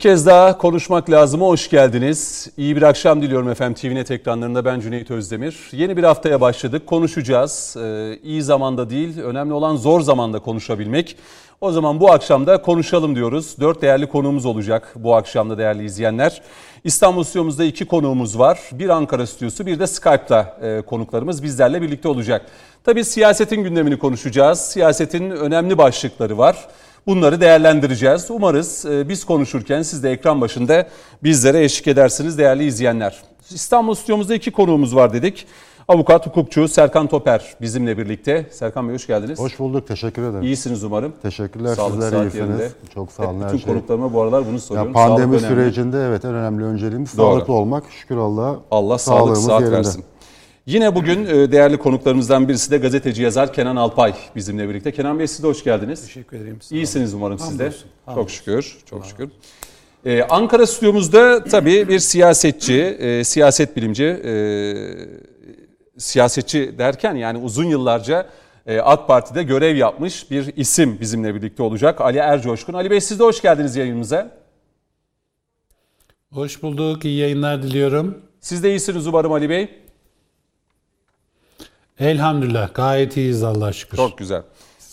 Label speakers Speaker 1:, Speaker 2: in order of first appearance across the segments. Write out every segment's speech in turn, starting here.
Speaker 1: kez daha konuşmak lazım. Hoş geldiniz. İyi bir akşam diliyorum efendim TVNet ekranlarında. Ben Cüneyt Özdemir. Yeni bir haftaya başladık. Konuşacağız. Ee, iyi zamanda değil, önemli olan zor zamanda konuşabilmek. O zaman bu akşam da konuşalım diyoruz. Dört değerli konuğumuz olacak bu akşamda değerli izleyenler. İstanbul stüdyomuzda iki konuğumuz var. Bir Ankara stüdyosu, bir de Skype'ta e, konuklarımız bizlerle birlikte olacak. Tabii siyasetin gündemini konuşacağız. Siyasetin önemli başlıkları var. Bunları değerlendireceğiz. Umarız e, biz konuşurken siz de ekran başında bizlere eşlik edersiniz değerli izleyenler. İstanbul stüdyomuzda iki konuğumuz var dedik. Avukat, hukukçu Serkan Toper bizimle birlikte. Serkan Bey hoş geldiniz.
Speaker 2: Hoş bulduk, teşekkür ederim.
Speaker 1: İyisiniz umarım.
Speaker 2: Teşekkürler, Sağlık sizler iyisiniz. Yerinde. Çok sağ olun
Speaker 1: Hep bütün şey. konuklarıma bu aralar bunu soruyorum.
Speaker 2: Ya pandemi sürecinde evet en önemli önceliğimiz Doğru. sağlıklı olmak. Şükür Allah'a
Speaker 1: Allah sağlık, sıhhat yerinde. versin. Yine bugün e, değerli konuklarımızdan birisi de gazeteci yazar Kenan Alpay bizimle birlikte. Kenan Bey siz de hoş geldiniz.
Speaker 3: Teşekkür ederim.
Speaker 1: İyisiniz umarım siz de. Çok şükür, çok şükür. Ee, Ankara stüdyomuzda tabii bir siyasetçi, e, siyaset bilimci, e, siyasetçi derken yani uzun yıllarca e, AK Parti'de görev yapmış bir isim bizimle birlikte olacak. Ali Ercoşkun. Ali Bey siz de hoş geldiniz yayınımıza.
Speaker 3: Hoş bulduk, iyi yayınlar diliyorum.
Speaker 1: Siz de iyisiniz umarım Ali Bey.
Speaker 3: Elhamdülillah gayet iyiyiz Allah'a şükür.
Speaker 1: Çok güzel.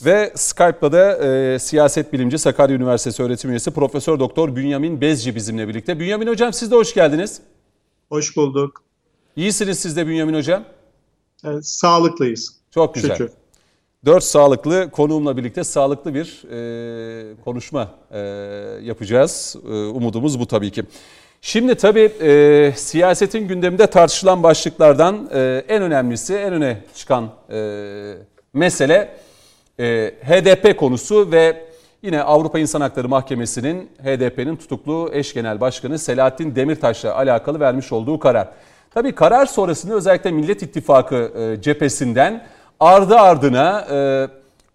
Speaker 1: Ve Skype'da da e, siyaset bilimci Sakarya Üniversitesi öğretim üyesi Profesör Doktor Bünyamin Bezci bizimle birlikte. Bünyamin Hocam siz de hoş geldiniz.
Speaker 4: Hoş bulduk.
Speaker 1: İyisiniz siz de Bünyamin Hocam.
Speaker 4: Evet, sağlıklıyız.
Speaker 1: Çok güzel. Şükür. Dört sağlıklı konuğumla birlikte sağlıklı bir e, konuşma e, yapacağız. E, umudumuz bu tabii ki. Şimdi tabii e, siyasetin gündeminde tartışılan başlıklardan e, en önemlisi, en öne çıkan e, mesele e, HDP konusu ve yine Avrupa İnsan Hakları Mahkemesi'nin HDP'nin tutuklu eş genel başkanı Selahattin Demirtaş'la alakalı vermiş olduğu karar. Tabii karar sonrasında özellikle Millet İttifakı e, cephesinden ardı ardına e,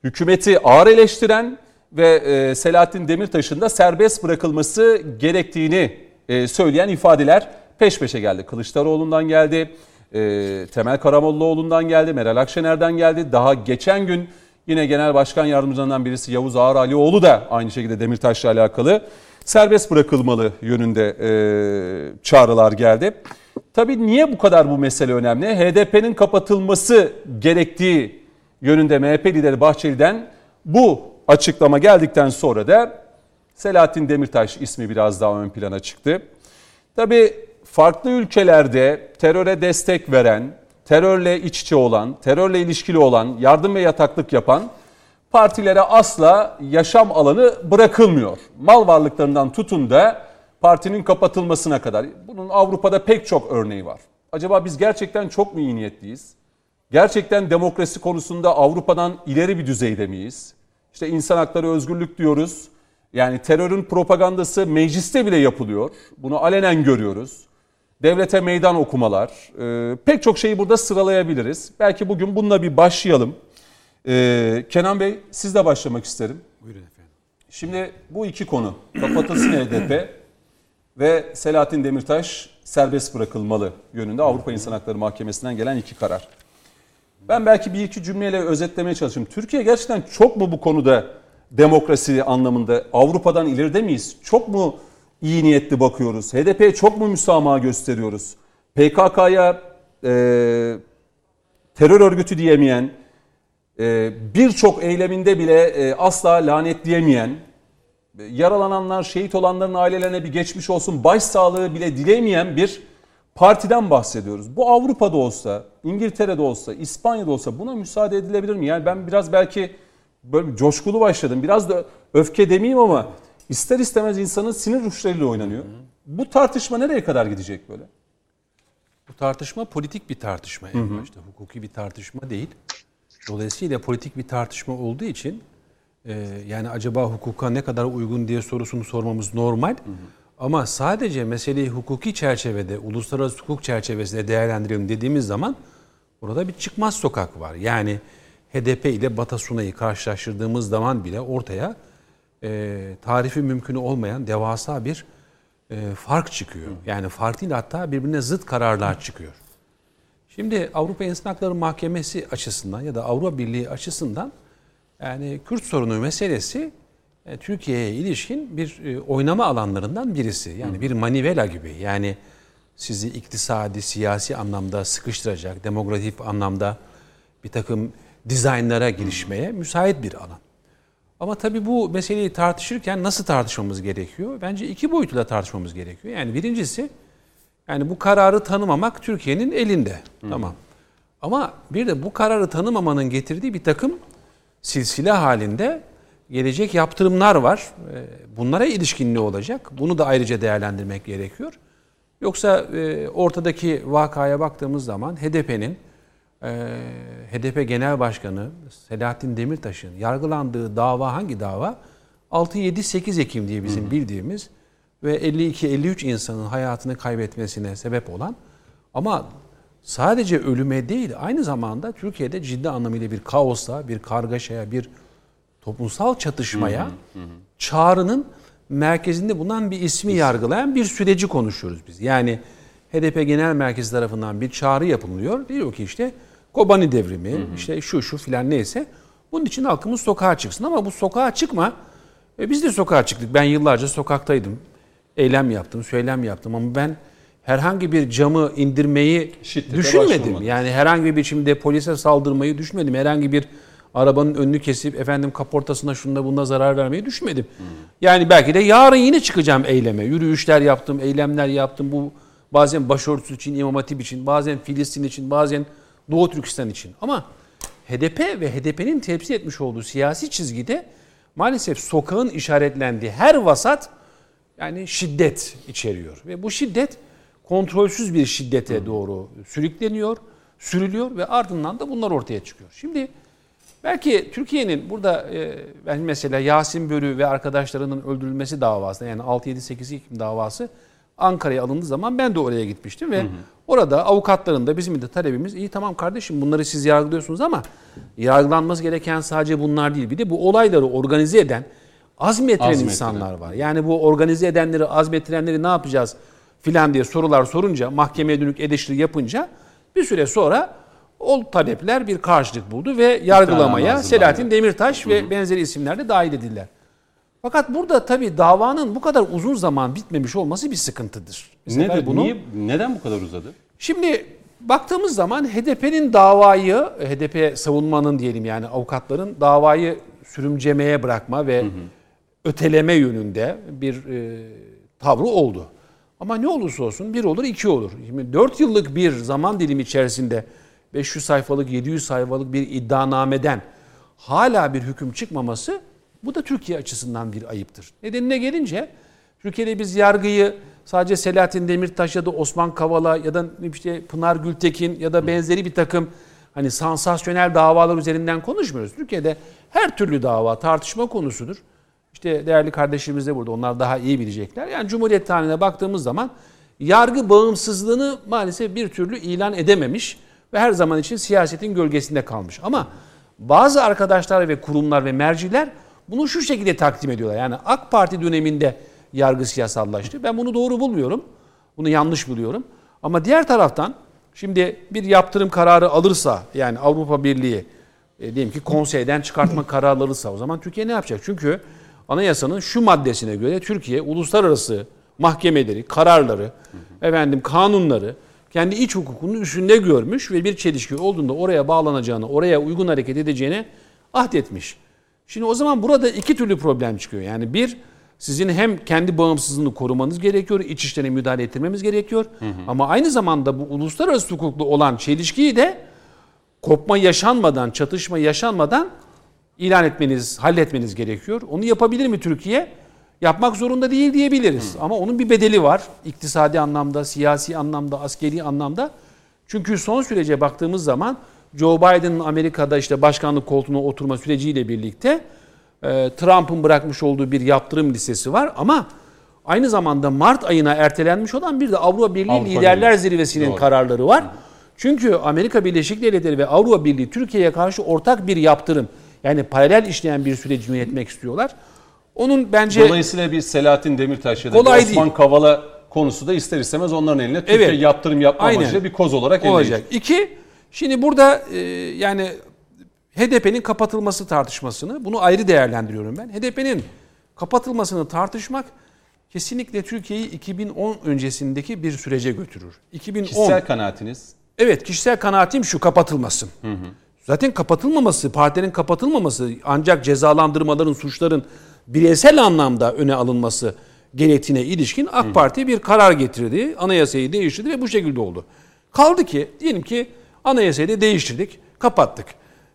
Speaker 1: hükümeti ağır eleştiren ve e, Selahattin Demirtaş'ın da serbest bırakılması gerektiğini söyleyen ifadeler peş peşe geldi. Kılıçdaroğlu'ndan geldi, e, Temel Karamollaoğlu'ndan geldi, Meral Akşener'den geldi. Daha geçen gün yine Genel Başkan Yardımcılarından birisi Yavuz Ağar Alioğlu da aynı şekilde Demirtaş'la alakalı serbest bırakılmalı yönünde e, çağrılar geldi. Tabii niye bu kadar bu mesele önemli? HDP'nin kapatılması gerektiği yönünde MHP lideri Bahçeli'den bu açıklama geldikten sonra da Selahattin Demirtaş ismi biraz daha ön plana çıktı. Tabi farklı ülkelerde teröre destek veren, terörle iç içe olan, terörle ilişkili olan, yardım ve yataklık yapan partilere asla yaşam alanı bırakılmıyor. Mal varlıklarından tutun da partinin kapatılmasına kadar. Bunun Avrupa'da pek çok örneği var. Acaba biz gerçekten çok mu iyi niyetliyiz? Gerçekten demokrasi konusunda Avrupa'dan ileri bir düzeyde miyiz? İşte insan hakları, özgürlük diyoruz. Yani terörün propagandası mecliste bile yapılıyor. Bunu alenen görüyoruz. Devlete meydan okumalar. E, pek çok şeyi burada sıralayabiliriz. Belki bugün bununla bir başlayalım. E, Kenan Bey sizle başlamak isterim.
Speaker 3: Buyurun efendim.
Speaker 1: Şimdi bu iki konu. Kapatılsın HDP ve Selahattin Demirtaş serbest bırakılmalı yönünde Avrupa İnsan Hakları Mahkemesi'nden gelen iki karar. Ben belki bir iki cümleyle özetlemeye çalışayım. Türkiye gerçekten çok mu bu konuda demokrasi anlamında Avrupa'dan ileride miyiz? Çok mu iyi niyetli bakıyoruz? HDP'ye çok mu müsamaha gösteriyoruz? PKK'ya e, terör örgütü diyemeyen, e, birçok eyleminde bile e, asla lanetleyemeyen, e, yaralananlar, şehit olanların ailelerine bir geçmiş olsun, başsağlığı bile dilemeyen bir partiden bahsediyoruz. Bu Avrupa'da olsa, İngiltere'de olsa, İspanya'da olsa buna müsaade edilebilir mi? Yani ben biraz belki böyle coşkulu başladım. Biraz da öfke demeyeyim ama ister istemez insanın sinir uçlarıyla oynanıyor. Bu tartışma nereye kadar gidecek böyle?
Speaker 5: Bu tartışma politik bir tartışma en başta. Hukuki bir tartışma değil. Dolayısıyla politik bir tartışma olduğu için e, yani acaba hukuka ne kadar uygun diye sorusunu sormamız normal. Hı hı. Ama sadece meseleyi hukuki çerçevede, uluslararası hukuk çerçevesinde değerlendirelim dediğimiz zaman burada bir çıkmaz sokak var. Yani HDP ile Batasuna'yı karşılaştırdığımız zaman bile ortaya e, tarifi mümkün olmayan devasa bir e, fark çıkıyor. Yani fark değil hatta birbirine zıt kararlar çıkıyor. Şimdi Avrupa İnsan Hakları Mahkemesi açısından ya da Avrupa Birliği açısından yani Kürt sorunu meselesi e, Türkiye'ye ilişkin bir e, oynama alanlarından birisi. Yani bir manivela gibi. Yani sizi iktisadi, siyasi anlamda sıkıştıracak, demografik anlamda bir takım dizaynlara girişmeye müsait bir alan. Ama tabii bu meseleyi tartışırken nasıl tartışmamız gerekiyor? Bence iki boyutla tartışmamız gerekiyor. Yani birincisi yani bu kararı tanımamak Türkiye'nin elinde. Tamam. Ama bir de bu kararı tanımamanın getirdiği bir takım silsile halinde gelecek yaptırımlar var. Ee, Bunlara ilişkin ne olacak? Bunu da ayrıca değerlendirmek gerekiyor. Yoksa e, ortadaki vakaya baktığımız zaman HDP'nin e, HDP Genel Başkanı Selahattin Demirtaş'ın yargılandığı dava hangi dava? 6-7-8 Ekim diye bizim bildiğimiz ve 52-53 insanın hayatını kaybetmesine sebep olan ama sadece ölüme değil aynı zamanda Türkiye'de ciddi anlamıyla bir kaosa, bir kargaşaya, bir toplumsal çatışmaya çağrının merkezinde bulunan bir ismi yargılayan bir süreci konuşuyoruz biz. Yani HDP Genel Merkezi tarafından bir çağrı yapılıyor. Diyor ki işte Kobani devrimi, işte şu şu filan neyse. Bunun için halkımız sokağa çıksın ama bu sokağa çıkma. E biz de sokağa çıktık. Ben yıllarca sokaktaydım. Eylem yaptım, söylem yaptım ama ben herhangi bir camı indirmeyi
Speaker 1: Şiddete
Speaker 5: düşünmedim. Yani herhangi bir biçimde polise saldırmayı düşünmedim. Herhangi bir arabanın önünü kesip efendim kaportasına şunda bunda zarar vermeyi düşünmedim. Yani belki de yarın yine çıkacağım eyleme. Yürüyüşler yaptım, eylemler yaptım. Bu bazen başörtüsü için, İmam Hatip için, bazen Filistin için, bazen Doğu Türkistan için. Ama HDP ve HDP'nin temsil etmiş olduğu siyasi çizgide maalesef sokağın işaretlendiği her vasat yani şiddet içeriyor. Ve bu şiddet kontrolsüz bir şiddete doğru sürükleniyor, sürülüyor ve ardından da bunlar ortaya çıkıyor. Şimdi belki Türkiye'nin burada e, ben mesela Yasin Börü ve arkadaşlarının öldürülmesi davası yani 6-7-8 Ekim davası Ankara'ya alındığı zaman ben de oraya gitmiştim ve orada avukatların da bizim de talebimiz iyi tamam kardeşim bunları siz yargılıyorsunuz ama yargılanması gereken sadece bunlar değil. Bir de bu olayları organize eden azmettiren
Speaker 1: Azmettiren.
Speaker 5: insanlar var. Yani bu organize edenleri, azmettirenleri ne yapacağız filan diye sorular sorunca, mahkemeye dönük eleştiri yapınca bir süre sonra o talepler bir karşılık buldu ve yargılamaya. Selahattin Demirtaş ve benzeri isimler de dahil edildiler. Fakat burada tabii davanın bu kadar uzun zaman bitmemiş olması bir sıkıntıdır. Bir
Speaker 1: Nedir, niye, neden bu kadar uzadı?
Speaker 5: Şimdi baktığımız zaman HDP'nin davayı, HDP savunmanın diyelim yani avukatların davayı sürümcemeye bırakma ve öteleme yönünde bir e, tavrı oldu. Ama ne olursa olsun bir olur iki olur. Şimdi 4 yıllık bir zaman dilimi içerisinde 500 sayfalık 700 sayfalık bir iddianameden hala bir hüküm çıkmaması bu da Türkiye açısından bir ayıptır. Nedenine gelince Türkiye'de biz yargıyı sadece Selahattin Demirtaş ya da Osman Kavala ya da işte Pınar Gültekin ya da benzeri bir takım hani sansasyonel davalar üzerinden konuşmuyoruz. Türkiye'de her türlü dava tartışma konusudur. İşte değerli kardeşlerimiz de burada onlar daha iyi bilecekler. Yani Cumhuriyet tarihine baktığımız zaman yargı bağımsızlığını maalesef bir türlü ilan edememiş ve her zaman için siyasetin gölgesinde kalmış. Ama bazı arkadaşlar ve kurumlar ve merciler bunu şu şekilde takdim ediyorlar. Yani AK Parti döneminde yargı siyasallaştı. Ben bunu doğru bulmuyorum. Bunu yanlış buluyorum. Ama diğer taraftan şimdi bir yaptırım kararı alırsa yani Avrupa Birliği e, diyelim ki konseyden çıkartma kararı alırsa o zaman Türkiye ne yapacak? Çünkü anayasanın şu maddesine göre Türkiye uluslararası mahkemeleri, kararları, efendim kanunları kendi iç hukukunun üstünde görmüş ve bir çelişki olduğunda oraya bağlanacağını, oraya uygun hareket edeceğini ahdetmiş. Şimdi o zaman burada iki türlü problem çıkıyor. Yani bir, sizin hem kendi bağımsızlığını korumanız gerekiyor, iç işlerine müdahale ettirmemiz gerekiyor. Ama aynı zamanda bu uluslararası hukuklu olan çelişkiyi de kopma yaşanmadan, çatışma yaşanmadan ilan etmeniz, halletmeniz gerekiyor. Onu yapabilir mi Türkiye? Yapmak zorunda değil diyebiliriz. Ama onun bir bedeli var. İktisadi anlamda, siyasi anlamda, askeri anlamda. Çünkü son sürece baktığımız zaman Joe Biden'ın Amerika'da işte başkanlık koltuğuna oturma süreciyle birlikte e, Trump'ın bırakmış olduğu bir yaptırım listesi var ama aynı zamanda Mart ayına ertelenmiş olan bir de Avrupa Birliği
Speaker 1: Avrupa
Speaker 5: Liderler
Speaker 1: Birliği.
Speaker 5: Zirvesi'nin
Speaker 1: Doğru.
Speaker 5: kararları var. Çünkü Amerika Birleşik Devletleri ve Avrupa Birliği Türkiye'ye karşı ortak bir yaptırım yani paralel işleyen bir süreci yönetmek istiyorlar. Onun bence
Speaker 1: Dolayısıyla bir Selahattin Demirtaş ya da Osman
Speaker 5: değil.
Speaker 1: Kavala konusu da ister istemez onların eline Türkiye
Speaker 5: Evet.
Speaker 1: yaptırım yapma
Speaker 5: Aynen.
Speaker 1: amacıyla bir koz olarak
Speaker 5: olacak.
Speaker 1: eleyecek.
Speaker 5: İki, şimdi burada e, yani HDP'nin kapatılması tartışmasını bunu ayrı değerlendiriyorum ben. HDP'nin kapatılmasını tartışmak kesinlikle Türkiye'yi 2010 öncesindeki bir sürece götürür. 2010
Speaker 1: Kişisel kanaatiniz
Speaker 5: Evet kişisel kanaatim şu kapatılmasın. Zaten kapatılmaması, partilerin kapatılmaması ancak cezalandırmaların, suçların bireysel anlamda öne alınması gerektiğine ilişkin AK Parti bir karar getirdi. Anayasayı değiştirdi ve bu şekilde oldu. Kaldı ki diyelim ki anayasayı da değiştirdik, kapattık.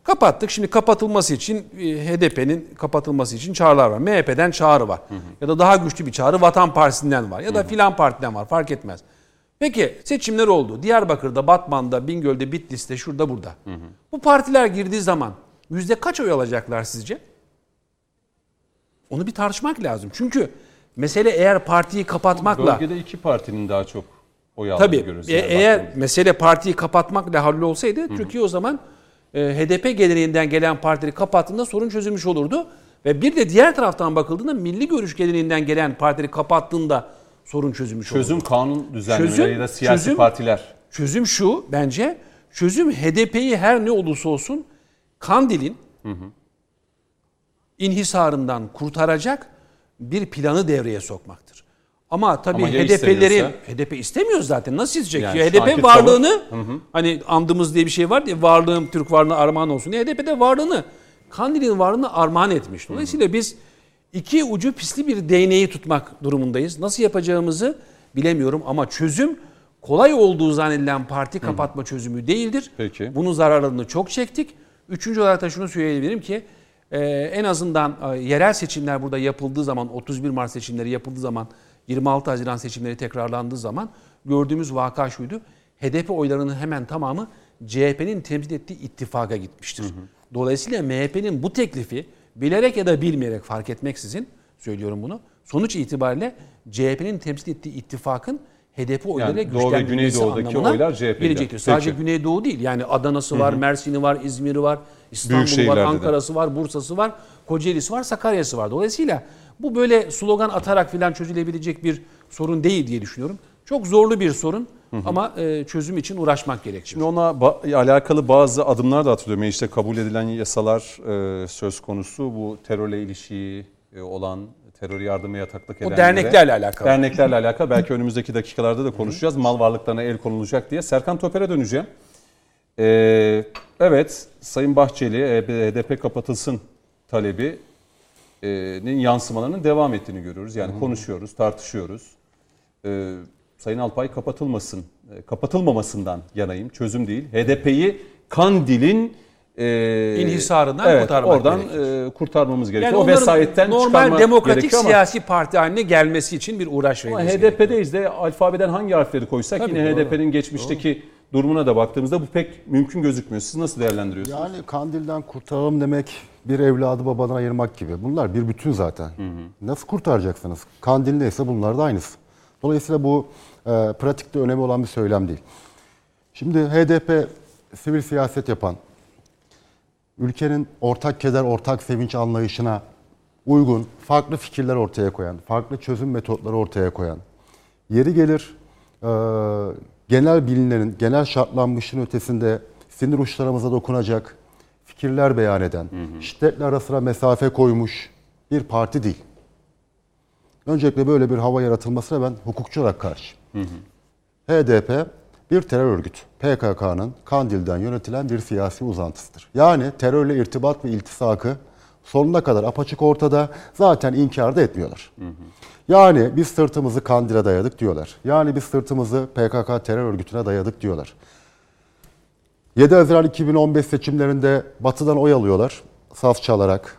Speaker 5: Kapattık. Şimdi kapatılması için e, HDP'nin kapatılması için çağrılar var. MHP'den çağrı var. Ya da daha güçlü bir çağrı Vatan Partisi'nden var. Ya da filan partiden var. Fark etmez. Peki seçimler oldu. Diyarbakır'da, Batman'da, Bingöl'de, Bitlis'te, şurada burada. Bu partiler girdiği zaman yüzde kaç oy alacaklar sizce? Onu bir tartışmak lazım. Çünkü mesele eğer partiyi kapatmakla...
Speaker 1: bölgede iki partinin daha çok oy aldığını
Speaker 5: Tabii e- eğer
Speaker 1: baktığımızda.
Speaker 5: mesele partiyi kapatmakla hallolsaydı Türkiye o zaman e, HDP geleneğinden gelen partileri kapattığında sorun çözülmüş olurdu. Ve bir de diğer taraftan bakıldığında milli görüş geleneğinden gelen partileri kapattığında sorun çözülmüş olurdu.
Speaker 1: çözüm kanun düzenlemeleri
Speaker 5: Çözüm-
Speaker 1: ya da siyasi
Speaker 5: çözüm-
Speaker 1: partiler.
Speaker 5: Çözüm şu bence çözüm HDP'yi her ne olursa olsun Kandil'in inhisarından kurtaracak bir planı devreye sokmaktır. Ama tabii
Speaker 1: Ama istemiyorsa?
Speaker 5: HDP istemiyor zaten. Nasıl isteyecek?
Speaker 1: Yani
Speaker 5: Ya HDP varlığını hani andımız diye bir şey var diye varlığım Türk varlığına armağan olsun diye HDP de varlığını Kandil'in varlığını armağan etmiş. Dolayısıyla biz iki ucu pisli bir değneği tutmak durumundayız. Nasıl yapacağımızı bilemiyorum ama çözüm kolay olduğu zannedilen parti kapatma çözümü değildir.
Speaker 1: Peki.
Speaker 5: Bunun zararlarını çok çektik. Üçüncü olarak da şunu söyleyebilirim ki e, en azından e, yerel seçimler burada yapıldığı zaman 31 Mart seçimleri yapıldığı zaman 26 Haziran seçimleri tekrarlandığı zaman gördüğümüz vaka şuydu. HDP oylarının hemen tamamı CHP'nin temsil ettiği ittifaka gitmiştir. Dolayısıyla MHP'nin bu teklifi bilerek ya da bilmeyerek fark etmeksizin söylüyorum bunu. Sonuç itibariyle CHP'nin temsil ettiği ittifakın HDP oylarıyla
Speaker 1: Yani Doğu ve Güneydoğu'daki oylar CHP'de.
Speaker 5: Sadece
Speaker 1: Peki.
Speaker 5: Güneydoğu değil. Yani Adana'sı var, Mersin'i var, İzmir'i var, İstanbul'u var. Ankara'sı var, Bursa'sı var, Kocaeli'si var, Sakarya'sı var. Dolayısıyla bu böyle slogan atarak filan çözülebilecek bir sorun değil diye düşünüyorum. Çok zorlu bir sorun ama e, çözüm için uğraşmak gerekir.
Speaker 1: Şimdi ona ba- alakalı bazı adımlar da hatırlıyorum. İşte kabul edilen yasalar e, söz konusu. Bu terörle ilişiği e, olan terör yardımı yataklık edenlere.
Speaker 5: derneklerle alakalı.
Speaker 1: Derneklerle alakalı. Belki önümüzdeki dakikalarda da konuşacağız. Mal varlıklarına el konulacak diye. Serkan Toper'e döneceğim. E, evet Sayın Bahçeli e, HDP kapatılsın talebi e, nin yansımalarının devam ettiğini görüyoruz. Yani konuşuyoruz, tartışıyoruz. Ee, Sayın Alpay kapatılmasın, e, kapatılmamasından yanayım. Çözüm değil. HDP'yi Kandil'in e,
Speaker 5: İnhisarından
Speaker 1: evet,
Speaker 5: kurtarmak
Speaker 1: oradan
Speaker 5: gerekir.
Speaker 1: e, kurtarmamız gerekiyor. o
Speaker 5: onların
Speaker 1: vesayetten
Speaker 5: normal demokratik
Speaker 1: gerekiyor ama,
Speaker 5: siyasi parti haline gelmesi için bir uğraş verilmesi gerekiyor.
Speaker 1: HDP'deyiz de alfabeden hangi harfleri koysak
Speaker 5: Tabii,
Speaker 1: yine
Speaker 5: doğru.
Speaker 1: HDP'nin geçmişteki durumuna da baktığımızda bu pek mümkün gözükmüyor. Siz nasıl değerlendiriyorsunuz?
Speaker 2: Yani kandilden kurtaralım demek bir evladı babadan ayırmak gibi. Bunlar bir bütün zaten. Nasıl kurtaracaksınız? Kandil neyse bunlar da aynısı. Dolayısıyla bu e, pratikte önemli olan bir söylem değil. Şimdi HDP sivil siyaset yapan, ülkenin ortak keder, ortak sevinç anlayışına uygun farklı fikirler ortaya koyan, farklı çözüm metotları ortaya koyan, yeri gelir e, genel bilinenin, genel şartlanmışın ötesinde sinir uçlarımıza dokunacak fikirler beyan eden, şiddetle arasına mesafe koymuş bir parti değil. Öncelikle böyle bir hava yaratılmasına ben hukukçu olarak karşıyım. HDP bir terör örgütü. PKK'nın Kandil'den yönetilen bir siyasi uzantısıdır. Yani terörle irtibat ve iltisakı sonuna kadar apaçık ortada. Zaten inkar da etmiyorlar. Yani biz sırtımızı Kandil'e dayadık diyorlar. Yani biz sırtımızı PKK terör örgütüne dayadık diyorlar. 7 Haziran 2015 seçimlerinde batıdan oy alıyorlar. Saz çalarak,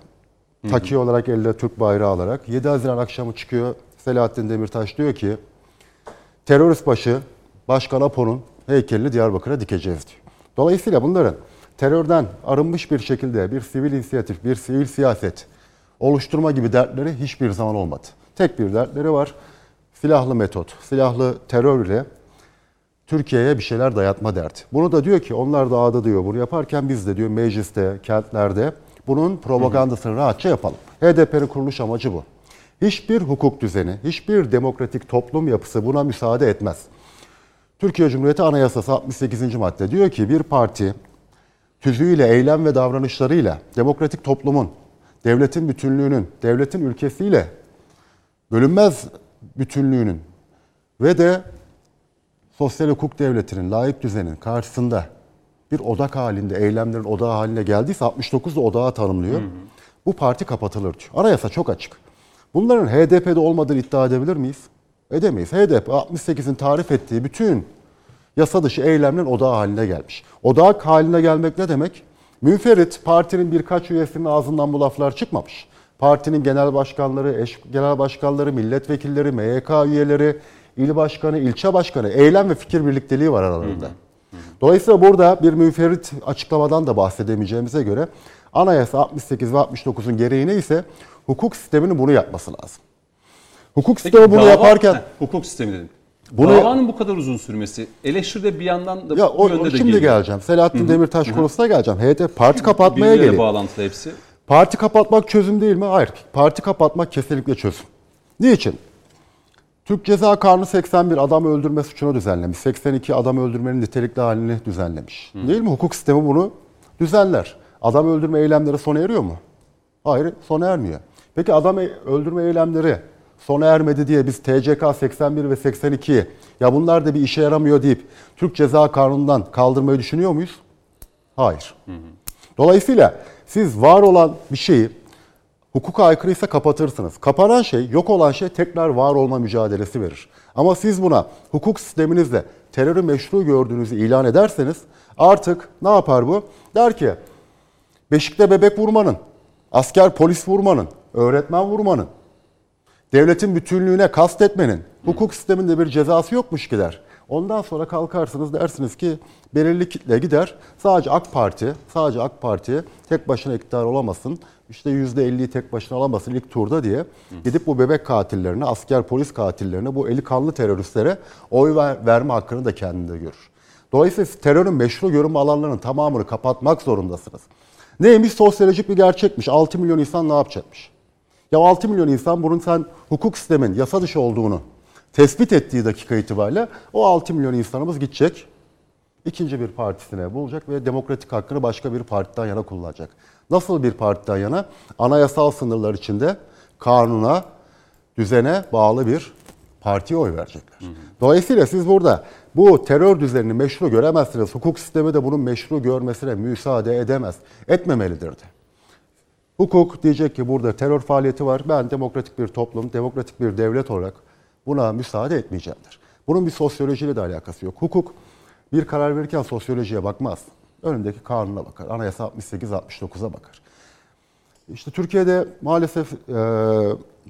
Speaker 2: taki olarak elde Türk bayrağı alarak. 7 Haziran akşamı çıkıyor Selahattin Demirtaş diyor ki terörist başı Başkan Apo'nun heykelini Diyarbakır'a dikeceğiz diyor. Dolayısıyla bunların terörden arınmış bir şekilde bir sivil inisiyatif, bir sivil siyaset oluşturma gibi dertleri hiçbir zaman olmadı. Tek bir dertleri var. Silahlı metot, silahlı terörle Türkiye'ye bir şeyler dayatma derdi. Bunu da diyor ki onlar dağda diyor bunu yaparken biz de diyor mecliste, kentlerde bunun propagandasını rahatça yapalım. HDP'nin kuruluş amacı bu. Hiçbir hukuk düzeni, hiçbir demokratik toplum yapısı buna müsaade etmez. Türkiye Cumhuriyeti Anayasası 68. madde diyor ki bir parti tüzüğüyle, eylem ve davranışlarıyla demokratik toplumun devletin bütünlüğünün, devletin ülkesiyle bölünmez bütünlüğünün ve de sosyal hukuk devletinin, layık düzenin karşısında bir odak halinde, eylemlerin odağı haline geldiyse 69 da odağı tanımlıyor. Bu parti kapatılır diyor. Anayasa çok açık. Bunların HDP'de olmadığını iddia edebilir miyiz? Edemeyiz. HDP 68'in tarif ettiği bütün yasa dışı eylemlerin odağı haline gelmiş. Odak haline gelmek ne demek? Münferit partinin birkaç üyesinin ağzından bu laflar çıkmamış. Partinin genel başkanları, eş genel başkanları, milletvekilleri, MYK üyeleri, il başkanı, ilçe başkanı, eylem ve fikir birlikteliği var aralarında. Dolayısıyla burada bir münferit açıklamadan da bahsedemeyeceğimize göre Anayasa 68 ve 69'un gereği neyse hukuk sisteminin bunu yapması lazım. Hukuk sistemi bunu
Speaker 1: dava-
Speaker 2: yaparken
Speaker 1: Heh, hukuk sistemi dedim.
Speaker 2: Bunu-
Speaker 1: Davanın bu kadar uzun sürmesi eleştiride bir yandan da
Speaker 2: ya
Speaker 1: bu
Speaker 2: o,
Speaker 1: yönde
Speaker 2: o
Speaker 1: de
Speaker 2: şimdi
Speaker 1: geliyor.
Speaker 2: geleceğim. Selahattin Demirtaş konusuna geleceğim. HDP parti kapatmaya geliyor.
Speaker 1: bağlantılı hepsi.
Speaker 2: Parti kapatmak çözüm değil mi? Hayır. Parti kapatmak kesinlikle çözüm. Niçin? Türk Ceza Kanunu 81 adam öldürme suçunu düzenlemiş. 82 adam öldürmenin nitelikli halini düzenlemiş. Değil mi? Hukuk sistemi bunu düzenler. Adam öldürme eylemleri sona eriyor mu? Hayır, sona ermiyor. Peki adam e- öldürme eylemleri sona ermedi diye biz TCK 81 ve 82'yi ya bunlar da bir işe yaramıyor deyip Türk Ceza Kanunu'ndan kaldırmayı düşünüyor muyuz? Hayır. Dolayısıyla siz var olan bir şeyi hukuka aykırıysa kapatırsınız. Kapanan şey, yok olan şey tekrar var olma mücadelesi verir. Ama siz buna hukuk sisteminizle terörü meşru gördüğünüzü ilan ederseniz artık ne yapar bu? Der ki Beşikte bebek vurmanın, asker polis vurmanın, öğretmen vurmanın, devletin bütünlüğüne kastetmenin hukuk sisteminde bir cezası yokmuş ki der. Ondan sonra kalkarsınız dersiniz ki belirli kitle gider. Sadece AK Parti, sadece AK Parti tek başına iktidar olamasın. İşte %50'yi tek başına alamasın ilk turda diye gidip bu bebek katillerine, asker polis katillerine, bu eli kanlı teröristlere oy ver, verme hakkını da kendinde görür. Dolayısıyla terörün meşru görünme alanlarının tamamını kapatmak zorundasınız. Neymiş? Sosyolojik bir gerçekmiş. 6 milyon insan ne yapacakmış? Ya 6 milyon insan bunun sen hukuk sistemin yasa dışı olduğunu tespit ettiği dakika itibariyle o 6 milyon insanımız gidecek. ikinci bir partisine bulacak ve demokratik hakkını başka bir partiden yana kullanacak. Nasıl bir partiden yana? Anayasal sınırlar içinde kanuna, düzene bağlı bir partiye oy verecekler. Dolayısıyla siz burada bu terör düzenini meşru göremezsiniz. Hukuk sistemi de bunun meşru görmesine müsaade edemez. Etmemelidir de. Hukuk diyecek ki burada terör faaliyeti var. Ben demokratik bir toplum, demokratik bir devlet olarak buna müsaade etmeyeceğimdir. Bunun bir sosyolojiyle de alakası yok. Hukuk bir karar verirken sosyolojiye bakmaz. Önündeki kanuna bakar. Anayasa 68-69'a bakar. İşte Türkiye'de maalesef e,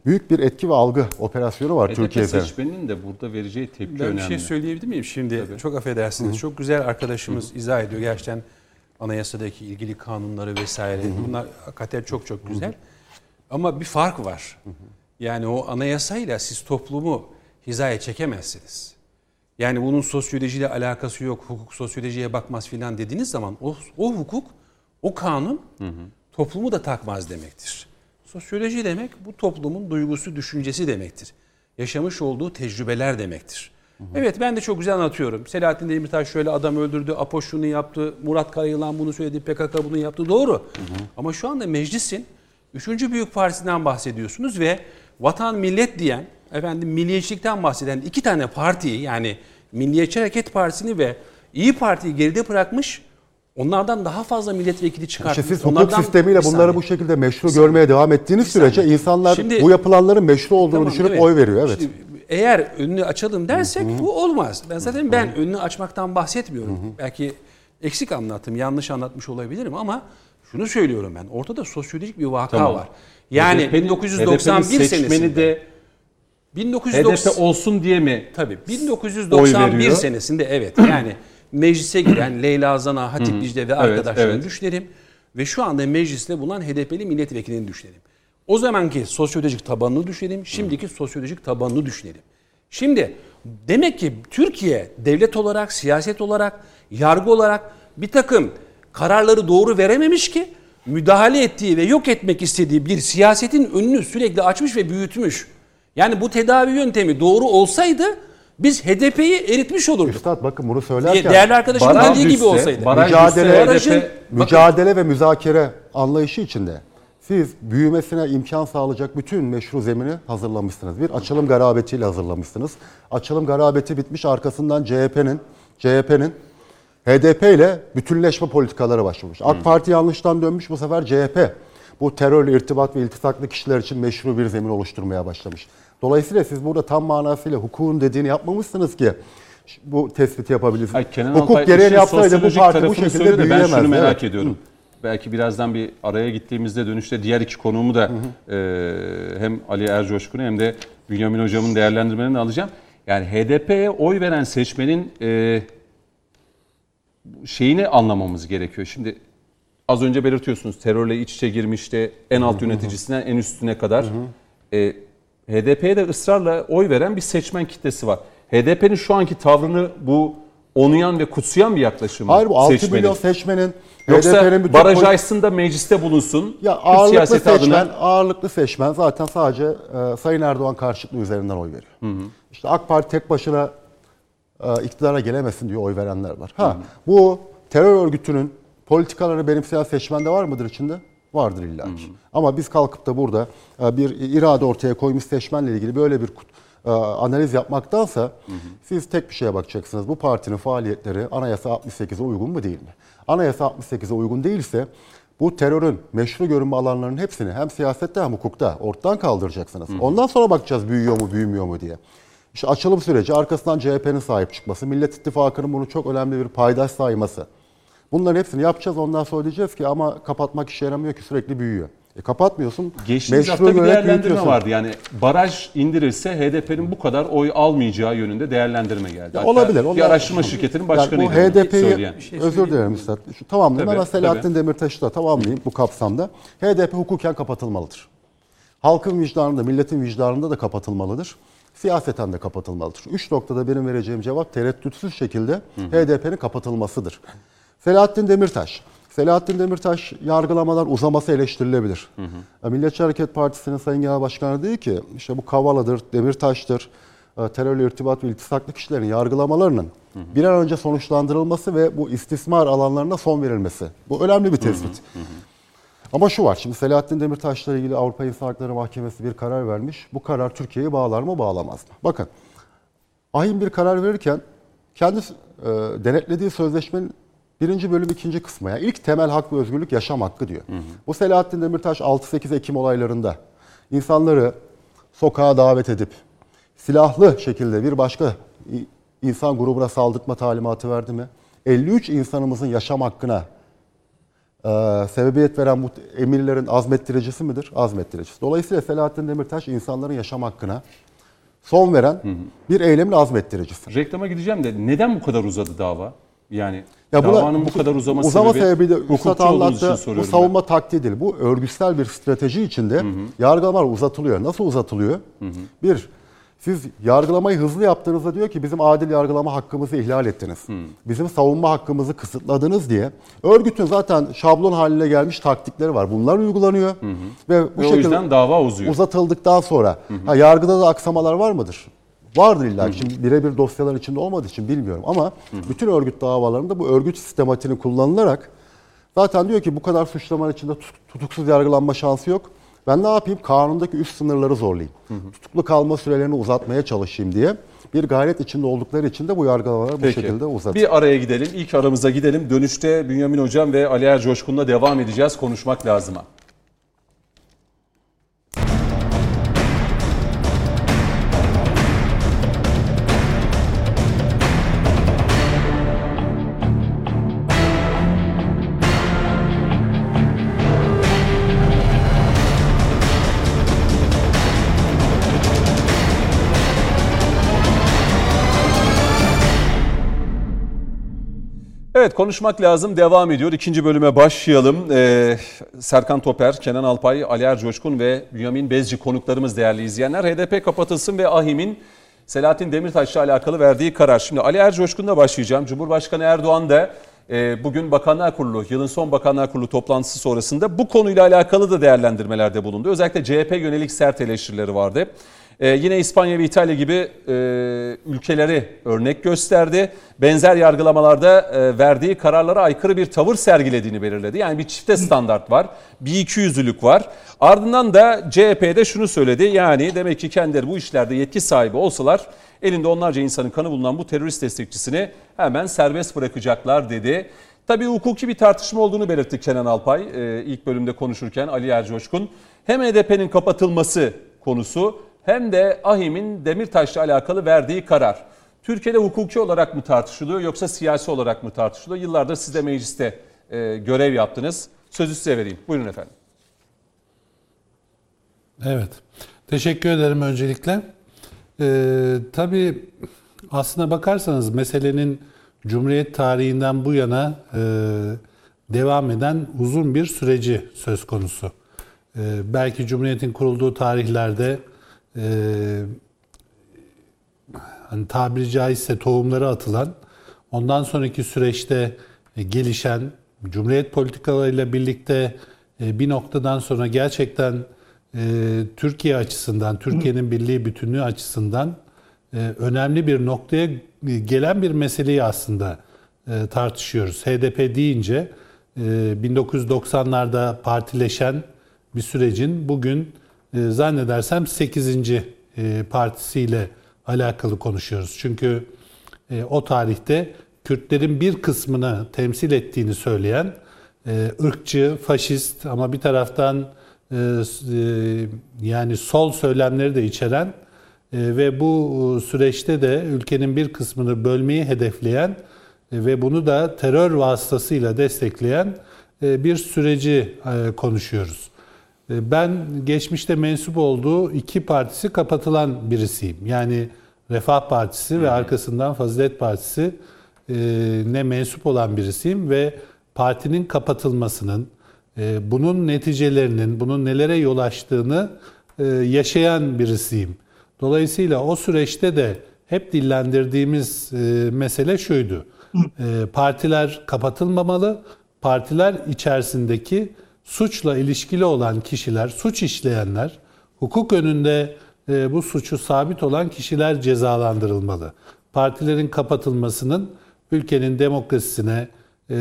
Speaker 2: büyük bir etki ve algı operasyonu var
Speaker 1: HDP
Speaker 2: Türkiye'de.
Speaker 1: seçmeninin de burada vereceği tepki
Speaker 5: Ben
Speaker 1: önemli.
Speaker 5: bir şey söyleyebilir miyim? Şimdi çok affedersiniz. Çok güzel arkadaşımız izah ediyor. Gerçekten anayasadaki ilgili kanunları vesaire. Bunlar hakikaten çok çok güzel. Ama bir fark var. Yani o anayasayla siz toplumu hizaya çekemezsiniz. Yani bunun sosyolojiyle alakası yok. Hukuk sosyolojiye bakmaz filan dediğiniz zaman o, o hukuk, o kanun toplumu da takmaz demektir. Sosyoloji demek bu toplumun duygusu, düşüncesi demektir. Yaşamış olduğu tecrübeler demektir. Evet ben de çok güzel anlatıyorum. Selahattin Demirtaş şöyle adam öldürdü, Apo şunu yaptı, Murat Karayılan bunu söyledi, PKK bunu yaptı. Doğru. Ama şu anda meclisin üçüncü büyük partisinden bahsediyorsunuz ve vatan millet diyen, efendim milliyetçilikten bahseden iki tane partiyi yani Milliyetçi Hareket Partisi'ni ve İyi Parti'yi geride bırakmış onlardan daha fazla milletvekili
Speaker 2: İşte
Speaker 5: çıkartmış.
Speaker 2: siz hukuk
Speaker 5: Onlardan-
Speaker 2: sistemiyle bunları bu şekilde meşru görmeye devam ettiğiniz sürece insanlar
Speaker 5: Şimdi-
Speaker 2: bu yapılanların meşru olduğunu
Speaker 5: Tamam,
Speaker 2: düşünüp
Speaker 5: evet.
Speaker 2: oy veriyor. Evet.
Speaker 5: İşte eğer önünü açalım dersek bu olmaz. Ben zaten ben önünü açmaktan bahsetmiyorum. Belki eksik anlattım, yanlış anlatmış olabilirim ama şunu söylüyorum ben. Ortada sosyolojik bir vaka
Speaker 1: Tamam.
Speaker 5: var. Yani
Speaker 1: HDP'nin
Speaker 5: 1991
Speaker 1: seçmeni
Speaker 5: senesinde
Speaker 1: de
Speaker 5: 1990
Speaker 1: HDP olsun diye mi?
Speaker 5: Tabii
Speaker 1: Oy
Speaker 5: 1991
Speaker 1: veriyor.
Speaker 5: senesinde evet yani meclise giren Leyla Zana, Hatip Dicle ve arkadaşlarını
Speaker 1: evet.
Speaker 5: düşünelim. Ve şu anda mecliste bulunan HDP'li milletvekilini düşünelim. O zamanki sosyolojik tabanını düşünelim, şimdiki sosyolojik tabanını düşünelim. Şimdi demek ki Türkiye devlet olarak, siyaset olarak, yargı olarak bir takım kararları doğru verememiş ki müdahale ettiği ve yok etmek istediği bir siyasetin önünü sürekli açmış ve büyütmüş. Yani bu tedavi yöntemi doğru olsaydı biz HDP'yi eritmiş olurduk.
Speaker 2: Üstad bakın bunu söylerken
Speaker 5: Değerli arkadaşımın
Speaker 1: Baraj
Speaker 5: dediği gibi
Speaker 1: düşse-
Speaker 5: olsaydı.
Speaker 1: baraj
Speaker 2: mücadele,
Speaker 1: düşse HDP
Speaker 5: Barajın-
Speaker 2: mücadele ve müzakere anlayışı içinde Siz büyümesine imkan sağlayacak bütün meşru zemini hazırlamışsınız. Bir açılım garabetiyle hazırlamışsınız. Açılım garabeti bitmiş arkasından CHP'nin CHP'nin HDP ile bütünleşme politikaları başlamış. AK Parti yanlıştan dönmüş bu sefer CHP. Bu terörle irtibat ve iltisaklı kişiler için meşru bir zemin oluşturmaya başlamış. Dolayısıyla siz burada tam manasıyla hukukun dediğini yapmamışsınız ki bu tespiti yapabilirsiniz.
Speaker 1: Ay, Kenan
Speaker 2: Hukuk
Speaker 1: Alpay
Speaker 2: gereğini yapsaydı bu parti bu şekilde büyüyemezdi.
Speaker 1: Ben şunu merak
Speaker 2: Evet.
Speaker 1: ediyorum. Belki birazdan bir araya gittiğimizde dönüşte diğer iki konuğumu da e, hem Ali Ercoşkun'u hem de Bünyamin Hocam'ın değerlendirmelerini alacağım. Yani HDP'ye oy veren seçmenin e, şeyini anlamamız gerekiyor. Şimdi az önce belirtiyorsunuz terörle iç içe girmişti en alt yöneticisinden en üstüne kadar. E, HDP'ye de ısrarla oy veren bir seçmen kitlesi var. HDP'nin şu anki tavrını bu onuyan ve kutsayan bir yaklaşım mı
Speaker 2: Hayır bu 6
Speaker 1: seçmenin?
Speaker 2: milyon seçmenin
Speaker 1: Yoksa
Speaker 2: bütün
Speaker 1: baraj açsın da mecliste bulunsun.
Speaker 2: Ya ağırlıklı seçmen,
Speaker 1: adına
Speaker 2: ağırlıklı seçmen zaten sadece e, Sayın Erdoğan karşıtlığı üzerinden oy veriyor. İşte AK Parti tek başına iktidara gelemesin diyor oy verenler var. Ha bu terör örgütünün politikaları benimseyen seçmen de var mıdır içinde? Vardır illa ki. Ama biz kalkıp da burada e, bir irade ortaya koymuş seçmenle ilgili böyle bir e, analiz yapmaktansa siz tek bir şeye bakacaksınız. Bu partinin faaliyetleri Anayasa 68'e uygun mu değil mi? Anayasa 68'e uygun değilse bu terörün meşru görünme alanlarının hepsini hem siyasette hem hukukta ortadan kaldıracaksınız. Ondan sonra bakacağız büyüyor mu büyümüyor mu diye. İşte açılım süreci arkasından CHP'nin sahip çıkması, Millet İttifakı'nın bunu çok önemli bir paydaş sayması. Bunların hepsini yapacağız ondan sonra diyeceğiz ki ama kapatmak işe yaramıyor ki sürekli büyüyor. E kapatmıyorsun.
Speaker 1: geçtiğimiz hafta bir değerlendirme vardı. Yani baraj indirilse HDP'nin bu kadar oy almayacağı yönünde değerlendirme geldi.
Speaker 2: Ya
Speaker 1: Hatta
Speaker 2: olabilir.
Speaker 1: Bir araştırma şirketinin başkanıydı.
Speaker 2: Yani bu HDP'yi
Speaker 1: söyleyen.
Speaker 2: özür dilerim Üstad. Şu tamamlayayım
Speaker 1: Tabii,
Speaker 2: ama Selahattin Demirtaş'ı da tamamlayayım bu kapsamda. HDP hukuken kapatılmalıdır. Halkın vicdanında, milletin vicdanında da kapatılmalıdır. Siyaseten de kapatılmalıdır. Üç noktada benim vereceğim cevap tereddütsüz şekilde HDP'nin kapatılmasıdır. Selahattin Demirtaş. Selahattin Demirtaş yargılamalar uzaması eleştirilebilir. E, Milliyetçi Hareket Partisi'nin Sayın Genel Başkanı diyor ki işte bu Kavala'dır, Demirtaş'tır, e, terörle irtibat ve iltisaklı kişilerin yargılamalarının bir an önce sonuçlandırılması ve bu istismar alanlarına son verilmesi. Bu önemli bir tespit. Ama şu var, şimdi Selahattin Demirtaş'la ilgili Avrupa İnsan Hakları Mahkemesi bir karar vermiş. Bu karar Türkiye'yi bağlar mı, bağlamaz mı? Bakın, ahim bir karar verirken kendi e, denetlediği sözleşmenin birinci bölüm ikinci kısmı, yani ilk temel hak ve özgürlük yaşam hakkı diyor. Bu Selahattin Demirtaş 6-8 Ekim olaylarında insanları sokağa davet edip silahlı şekilde bir başka insan grubuna saldırtma talimatı verdi mi? 53 insanımızın yaşam hakkına e, sebebiyet veren bu emirlerin azmettiricisi midir? Azmettiricisi. Dolayısıyla Selahattin Demirtaş insanların yaşam hakkına son veren bir eylemin azmettiricisi.
Speaker 1: Reklama gideceğim de neden bu kadar uzadı dava? Yani
Speaker 2: Ya buna-
Speaker 1: davanın bu kadar uzaması
Speaker 2: uzama
Speaker 1: sebebi,
Speaker 2: sebebi de
Speaker 1: hukukçu
Speaker 2: anlattı. Bu savunma taktiği değil. Bu örgütsel bir strateji içinde yargılamalar uzatılıyor. Nasıl uzatılıyor? Bir, siz yargılamayı hızlı yaptığınızda diyor ki bizim adil yargılama hakkımızı ihlal ettiniz. Bizim savunma hakkımızı kısıtladınız diye. Örgütün zaten şablon haline gelmiş taktikleri var. Bunlar uygulanıyor. Ve bu
Speaker 1: Ve o
Speaker 2: şekilde
Speaker 1: yüzden dava uzuyor.
Speaker 2: uzatıldıktan sonra ha, yargıda da aksamalar var mıdır? Vardır illa ki. Şimdi birebir dosyalar içinde olmadığı için bilmiyorum ama bütün örgüt davalarında bu örgüt sistematiğini kullanılarak zaten diyor ki bu kadar suçlamanın içinde tut- tutuksuz yargılanma şansı yok. Ben ne yapayım? Kanundaki üst sınırları zorlayayım. Tutuklu kalma sürelerini uzatmaya çalışayım diye bir gayret içinde oldukları için de bu yargılamalar bu
Speaker 1: Peki.
Speaker 2: şekilde uzatılıyor.
Speaker 1: Bir araya gidelim. İlk aramıza gidelim. Dönüşte Bünyamin Hocam ve Ali Ercoşkun'la devam edeceğiz. Konuşmak lazıma. Konuşmak lazım devam ediyor. İkinci bölüme başlayalım. Ee, Serkan Toper, Kenan Alpay, Ali Ercoşkun ve Bünyamin Bezci konuklarımız değerli izleyenler. HDP kapatılsın ve AHİM'in Selahattin Demirtaş'la alakalı verdiği karar. Şimdi Ali Ercoşkun'la başlayacağım. Cumhurbaşkanı Erdoğan da e, bugün Bakanlar Kurulu, yılın son Bakanlar Kurulu toplantısı sonrasında bu konuyla alakalı da değerlendirmelerde bulundu. Özellikle CHP yönelik sert eleştirileri vardı. Ee, yine İspanya ve İtalya gibi e, ülkeleri örnek gösterdi. Benzer yargılamalarda e, verdiği kararlara aykırı bir tavır sergilediğini belirledi. Yani bir çifte standart var, bir ikiyüzlülük var. Ardından da CHP'de şunu söyledi. Yani demek ki kendileri bu işlerde yetki sahibi olsalar elinde onlarca insanın kanı bulunan bu terörist destekçisini hemen serbest bırakacaklar dedi. Tabii hukuki bir tartışma olduğunu belirtti Kenan Alpay e, ilk bölümde konuşurken Ali Ercoşkun. Hem HDP'nin kapatılması konusu hem de AHİM'in Demirtaş'la alakalı verdiği karar. Türkiye'de hukuki olarak mı tartışılıyor yoksa siyasi olarak mı tartışılıyor? Yıllardır siz de mecliste e, görev yaptınız. Sözü size vereyim. Buyurun efendim.
Speaker 3: Evet. Teşekkür ederim öncelikle. Ee, tabii aslına bakarsanız meselenin Cumhuriyet tarihinden bu yana e, devam eden uzun bir süreci söz konusu. E, belki Cumhuriyet'in kurulduğu tarihlerde e, hani tabiri caizse tohumları atılan, ondan sonraki süreçte e, gelişen, Cumhuriyet politikalarıyla birlikte e, bir noktadan sonra gerçekten e, Türkiye açısından, Türkiye'nin birliği bütünlüğü açısından önemli bir noktaya gelen bir meseleyi aslında tartışıyoruz. HDP deyince e, 1990'larda partileşen bir sürecin bugün e, zannedersem 8. E, partisiyle alakalı konuşuyoruz. Çünkü e, o tarihte Kürtlerin bir kısmını temsil ettiğini söyleyen e, ırkçı, faşist ama bir taraftan yani sol söylemleri de içeren ve bu süreçte de ülkenin bir kısmını bölmeyi hedefleyen ve bunu da terör vasıtasıyla destekleyen bir süreci konuşuyoruz. E, Ben geçmişte mensup olduğu iki partisi kapatılan birisiyim. Yani Refah Partisi ve arkasından Fazilet Partisi e, ne mensup olan birisiyim ve partinin kapatılmasının, e, bunun neticelerinin, bunun nelere yol açtığını e, yaşayan birisiyim. Dolayısıyla o süreçte de hep dillendirdiğimiz mesele şuydu. Partiler kapatılmamalı, partiler içerisindeki suçla ilişkili olan kişiler, suç işleyenler, hukuk önünde e, bu suçu sabit olan kişiler cezalandırılmalı. Partilerin kapatılmasının ülkenin demokrasisine, e,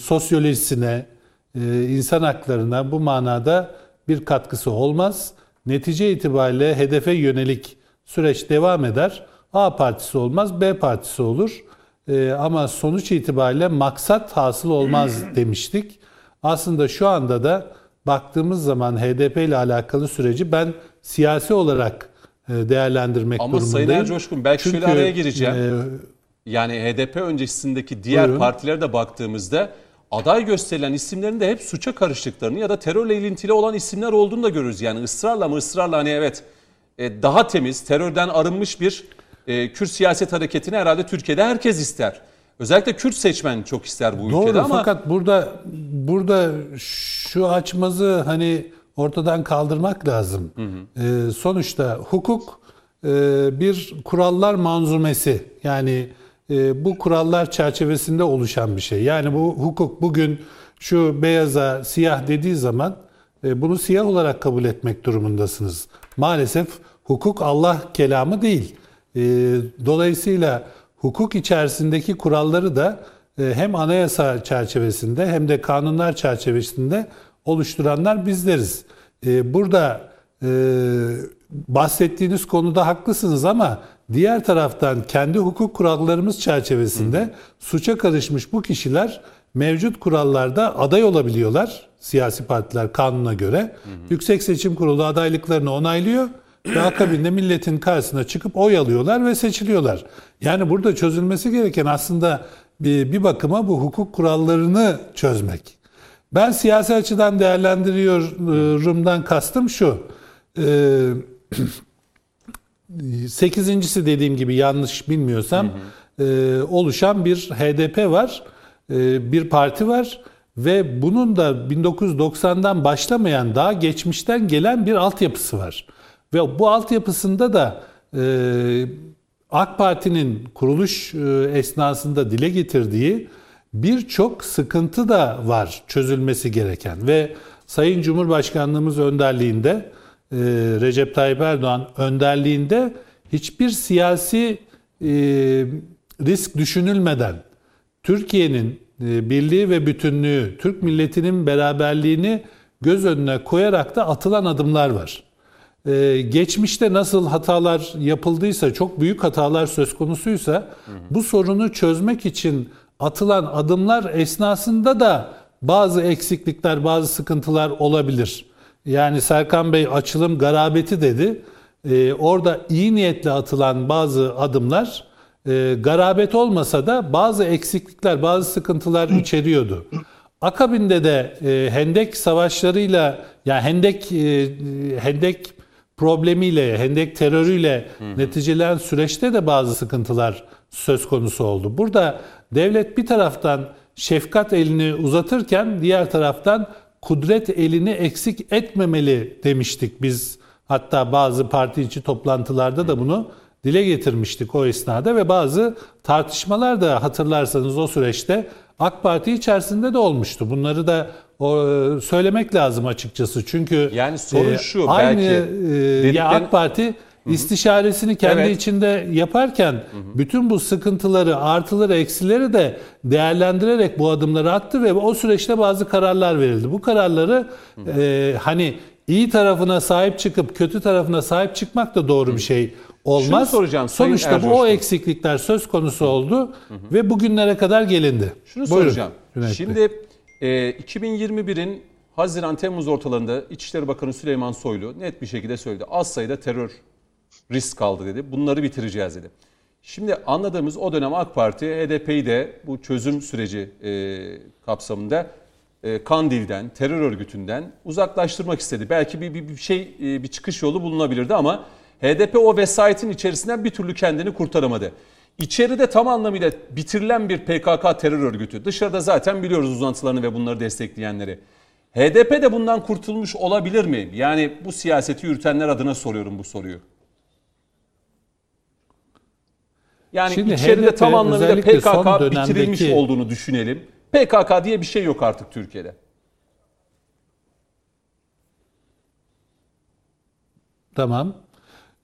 Speaker 3: sosyolojisine, e, insan haklarına bu manada bir katkısı olmaz. Netice itibariyle hedefe yönelik süreç devam eder. A partisi olmaz, B partisi olur. E, ama sonuç itibariyle maksat hasıl olmaz demiştik. Aslında şu anda da baktığımız zaman HDP ile alakalı süreci ben siyasi olarak e, değerlendirmek
Speaker 1: Ama
Speaker 3: durumundayım.
Speaker 1: Sayın Ercoşkun belki şöyle
Speaker 3: Çünkü,
Speaker 1: araya gireceğim.
Speaker 3: e,
Speaker 1: Yani HDP öncesindeki diğer
Speaker 3: Buyurun.
Speaker 1: partilere de baktığımızda aday gösterilen isimlerin de hep suça karıştıklarını ya da terörle ilintili olan isimler olduğunu da görürüz. Yani ısrarla mı ısrarla hani evet e, daha temiz, terörden arınmış bir e, Kürt siyaset hareketini herhalde Türkiye'de herkes ister. Özellikle Kürt seçmen çok ister bu
Speaker 3: Doğru
Speaker 1: ülkede ama
Speaker 3: fakat burada burada şu açmazı hani ortadan kaldırmak lazım. Ee, sonuçta hukuk e, bir kurallar manzumesi yani e, bu kurallar çerçevesinde oluşan bir şey. Yani bu hukuk bugün şu beyaza siyah dediği zaman e, bunu siyah olarak kabul etmek durumundasınız. Maalesef hukuk Allah kelamı değil. E, dolayısıyla hukuk içerisindeki kuralları da e, hem anayasa çerçevesinde hem de kanunlar çerçevesinde oluşturanlar bizleriz. E, Burada e, bahsettiğiniz konuda haklısınız ama diğer taraftan kendi hukuk kurallarımız çerçevesinde suça karışmış bu kişiler mevcut kurallarda aday olabiliyorlar siyasi partiler kanuna göre. Yüksek Seçim Kurulu adaylıklarını onaylıyor ve akabinde milletin karşısına çıkıp oy alıyorlar ve seçiliyorlar. Yani burada çözülmesi gereken aslında bir, bir bakıma bu hukuk kurallarını çözmek. Ben siyasi açıdan değerlendiriyorumdan kastım şu. Ee, sekizincisi dediğim gibi yanlış bilmiyorsam e, oluşan bir HDP var, e, bir parti var ve bunun da 1990'dan başlamayan daha geçmişten gelen bir altyapısı var. Ve bu altyapısında da e, AK Parti'nin kuruluş e, esnasında dile getirdiği birçok sıkıntı da var çözülmesi gereken ve Sayın Cumhurbaşkanlığımız önderliğinde Recep Tayyip Erdoğan önderliğinde hiçbir siyasi e, risk düşünülmeden Türkiye'nin e, birliği ve bütünlüğü, Türk milletinin beraberliğini göz önüne koyarak da atılan adımlar var. Ee, geçmişte nasıl hatalar yapıldıysa, çok büyük hatalar söz konusuysa bu sorunu çözmek için atılan adımlar esnasında da bazı eksiklikler, bazı sıkıntılar olabilir. Yani Serkan Bey açılım garabeti dedi. Ee, orada iyi niyetle atılan bazı adımlar e, garabet olmasa da bazı eksiklikler, bazı sıkıntılar içeriyordu. Akabinde de e, Hendek savaşlarıyla, yani Hendek e, Hendek problemiyle, Hendek terörüyle neticelen süreçte de bazı sıkıntılar söz konusu oldu. Burada devlet bir taraftan şefkat elini uzatırken diğer taraftan kudret elini eksik etmemeli demiştik biz. Hatta bazı parti içi toplantılarda da bunu dile getirmiştik o esnada ve bazı tartışmalar da hatırlarsanız o süreçte AK Parti içerisinde de olmuştu. Bunları da o, söylemek lazım açıkçası. Çünkü
Speaker 1: Yani sorun şu,
Speaker 3: aynı
Speaker 1: belki
Speaker 3: e, ya AK Parti istişaresini kendi
Speaker 1: Evet.
Speaker 3: içinde yaparken bütün bu sıkıntıları, artıları, eksileri de değerlendirerek bu adımları attı ve o süreçte bazı kararlar verildi. Bu kararları e, hani iyi tarafına sahip çıkıp kötü tarafına sahip çıkmak da doğru bir şey olmaz.
Speaker 1: Şunu soracağım Sayın
Speaker 3: Sonuçta bu o
Speaker 1: Ercoş'tan.
Speaker 3: eksiklikler söz konusu oldu ve bugünlere kadar gelindi.
Speaker 1: Şunu
Speaker 3: Buyurun,
Speaker 1: soracağım.
Speaker 3: Cüneyt Bey.
Speaker 1: Şimdi e, 2021'in Haziran-Temmuz ortalarında İçişleri Bakanı Süleyman Soylu net bir şekilde söyledi. Az sayıda terör risk kaldı dedi. Bunları bitireceğiz dedi. Şimdi anladığımız o dönem AK Parti HDP'yi de bu çözüm süreci e, kapsamında e, Kandil'den, terör örgütünden uzaklaştırmak istedi. Belki bir, bir, bir şey, e, bir çıkış yolu bulunabilirdi ama HDP o vesayetin içerisinden bir türlü kendini kurtaramadı. İçeride tam anlamıyla bitirilen bir PKK terör örgütü. Dışarıda zaten biliyoruz uzantılarını ve bunları destekleyenleri. HDP de bundan kurtulmuş olabilir mi? Yani bu siyaseti yürütenler adına soruyorum bu soruyu. Yani
Speaker 3: Şimdi
Speaker 1: içeride
Speaker 3: HDP
Speaker 1: tam anlamıyla PKK
Speaker 3: dönemdeki-
Speaker 1: bitirilmiş olduğunu düşünelim. PKK diye bir şey yok artık Türkiye'de.
Speaker 3: Tamam.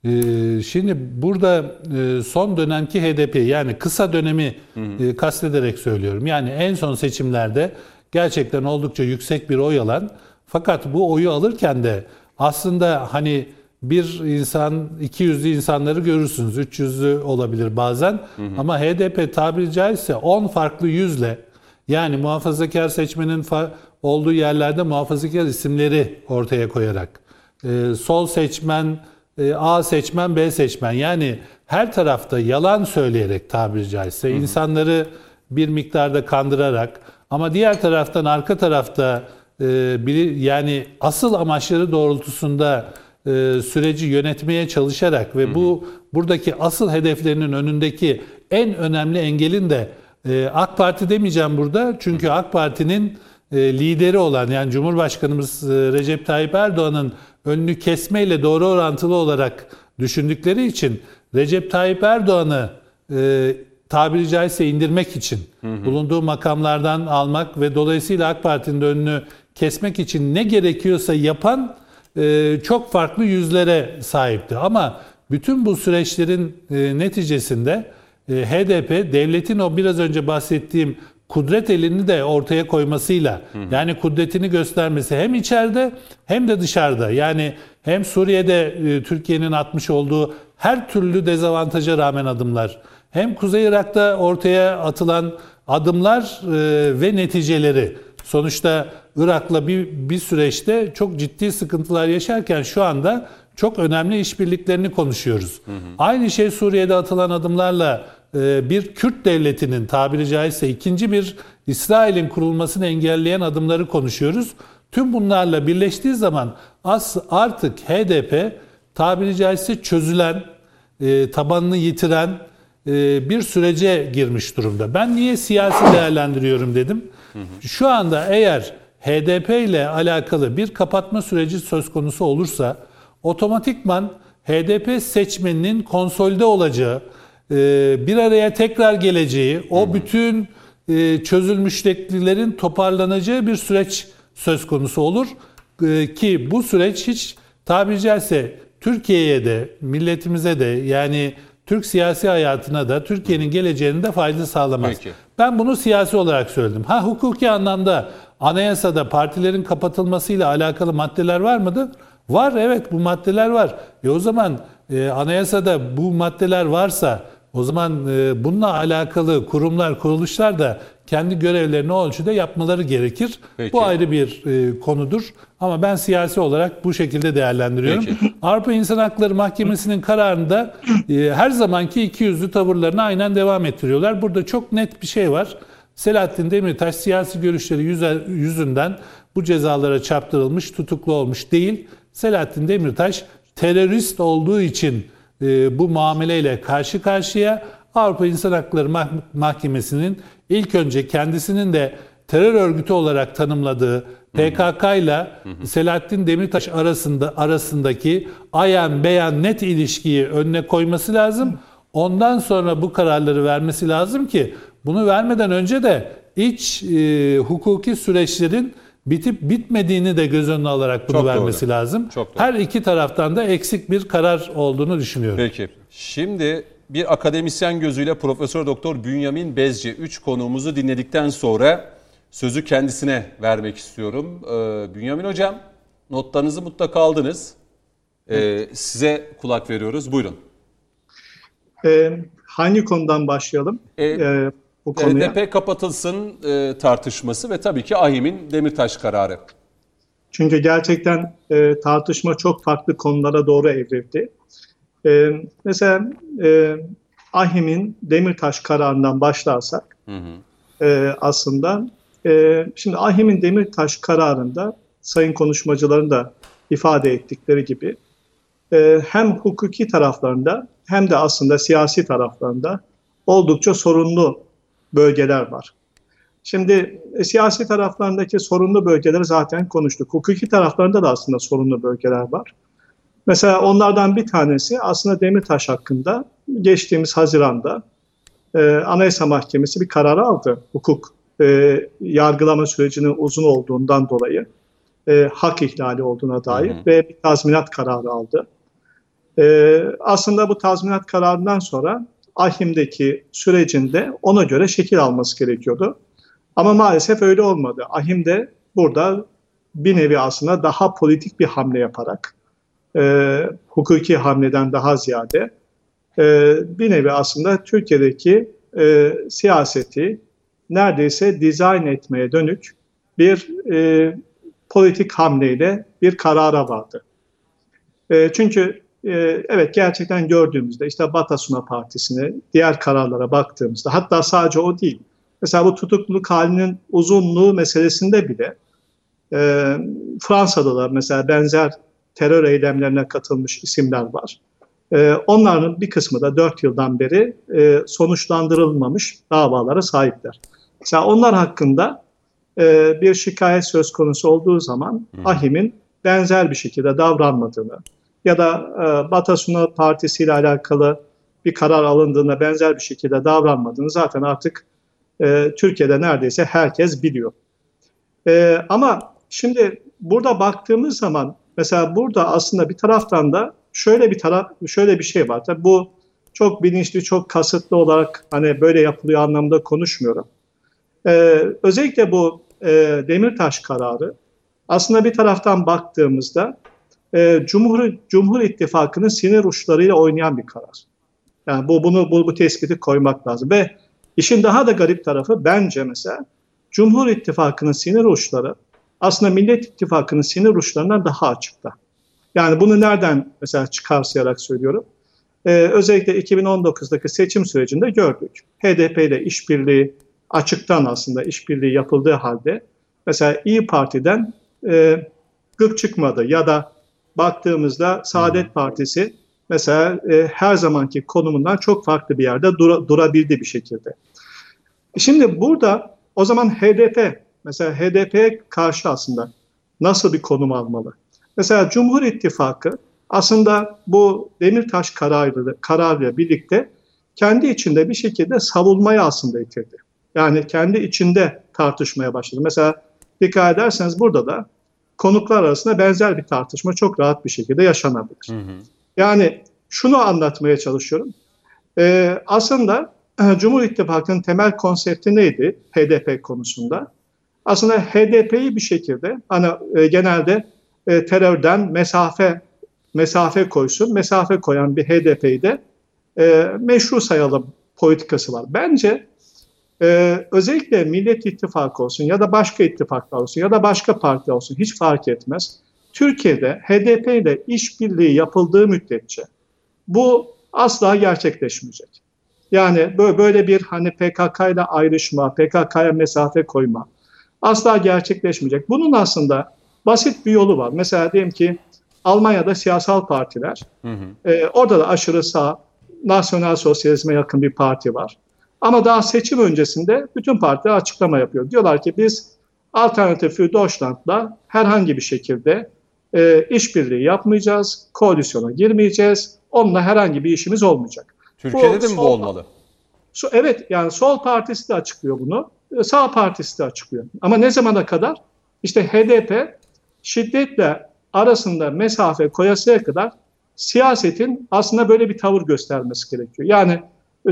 Speaker 3: Ee, şimdi burada e, son dönemki HDP yani kısa dönemi e, kastederek söylüyorum. Yani en son seçimlerde gerçekten oldukça yüksek bir oy alan fakat bu oyu alırken de aslında hani bir insan 200'lü insanları görürsünüz. 300'lü olabilir bazen. Ama HDP tabiri caizse 10 farklı yüzle yani muhafazakar seçmenin olduğu yerlerde muhafazakar isimleri ortaya koyarak e, sol seçmen, A seçmen, B seçmen. Yani her tarafta yalan söyleyerek tabiri caizse insanları bir miktarda kandırarak ama diğer taraftan arka tarafta e, bili- yani asıl amaçları doğrultusunda e, süreci yönetmeye çalışarak ve bu buradaki asıl hedeflerinin önündeki en önemli engelin de e, AK Parti demeyeceğim burada. Çünkü AK Parti'nin e, lideri olan yani Cumhurbaşkanımız e, Recep Tayyip Erdoğan'ın önünü kesmeyle doğru orantılı olarak düşündükleri için Recep Tayyip Erdoğan'ı e, tabiri caizse indirmek için bulunduğu makamlardan almak ve dolayısıyla AK Parti'nin önünü kesmek için ne gerekiyorsa yapan e, çok farklı yüzlere sahipti. Ama bütün bu süreçlerin e, neticesinde e, HDP devletin o biraz önce bahsettiğim kudret elini de ortaya koymasıyla yani kudretini göstermesi hem içeride hem de dışarıda. Yani hem Suriye'de e, Türkiye'nin atmış olduğu her türlü dezavantaja rağmen adımlar hem Kuzey Irak'ta ortaya atılan adımlar e, ve neticeleri. Sonuçta Irak'la bir, bir süreçte çok ciddi sıkıntılar yaşarken şu anda çok önemli işbirliklerini konuşuyoruz. Aynı şey Suriye'de atılan adımlarla bir Kürt devletinin tabiri caizse ikinci bir İsrail'in kurulmasını engelleyen adımları konuşuyoruz. Tüm bunlarla birleştiği zaman artık HDP tabiri caizse çözülen, e, tabanını yitiren e, bir sürece girmiş durumda. Ben niye siyasi değerlendiriyorum dedim. Şu anda eğer HDP ile alakalı bir kapatma süreci söz konusu olursa otomatikman HDP seçmeninin konsolde olacağı, e, bir araya tekrar geleceği, o bütün e, çözülmüşlüklerin toparlanacağı bir süreç söz konusu olur. E, Ki bu süreç hiç tabiri caizse Türkiye'ye de, milletimize de yani Türk siyasi hayatına da Türkiye'nin geleceğine de fayda sağlamaz.
Speaker 1: Peki.
Speaker 3: Ben bunu siyasi olarak söyledim. Ha hukuki anlamda anayasada partilerin kapatılmasıyla alakalı maddeler var mıdır? Var evet bu maddeler var. E o zaman e, anayasada bu maddeler varsa o zaman e, bununla alakalı kurumlar, kuruluşlar da kendi görevlerini o ölçüde yapmaları gerekir.
Speaker 1: Peki.
Speaker 3: Bu ayrı bir e, konudur. Ama ben siyasi olarak bu şekilde değerlendiriyorum.
Speaker 1: Peki.
Speaker 3: Avrupa İnsan Hakları Mahkemesi'nin kararında e, her zamanki iki yüzlü tavırlarını aynen devam ettiriyorlar. Burada çok net bir şey var. Selahattin Demirtaş siyasi görüşleri yüzünden bu cezalara çarptırılmış, tutuklu olmuş değil. Selahattin Demirtaş terörist olduğu için bu muameleyle karşı karşıya Avrupa İnsan Hakları Mah- Mahkemesi'nin ilk önce kendisinin de terör örgütü olarak tanımladığı PKK ile Selahattin Demirtaş arasında arasındaki ayan beyan net ilişkiyi önüne koyması lazım. Ondan sonra bu kararları vermesi lazım ki bunu vermeden önce de iç e, hukuki süreçlerin bitip bitmediğini de göz önüne alarak bunu
Speaker 1: Çok doğru.
Speaker 3: vermesi lazım.
Speaker 1: Çok doğru.
Speaker 3: Her iki taraftan da eksik bir karar olduğunu düşünüyorum.
Speaker 1: Peki. Şimdi bir akademisyen gözüyle Profesör Doktor Bünyamin Bezci 3 konuğumuzu dinledikten sonra sözü kendisine vermek istiyorum. Ee, Bünyamin Hocam notlarınızı mutlaka aldınız. Ee, size kulak veriyoruz. Buyurun.
Speaker 4: Ee, hangi konudan başlayalım?
Speaker 1: Ee,
Speaker 4: Ee, bu konuya.
Speaker 1: HDP kapatılsın e, tartışması ve tabii ki AHİM'in Demirtaş kararı.
Speaker 4: Çünkü gerçekten e, tartışma çok farklı konulara doğru evrildi. E, mesela e, AHİM'in Demirtaş kararından başlarsak e, aslında e, şimdi AHİM'in Demirtaş kararında sayın konuşmacıların da ifade ettikleri gibi e, hem hukuki taraflarında hem de aslında siyasi taraflarında oldukça sorunlu bölgeler var. Şimdi e, siyasi taraflarındaki sorunlu bölgeleri zaten konuştuk. Hukuki taraflarında da aslında sorunlu bölgeler var. Mesela onlardan bir tanesi aslında Demirtaş hakkında geçtiğimiz Haziran'da e, Anayasa Mahkemesi bir karar aldı. Hukuk e, yargılama sürecinin uzun olduğundan dolayı e, hak ihlali olduğuna dair
Speaker 1: Hı hı.
Speaker 4: ve bir tazminat kararı aldı. E, aslında bu tazminat kararından sonra AHİM'deki sürecinde ona göre şekil alması gerekiyordu. Ama maalesef öyle olmadı. Ahim de burada bir nevi aslında daha politik bir hamle yaparak, e, hukuki hamleden daha ziyade e, bir nevi aslında Türkiye'deki e, siyaseti neredeyse dizayn etmeye dönük bir e, politik hamleyle bir karara vardı. E, çünkü e, evet gerçekten gördüğümüzde işte Batasuna Partisi'ne, diğer kararlara baktığımızda hatta sadece o değil. Mesela bu tutukluluk halinin uzunluğu meselesinde bile e, Fransa'da da mesela benzer terör eylemlerine katılmış isimler var. E, onların bir kısmı da 4 yıldan beri e, sonuçlandırılmamış davalara sahipler. Mesela onlar hakkında e, bir şikayet söz konusu olduğu zaman AHİM'in benzer bir şekilde davranmadığını ya da e, Batasuna Partisi ile alakalı bir karar alındığında benzer bir şekilde davranmadığını zaten artık e, Türkiye'de neredeyse herkes biliyor. E, ama şimdi burada baktığımız zaman mesela burada aslında bir taraftan da şöyle bir taraf şöyle bir şey var. Tabii bu çok bilinçli, çok kasıtlı olarak hani böyle yapılıyor anlamda konuşmuyorum. E, özellikle bu e, Demirtaş kararı aslında bir taraftan baktığımızda e, Cumhur Cumhur İttifakı'nın sinir uçlarıyla oynayan bir karar. Yani bu bunu bu, bu tespiti koymak lazım ve işin daha da garip tarafı bence mesela Cumhur İttifakı'nın sinir uçları aslında Millet İttifakı'nın sinir uçlarından daha açıkta. Yani bunu nereden mesela çıkarsayarak söylüyorum. Ee, özellikle 2019'daki seçim sürecinde gördük. HDP ile işbirliği açıktan aslında işbirliği yapıldığı halde mesela İyi Parti'den e, gık çıkmadı ya da baktığımızda Saadet Partisi mesela e, her zamanki konumundan çok farklı bir yerde dura, durabildi bir şekilde. Şimdi burada o zaman HDP mesela HDP'ye karşı aslında nasıl bir konum almalı? Mesela Cumhur İttifakı aslında bu Demirtaş kararıyla, kararıyla birlikte kendi içinde bir şekilde savunmaya aslında itildi. Yani kendi içinde tartışmaya başladı. Mesela dikkat ederseniz burada da konuklar arasında benzer bir tartışma çok rahat bir şekilde yaşanabilir. Yani şunu anlatmaya çalışıyorum. Ee, aslında e, Cumhur İttifakı'nın temel konsepti neydi HDP konusunda? Aslında HDP'yi bir şekilde hani e, genelde e, terörden mesafe mesafe koysun, mesafe koyan bir HDP'yi de e, meşru sayalım politikası var. Bence e, özellikle Millet İttifakı olsun ya da başka ittifaklar olsun ya da başka parti olsun hiç fark etmez. Türkiye'de HDP ile işbirliği yapıldığı müddetçe bu asla gerçekleşmeyecek. Yani böyle bir hani PKK ile ayrışma, PKK'ya mesafe koyma asla gerçekleşmeyecek. Bunun aslında basit bir yolu var. Mesela diyelim ki Almanya'da siyasal partiler, hı hı. E, orada da aşırı sağ, nasyonel sosyalizme yakın bir parti var. Ama daha seçim öncesinde bütün partiler açıklama yapıyor. Diyorlar ki biz Alternatif für Deutschland'la herhangi bir şekilde e, işbirliği yapmayacağız, koalisyona girmeyeceğiz, onunla herhangi bir işimiz olmayacak.
Speaker 1: Türkiye'de bu, de mi bu olmalı?
Speaker 4: So, evet yani sol partisi de açıklıyor bunu, e, sağ partisi de açıklıyor. Ama ne zamana kadar? İşte HDP şiddetle arasında mesafe koyasıya kadar siyasetin aslında böyle bir tavır göstermesi gerekiyor. Yani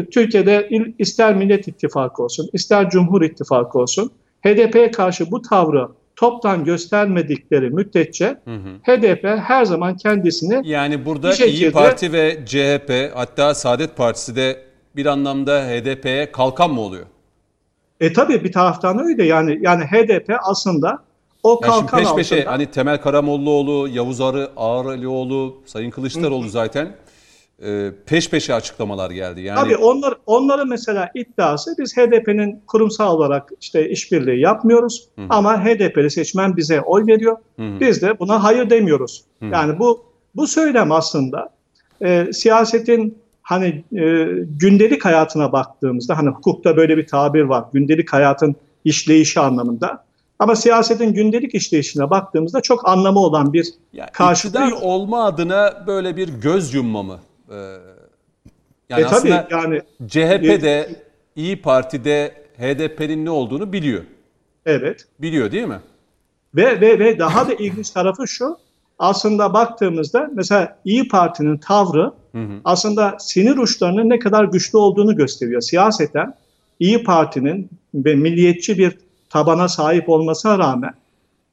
Speaker 4: Türkiye'de ister Millet İttifakı olsun, ister Cumhur İttifakı olsun HDP'ye karşı bu tavrı toptan göstermedikleri müddetçe hı hı. HDP her zaman kendisini
Speaker 1: yani burada şekilde, İyi Parti ve CHP hatta Saadet Partisi de bir anlamda HDP'ye kalkan mı oluyor?
Speaker 4: E tabii bir taraftan öyle yani yani HDP aslında o
Speaker 1: yani kalkan peş peşe altında, hani Temel Karamollaoğlu, Yavuz Arı, Ağar Alioğlu, Sayın Kılıçdaroğlu hı. zaten e, peş peşe açıklamalar geldi. Yani
Speaker 4: Tabii onlar onların mesela iddiası biz HDP'nin kurumsal olarak işte işbirliği yapmıyoruz Hı. ama HDP'li seçmen bize oy veriyor. Hı. Biz de buna hayır demiyoruz. Hı. Yani bu bu söylem aslında e, siyasetin hani e, gündelik hayatına baktığımızda hani hukukta böyle bir tabir var. Gündelik hayatın işleyişi anlamında. Ama siyasetin gündelik işleyişine baktığımızda çok anlamı olan bir
Speaker 1: ya karşılığı olma adına böyle bir göz yumma mı? Ee, yani e, aslında tabii, yani CHP'de, e, İyi Parti'de HDP'nin ne olduğunu biliyor.
Speaker 4: Evet.
Speaker 1: Biliyor değil mi?
Speaker 4: Ve ve ve daha da ilginç tarafı şu. Aslında baktığımızda mesela İyi Parti'nin tavrı hı hı. aslında sinir uçlarının ne kadar güçlü olduğunu gösteriyor. Siyaseten İyi Parti'nin ve milliyetçi bir tabana sahip olmasına rağmen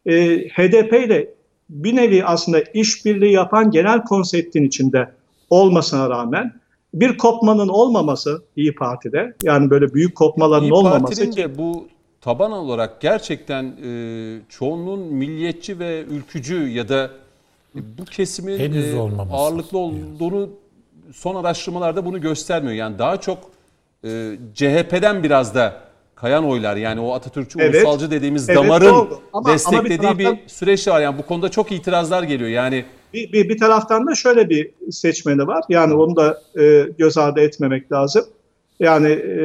Speaker 4: e, HDP ile bir nevi aslında işbirliği yapan genel konseptin içinde olmasına rağmen bir kopmanın olmaması İyi Parti'de yani böyle büyük kopmaların İyi olmaması.
Speaker 1: Parti'nin de bu taban olarak gerçekten e, çoğunluğun milliyetçi ve ülkücü ya da bu kesimin e, ağırlıklı olduğunu son araştırmalarda bunu göstermiyor. Yani daha çok e, CHP'den biraz da kayan oylar yani o Atatürkçü evet, ulusalcı dediğimiz evet, damarın ama, desteklediği ama bir, taraftan, bir süreç var. Yani bu konuda çok itirazlar geliyor. Yani
Speaker 4: bir, bir, bir taraftan da şöyle bir seçmeni var. Yani onu da e, göz ardı etmemek lazım. Yani e,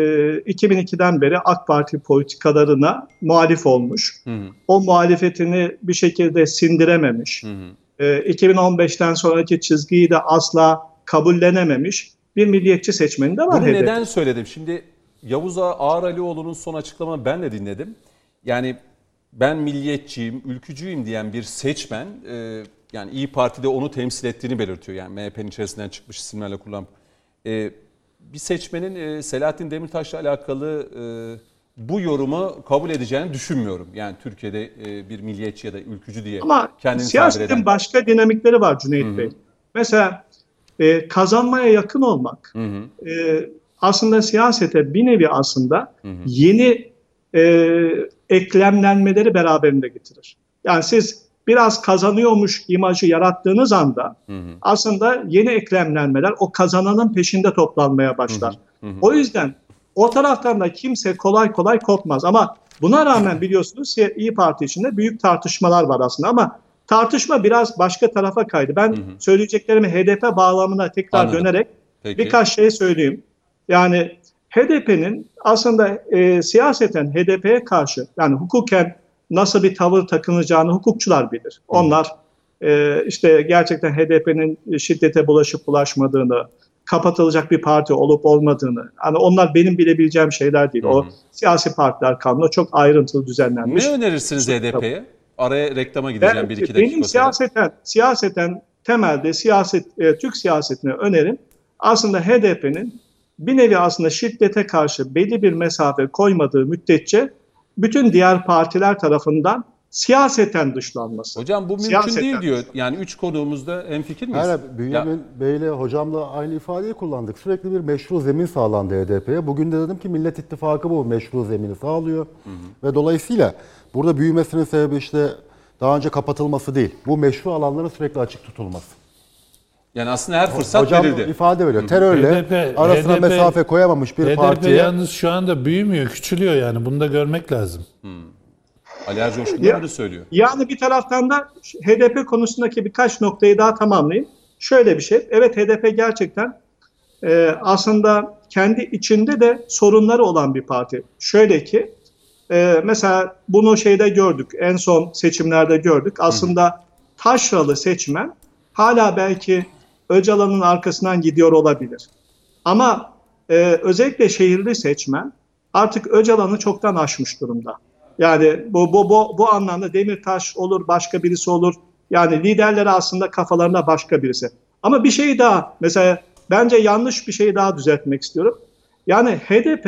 Speaker 4: 2002'den beri AK Parti politikalarına muhalif olmuş. Hı hı. O muhalefetini bir şekilde sindirememiş. Hı hı. E, 2015'ten sonraki çizgiyi de asla kabullenememiş bir milliyetçi seçmeni de var.
Speaker 1: Bunu hedef. neden söyledim? Şimdi Yavuz Ağar Alioğlu'nun son açıklamasını ben de dinledim. Yani ben milliyetçiyim, ülkücüyüm diyen bir seçmen e, yani İyi Parti'de onu temsil ettiğini belirtiyor. Yani MHP'nin içerisinden çıkmış isimlerle kullan. E, bir seçmenin e, Selahattin Demirtaş'la alakalı e, bu yorumu kabul edeceğini düşünmüyorum. Yani Türkiye'de e, bir milliyetçi ya da ülkücü diye
Speaker 4: Ama kendini siyasetin başka dinamikleri var Cüneyt Hı-hı. Bey. Mesela e, kazanmaya yakın olmak e, aslında siyasete bir nevi aslında Hı-hı. yeni e, eklemlenmeleri beraberinde getirir. Yani siz biraz kazanıyormuş imajı yarattığınız anda hı hı. aslında yeni eklemlenmeler o kazananın peşinde toplanmaya başlar. Hı hı. O yüzden o taraftan da kimse kolay kolay kopmaz ama buna rağmen biliyorsunuz İyi Parti içinde büyük tartışmalar var aslında ama tartışma biraz başka tarafa kaydı. Ben hı hı. söyleyeceklerimi HDP bağlamına tekrar Anladım. dönerek Peki. birkaç şey söyleyeyim. Yani HDP'nin aslında e, siyaseten HDP'ye karşı yani hukuken nasıl bir tavır takınacağını hukukçular bilir. Onlar e, işte gerçekten HDP'nin şiddete bulaşıp bulaşmadığını, kapatılacak bir parti olup olmadığını, hani onlar benim bilebileceğim şeyler değil. Hı. O siyasi partiler kanunu çok ayrıntılı düzenlenmiş.
Speaker 1: Ne önerirsiniz HDP'ye? araya reklama gideceğim
Speaker 4: Ben-
Speaker 1: bir iki dakika
Speaker 4: benim
Speaker 1: sonra.
Speaker 4: siyaseten, siyaseten temelde siyaset, e, Türk siyasetine önerim aslında HDP'nin bir nevi aslında şiddete karşı belli bir mesafe koymadığı müddetçe bütün diğer partiler tarafından siyaseten dışlanması.
Speaker 1: Hocam bu mümkün
Speaker 4: Siyaseten.
Speaker 1: değil diyor. Yani üç konuğumuzda hemfikir miyiz? Ya-
Speaker 2: Bünyamin Bey'le hocamla aynı ifadeyi kullandık. Sürekli bir meşru zemin sağlandı HDP'ye. Bugün de dedim ki Millet İttifakı bu meşru zemini sağlıyor. Ve dolayısıyla burada büyümesinin sebebi işte daha önce kapatılması değil. Bu meşru alanların sürekli açık tutulması.
Speaker 1: Yani aslında her fırsat
Speaker 2: Hocam
Speaker 1: verildi.
Speaker 2: ifade veriyor. Terörle
Speaker 3: HDP
Speaker 2: arasına
Speaker 3: HDP
Speaker 2: mesafe koyamamış bir
Speaker 3: HDP
Speaker 2: partiye
Speaker 3: yalnız şu anda büyümüyor, küçülüyor yani. Bunu da görmek lazım.
Speaker 1: Ali Ercoşkun da
Speaker 4: Ya-
Speaker 1: bunu söylüyor.
Speaker 4: Yani bir taraftan da HDP konusundaki birkaç noktayı daha tamamlayayım. Şöyle bir şey, evet HDP gerçekten e, aslında kendi içinde de sorunları olan bir parti. Şöyle ki, e, mesela bunu şeyde gördük, en son seçimlerde gördük. Aslında taşralı seçmen hala belki Öcalan'ın arkasından gidiyor olabilir. Ama e, özellikle şehirli seçmen artık Öcalan'ı çoktan aşmış durumda. Yani bu, bu, bu, bu anlamda Demirtaş olur, başka birisi olur. Yani liderleri aslında kafalarında başka birisi. Ama bir şey daha, mesela bence yanlış bir şey daha düzeltmek istiyorum. Yani HDP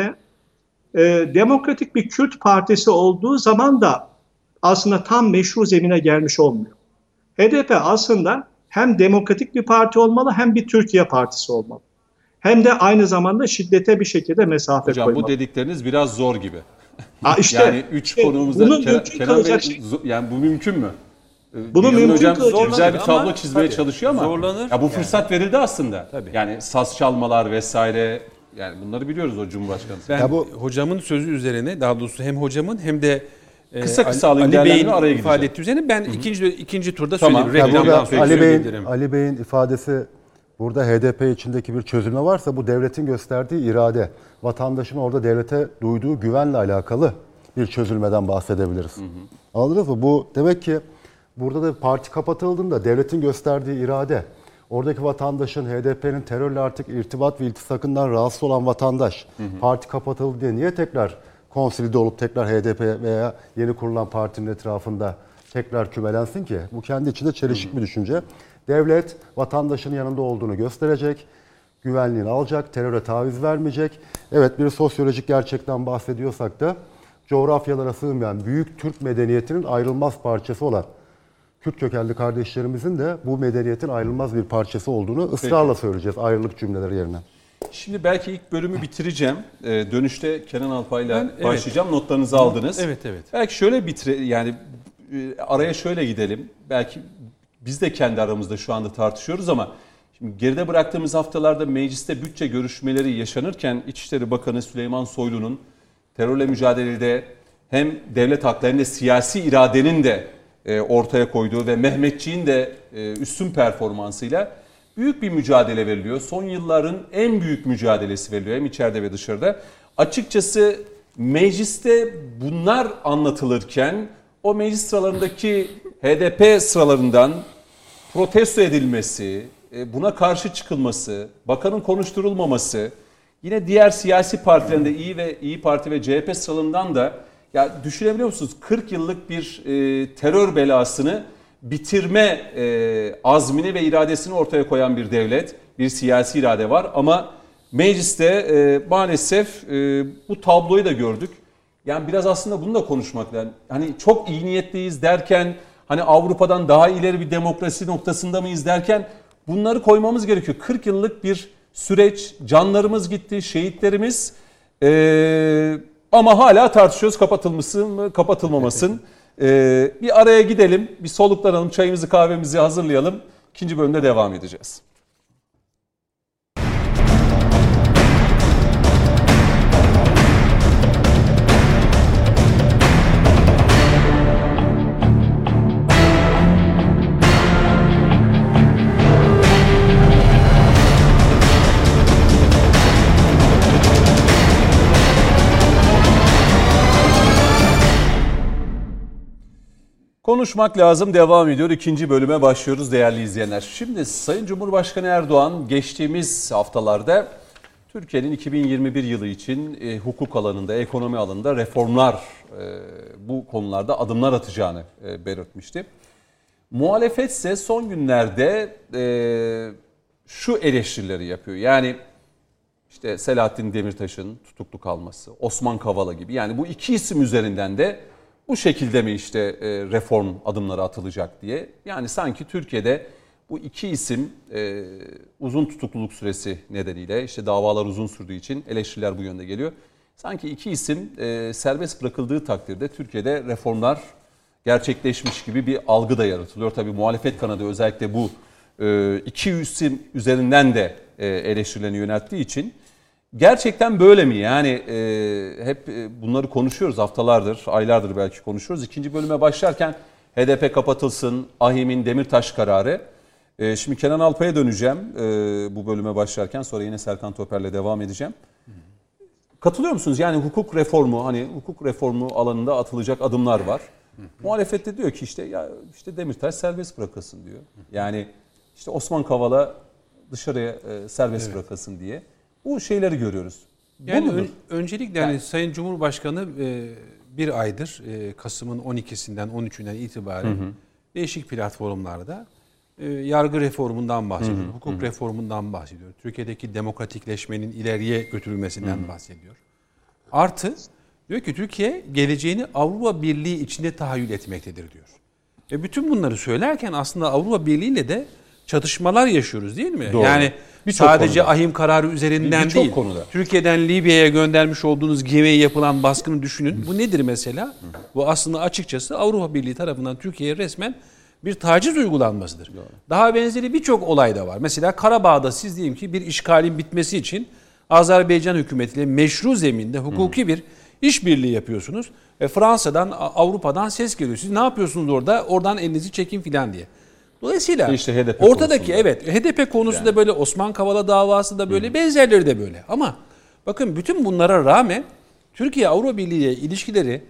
Speaker 4: e, demokratik bir Kürt partisi olduğu zaman da aslında tam meşru zemine gelmiş olmuyor. HDP aslında hem demokratik bir parti olmalı hem bir Türkiye partisi olmalı. Hem de aynı zamanda şiddete bir şekilde mesafe
Speaker 1: Hocam
Speaker 4: koymalı.
Speaker 1: bu dedikleriniz biraz zor gibi.
Speaker 4: Ha işte,
Speaker 1: yani üç
Speaker 4: işte
Speaker 1: konuğumuzda Kenan,
Speaker 4: mümkün
Speaker 1: Kenan Bey,
Speaker 4: şey-
Speaker 1: yani bu mümkün mü? Ee,
Speaker 4: Bunu mümkün
Speaker 1: hocam
Speaker 4: kılacak
Speaker 1: güzel
Speaker 5: şey
Speaker 1: bir tablo
Speaker 5: ama
Speaker 1: çizmeye
Speaker 5: tabii,
Speaker 1: çalışıyor ama
Speaker 5: zorlanır.
Speaker 1: ya bu
Speaker 5: Yani.
Speaker 1: fırsat verildi aslında.
Speaker 5: Tabii.
Speaker 1: Yani saz çalmalar vesaire yani bunları biliyoruz o Cumhurbaşkanı.
Speaker 5: Ben
Speaker 2: Ya bu-
Speaker 5: hocamın sözü üzerine daha doğrusu hem hocamın hem de
Speaker 1: Kısa kısa
Speaker 5: Ali-
Speaker 1: alayım,
Speaker 5: Ali Bey'in
Speaker 1: araya
Speaker 5: ifade
Speaker 1: gideceğim.
Speaker 5: ettiği üzerine ben ikinci ikinci turda
Speaker 1: Tamam. Ya
Speaker 5: Reklamdan sonra
Speaker 2: Ali. Bey'in, Ali Bey'in ifadesi burada HDP içindeki bir çözülme varsa bu devletin gösterdiği irade. Vatandaşın orada devlete duyduğu güvenle alakalı bir çözülmeden bahsedebiliriz. Anladınız mı? Bu demek ki burada da parti kapatıldığında devletin gösterdiği irade. Oradaki vatandaşın HDP'nin terörle artık irtibat ve iltisakından rahatsız olan vatandaş parti kapatıldı diye niye tekrar konsolide olup tekrar HDP veya yeni kurulan partinin etrafında tekrar kümelensin ki? Bu kendi içinde çelişik bir düşünce. Devlet vatandaşın yanında olduğunu gösterecek, güvenliğini alacak, teröre taviz vermeyecek. Evet bir sosyolojik gerçekten bahsediyorsak da coğrafyalara sığmayan büyük Türk medeniyetinin ayrılmaz parçası olan Kürt kökenli kardeşlerimizin de bu medeniyetin ayrılmaz bir parçası olduğunu ısrarla söyleyeceğiz ayrılık cümleleri yerine.
Speaker 1: Şimdi belki ilk bölümü bitireceğim. Ee, dönüşte Kenan Alpay'la
Speaker 5: evet.
Speaker 1: başlayacağım. Notlarınızı aldınız.
Speaker 5: Evet, evet.
Speaker 1: Belki şöyle bitire yani e, araya şöyle gidelim. Belki biz de kendi aramızda şu anda tartışıyoruz ama şimdi geride bıraktığımız haftalarda mecliste bütçe görüşmeleri yaşanırken İçişleri Bakanı Süleyman Soylu'nun terörle mücadelede hem devlet hem de siyasi iradenin de e, ortaya koyduğu ve Mehmetçiğin de e, üstün performansıyla büyük bir mücadele veriliyor. Son yılların en büyük mücadelesi veriliyor hem içeride ve dışarıda. Açıkçası mecliste bunlar anlatılırken o meclis sıralarındaki HDP sıralarından protesto edilmesi, e, buna karşı çıkılması, bakanın konuşturulmaması, yine diğer siyasi partilerinde İyi ve İyi Parti ve CHP sıralarından da ya düşünebiliyor musunuz 40 yıllık bir e, terör belasını bitirme e, azmini ve iradesini ortaya koyan bir devlet, bir siyasi irade var ama mecliste e, maalesef e, bu tabloyu da gördük. Yani biraz aslında bunu da konuşmak lazım. Hani çok iyi niyetliyiz derken hani Avrupa'dan daha ileri bir demokrasi noktasında mıyız derken bunları koymamız gerekiyor. 40 yıllık bir süreç, canlarımız gitti, şehitlerimiz ee, ama hala tartışıyoruz kapatılması mı, kapatılmamasın. Ee, bir araya gidelim, bir soluklanalım, çayımızı kahvemizi hazırlayalım. İkinci bölümde devam edeceğiz. Konuşmak lazım devam ediyor. İkinci bölüme başlıyoruz değerli izleyenler. Şimdi Sayın Cumhurbaşkanı Erdoğan geçtiğimiz haftalarda Türkiye'nin 2021 yılı için e, hukuk alanında, ekonomi alanında reformlar e, bu konularda adımlar atacağını e, belirtmişti. Muhalefet ise son günlerde e, şu eleştirileri yapıyor. Yani işte Selahattin Demirtaş'ın tutuklu kalması, Osman Kavala gibi yani bu iki isim üzerinden de bu şekilde mi işte e, reform adımları atılacak diye. Yani sanki Türkiye'de bu iki isim e, uzun tutukluluk süresi nedeniyle işte davalar uzun sürdüğü için eleştiriler bu yönde geliyor. Sanki iki isim e, serbest bırakıldığı takdirde Türkiye'de reformlar gerçekleşmiş gibi bir algı da yaratılıyor. Tabii muhalefet kanadı özellikle bu iki isim üzerinden de e, eleştirilerini yönelttiği için gerçekten böyle mi? Yani e, hep e, bunları konuşuyoruz haftalardır, aylardır belki konuşuyoruz. İkinci bölüme başlarken HDP kapatılsın, AHİM'in Demirtaş kararı. E, şimdi Kenan Alpay'a döneceğim e, bu bölüme başlarken sonra yine Serkan Toper'le devam edeceğim. Katılıyor musunuz? Yani hukuk reformu hani hukuk reformu alanında atılacak adımlar var. Muhalefet de diyor ki işte ya işte Demirtaş serbest bırakılsın diyor. Yani işte Osman Kavala dışarıya e, serbest
Speaker 5: Evet.
Speaker 1: bırakılsın diye. Bu şeyleri görüyoruz.
Speaker 5: Yani ön- öncelikle hani Sayın Cumhurbaşkanı e, bir aydır e, Kasım'ın 12'sinden 13'ünden itibaren değişik platformlarda e, yargı reformundan bahsediyor, hukuk reformundan bahsediyor. Türkiye'deki demokratikleşmenin ileriye götürülmesinden bahsediyor. Artı diyor ki Türkiye geleceğini Avrupa Birliği içinde tahayyül etmektedir diyor. Ve bütün bunları söylerken aslında Avrupa Birliği ile de çatışmalar yaşıyoruz değil mi?
Speaker 1: Doğru.
Speaker 5: Yani
Speaker 1: Birçok
Speaker 5: sadece
Speaker 1: konuda.
Speaker 5: ahim kararı üzerinden
Speaker 1: Birçok
Speaker 5: değil.
Speaker 1: konuda.
Speaker 5: Türkiye'den Libya'ya göndermiş olduğunuz gemiye yapılan baskını düşünün. Bu nedir mesela? Bu aslında açıkçası Avrupa Birliği tarafından Türkiye'ye resmen bir taciz uygulanmasıdır. Daha benzeri birçok olay da var. Mesela Karabağ'da siz diyelim ki bir işgalin bitmesi için Azerbaycan hükümetiyle meşru zeminde hukuki bir işbirliği yapıyorsunuz. Ve Fransa'dan, Avrupa'dan ses geliyor. Siz ne yapıyorsunuz orada? Oradan elinizi çekin filan diye. Dolayısıyla
Speaker 1: İşte HDP
Speaker 5: ortadaki
Speaker 1: konusunda.
Speaker 5: evet HDP konusu da böyle Osman Kavala davası da böyle benzerleri de böyle. Ama bakın bütün bunlara rağmen Türkiye Avrupa Birliği ile ilişkileri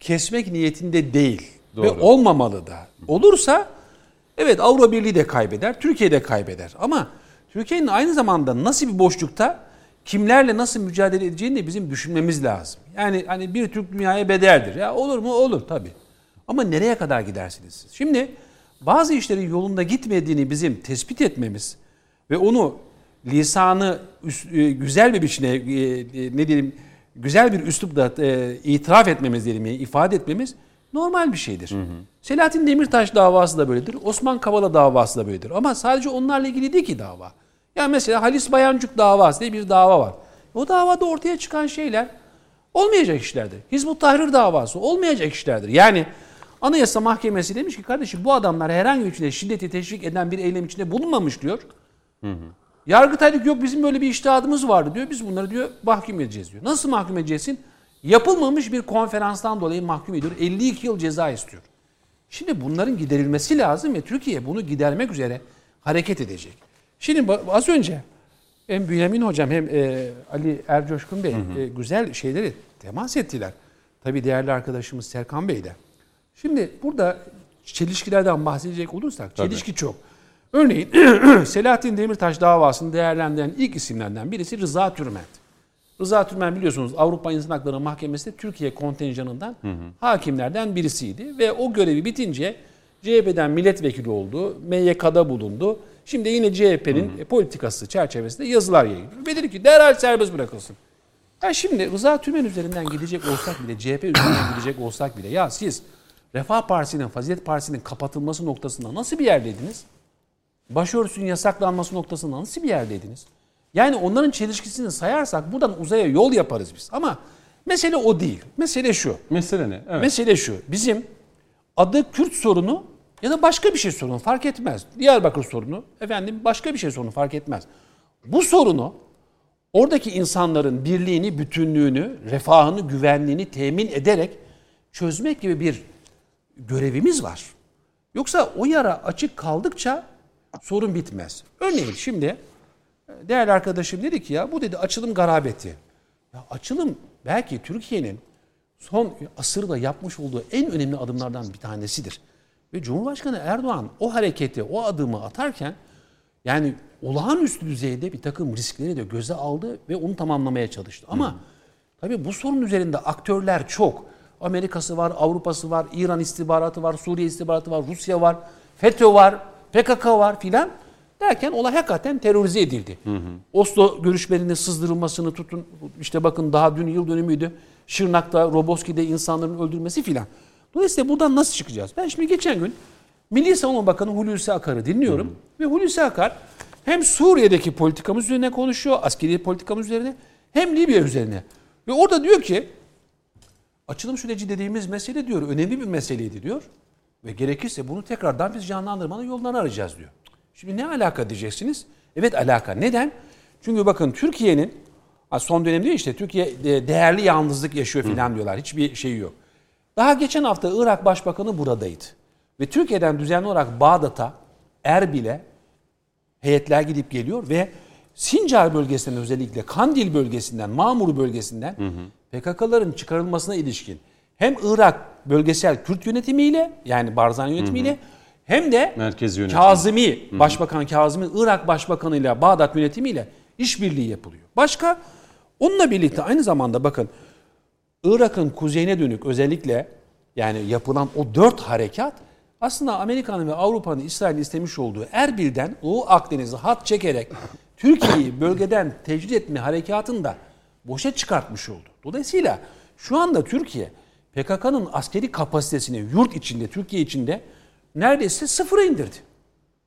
Speaker 5: kesmek niyetinde değil ve
Speaker 1: Doğru.
Speaker 5: olmamalı da. Olursa evet Avrupa Birliği de kaybeder, Türkiye de kaybeder. Ama Türkiye'nin aynı zamanda nasıl bir boşlukta kimlerle nasıl mücadele edeceğini de bizim düşünmemiz lazım. Yani hani bir Türk dünyaya bedeldir. Ya olur mu? Olur tabii. Ama nereye kadar gidersiniz siz? Şimdi bazı işlerin yolunda gitmediğini bizim tespit etmemiz ve onu lisanı e, güzel bir biçimde e, e, ne diyelim güzel bir üslupla itiraf etmemiz diyelim ifade etmemiz normal bir şeydir. Selahattin Demirtaş davası da böyledir. Osman Kavala davası da böyledir. Ama sadece onlarla ilgili değil ki dava. Yani mesela Halis Bayancuk davası diye bir dava var. O davada ortaya çıkan şeyler olmayacak işlerdir. Hizbut Tahrir davası olmayacak işlerdir. Yani Anayasa Mahkemesi demiş ki kardeşim bu adamlar herhangi bir şekilde şiddeti teşvik eden bir eylem içinde bulunmamış diyor. Yargıtay diyor ki, yok bizim böyle bir iştihadımız vardı diyor. Biz bunları diyor mahkum edeceğiz diyor. Nasıl mahkum edeceksin? Yapılmamış bir konferanstan dolayı mahkum ediyor. 52 yıl ceza istiyor. Şimdi bunların giderilmesi lazım ve Türkiye bunu gidermek üzere hareket edecek. Şimdi az önce hem Bünyamin Hocam hem e, Ali Ercoşkun Bey e, güzel şeyleri temas ettiler. Tabii değerli arkadaşımız Serkan Bey de. Şimdi burada çelişkilerden bahsedecek olursak çelişki çok. Örneğin Selahattin Demirtaş davasını değerlendiren ilk isimlerden birisi Rıza Türment. Rıza Türmen biliyorsunuz Avrupa İnsan Hakları Mahkemesi'nde Türkiye kontenjanından hakimlerden birisiydi. Ve o görevi bitince CHP'den milletvekili oldu, MYK'da bulundu. Şimdi yine CHP'nin politikası çerçevesinde yazılar yayınlıyor. Ve dedi ki derhal serbest bırakılsın. Ya şimdi Rıza Tümen üzerinden gidecek olsak bile, CHP üzerinden gidecek olsak bile ya siz Refah Partisi'nin, Fazilet Partisi'nin kapatılması noktasında nasıl bir yerdeydiniz? başörtüsünün yasaklanması noktasında nasıl bir yerdeydiniz? Yani onların çelişkisini sayarsak buradan uzaya yol yaparız biz. Ama mesele o değil. Mesele şu.
Speaker 1: Mesele ne? Evet.
Speaker 5: Mesele şu. Bizim adı Kürt sorunu ya da başka bir şey sorunu fark etmez. Diyarbakır sorunu, efendim başka bir şey sorunu fark etmez. Bu sorunu oradaki insanların birliğini, bütünlüğünü, refahını, güvenliğini temin ederek çözmek gibi bir görevimiz var. Yoksa o yara açık kaldıkça sorun bitmez. Örneğin şimdi e, değerli arkadaşım dedi ki ya bu dedi açılım garabeti. Ya açılım belki Türkiye'nin son asırda yapmış olduğu en önemli adımlardan bir tanesidir. Ve Cumhurbaşkanı Erdoğan o hareketi, o adımı atarken yani olağanüstü düzeyde bir takım riskleri de göze aldı ve onu tamamlamaya çalıştı. Ama tabii bu sorun üzerinde aktörler çok. Amerika'sı var, Avrupa'sı var, İran istihbaratı var, Suriye istihbaratı var, Rusya var, FETÖ var, PKK var filan. Derken olay hakikaten terörize edildi. Oslo görüşmelerinin sızdırılmasını tutun. işte bakın daha dün yıl dönümüydü. Şırnak'ta, Roboski'de insanların öldürülmesi filan. Dolayısıyla buradan nasıl çıkacağız? Ben şimdi geçen gün Milli Savunma Bakanı Hulusi Akar'ı dinliyorum. Ve Hulusi Akar hem Suriye'deki politikamız üzerine konuşuyor, askeri politikamız üzerine hem Libya üzerine. Ve orada diyor ki açılım süreci dediğimiz mesele diyor önemli bir meseleydi diyor. Ve gerekirse bunu tekrardan biz canlandırmanın yollarını arayacağız diyor. Şimdi ne alaka diyeceksiniz? Evet alaka. Neden? Çünkü bakın Türkiye'nin son dönemde işte Türkiye de- değerli yalnızlık yaşıyor filan diyorlar. Hiçbir şey yok. Daha geçen hafta Irak Başbakanı buradaydı. Ve Türkiye'den düzenli olarak Bağdat'a, Erbil'e heyetler gidip geliyor ve Sincar bölgesinden özellikle Kandil bölgesinden, Mamur bölgesinden PKK'ların çıkarılmasına ilişkin hem Irak bölgesel Kürt yönetimiyle yani Barzani yönetimiyle hem de
Speaker 1: Merkezi yönetim.
Speaker 5: Kazımi, Başbakan Kazımi, Irak Başbakanı ile Bağdat yönetimiyle işbirliği yapılıyor. Başka onunla birlikte aynı zamanda bakın Irak'ın kuzeyine dönük özellikle yani yapılan o dört harekat aslında Amerika'nın ve Avrupa'nın İsrail'in istemiş olduğu Erbil'den Doğu Akdeniz'e hat çekerek Türkiye'yi bölgeden tecrit etme harekatını da boşa çıkartmış oldu. Dolayısıyla şu anda Türkiye PKK'nın askeri kapasitesini yurt içinde, Türkiye içinde neredeyse sıfıra indirdi.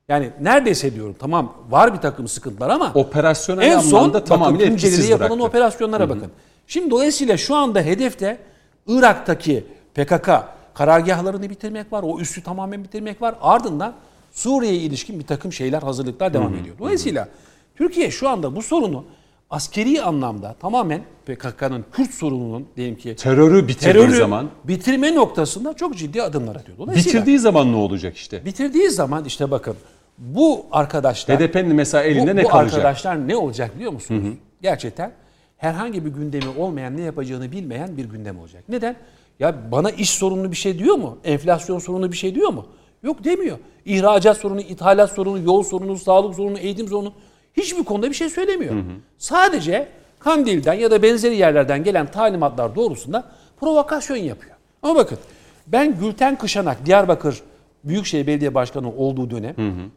Speaker 5: Yani neredeyse diyorum tamam var bir takım sıkıntılar ama
Speaker 1: Operasyonel
Speaker 5: en son bakın
Speaker 1: etkisiz
Speaker 5: yapılan
Speaker 1: bıraktı.
Speaker 5: operasyonlara bakın. Şimdi dolayısıyla şu anda hedefte Irak'taki PKK karargahlarını bitirmek var. O üssü tamamen bitirmek var. Ardından Suriye'ye ilişkin bir takım şeyler, hazırlıklar devam ediyor. Dolayısıyla Türkiye şu anda bu sorunu askeri anlamda tamamen PKK'nın Kürt sorununun diyelim ki
Speaker 1: Terörü bitirdiği
Speaker 5: terörü
Speaker 1: zaman,
Speaker 5: bitirme noktasında çok ciddi adımlar atıyor. Dolayısıyla
Speaker 1: bitirdiği zaman ne olacak işte?
Speaker 5: bitirdiği zaman işte bakın bu arkadaşlar
Speaker 1: HDP'nin mesela elinde
Speaker 5: bu,
Speaker 1: ne
Speaker 5: bu
Speaker 1: kalacak?
Speaker 5: arkadaşlar ne olacak biliyor musunuz? Gerçekten herhangi bir gündemi olmayan, ne yapacağını bilmeyen bir gündem olacak. Neden? Ya bana iş sorunlu bir şey diyor mu? Enflasyon sorunlu bir şey diyor mu? Yok demiyor. İhracat sorunu, ithalat sorunu, yol sorunu, sağlık sorunu, eğitim sorunu hiçbir konuda bir şey söylemiyor. Sadece Kandil'den ya da benzeri yerlerden gelen talimatlar doğrusunda provokasyon yapıyor. Ama bakın ben Gülten Kışanak Diyarbakır Büyükşehir Belediye Başkanı olduğu dönem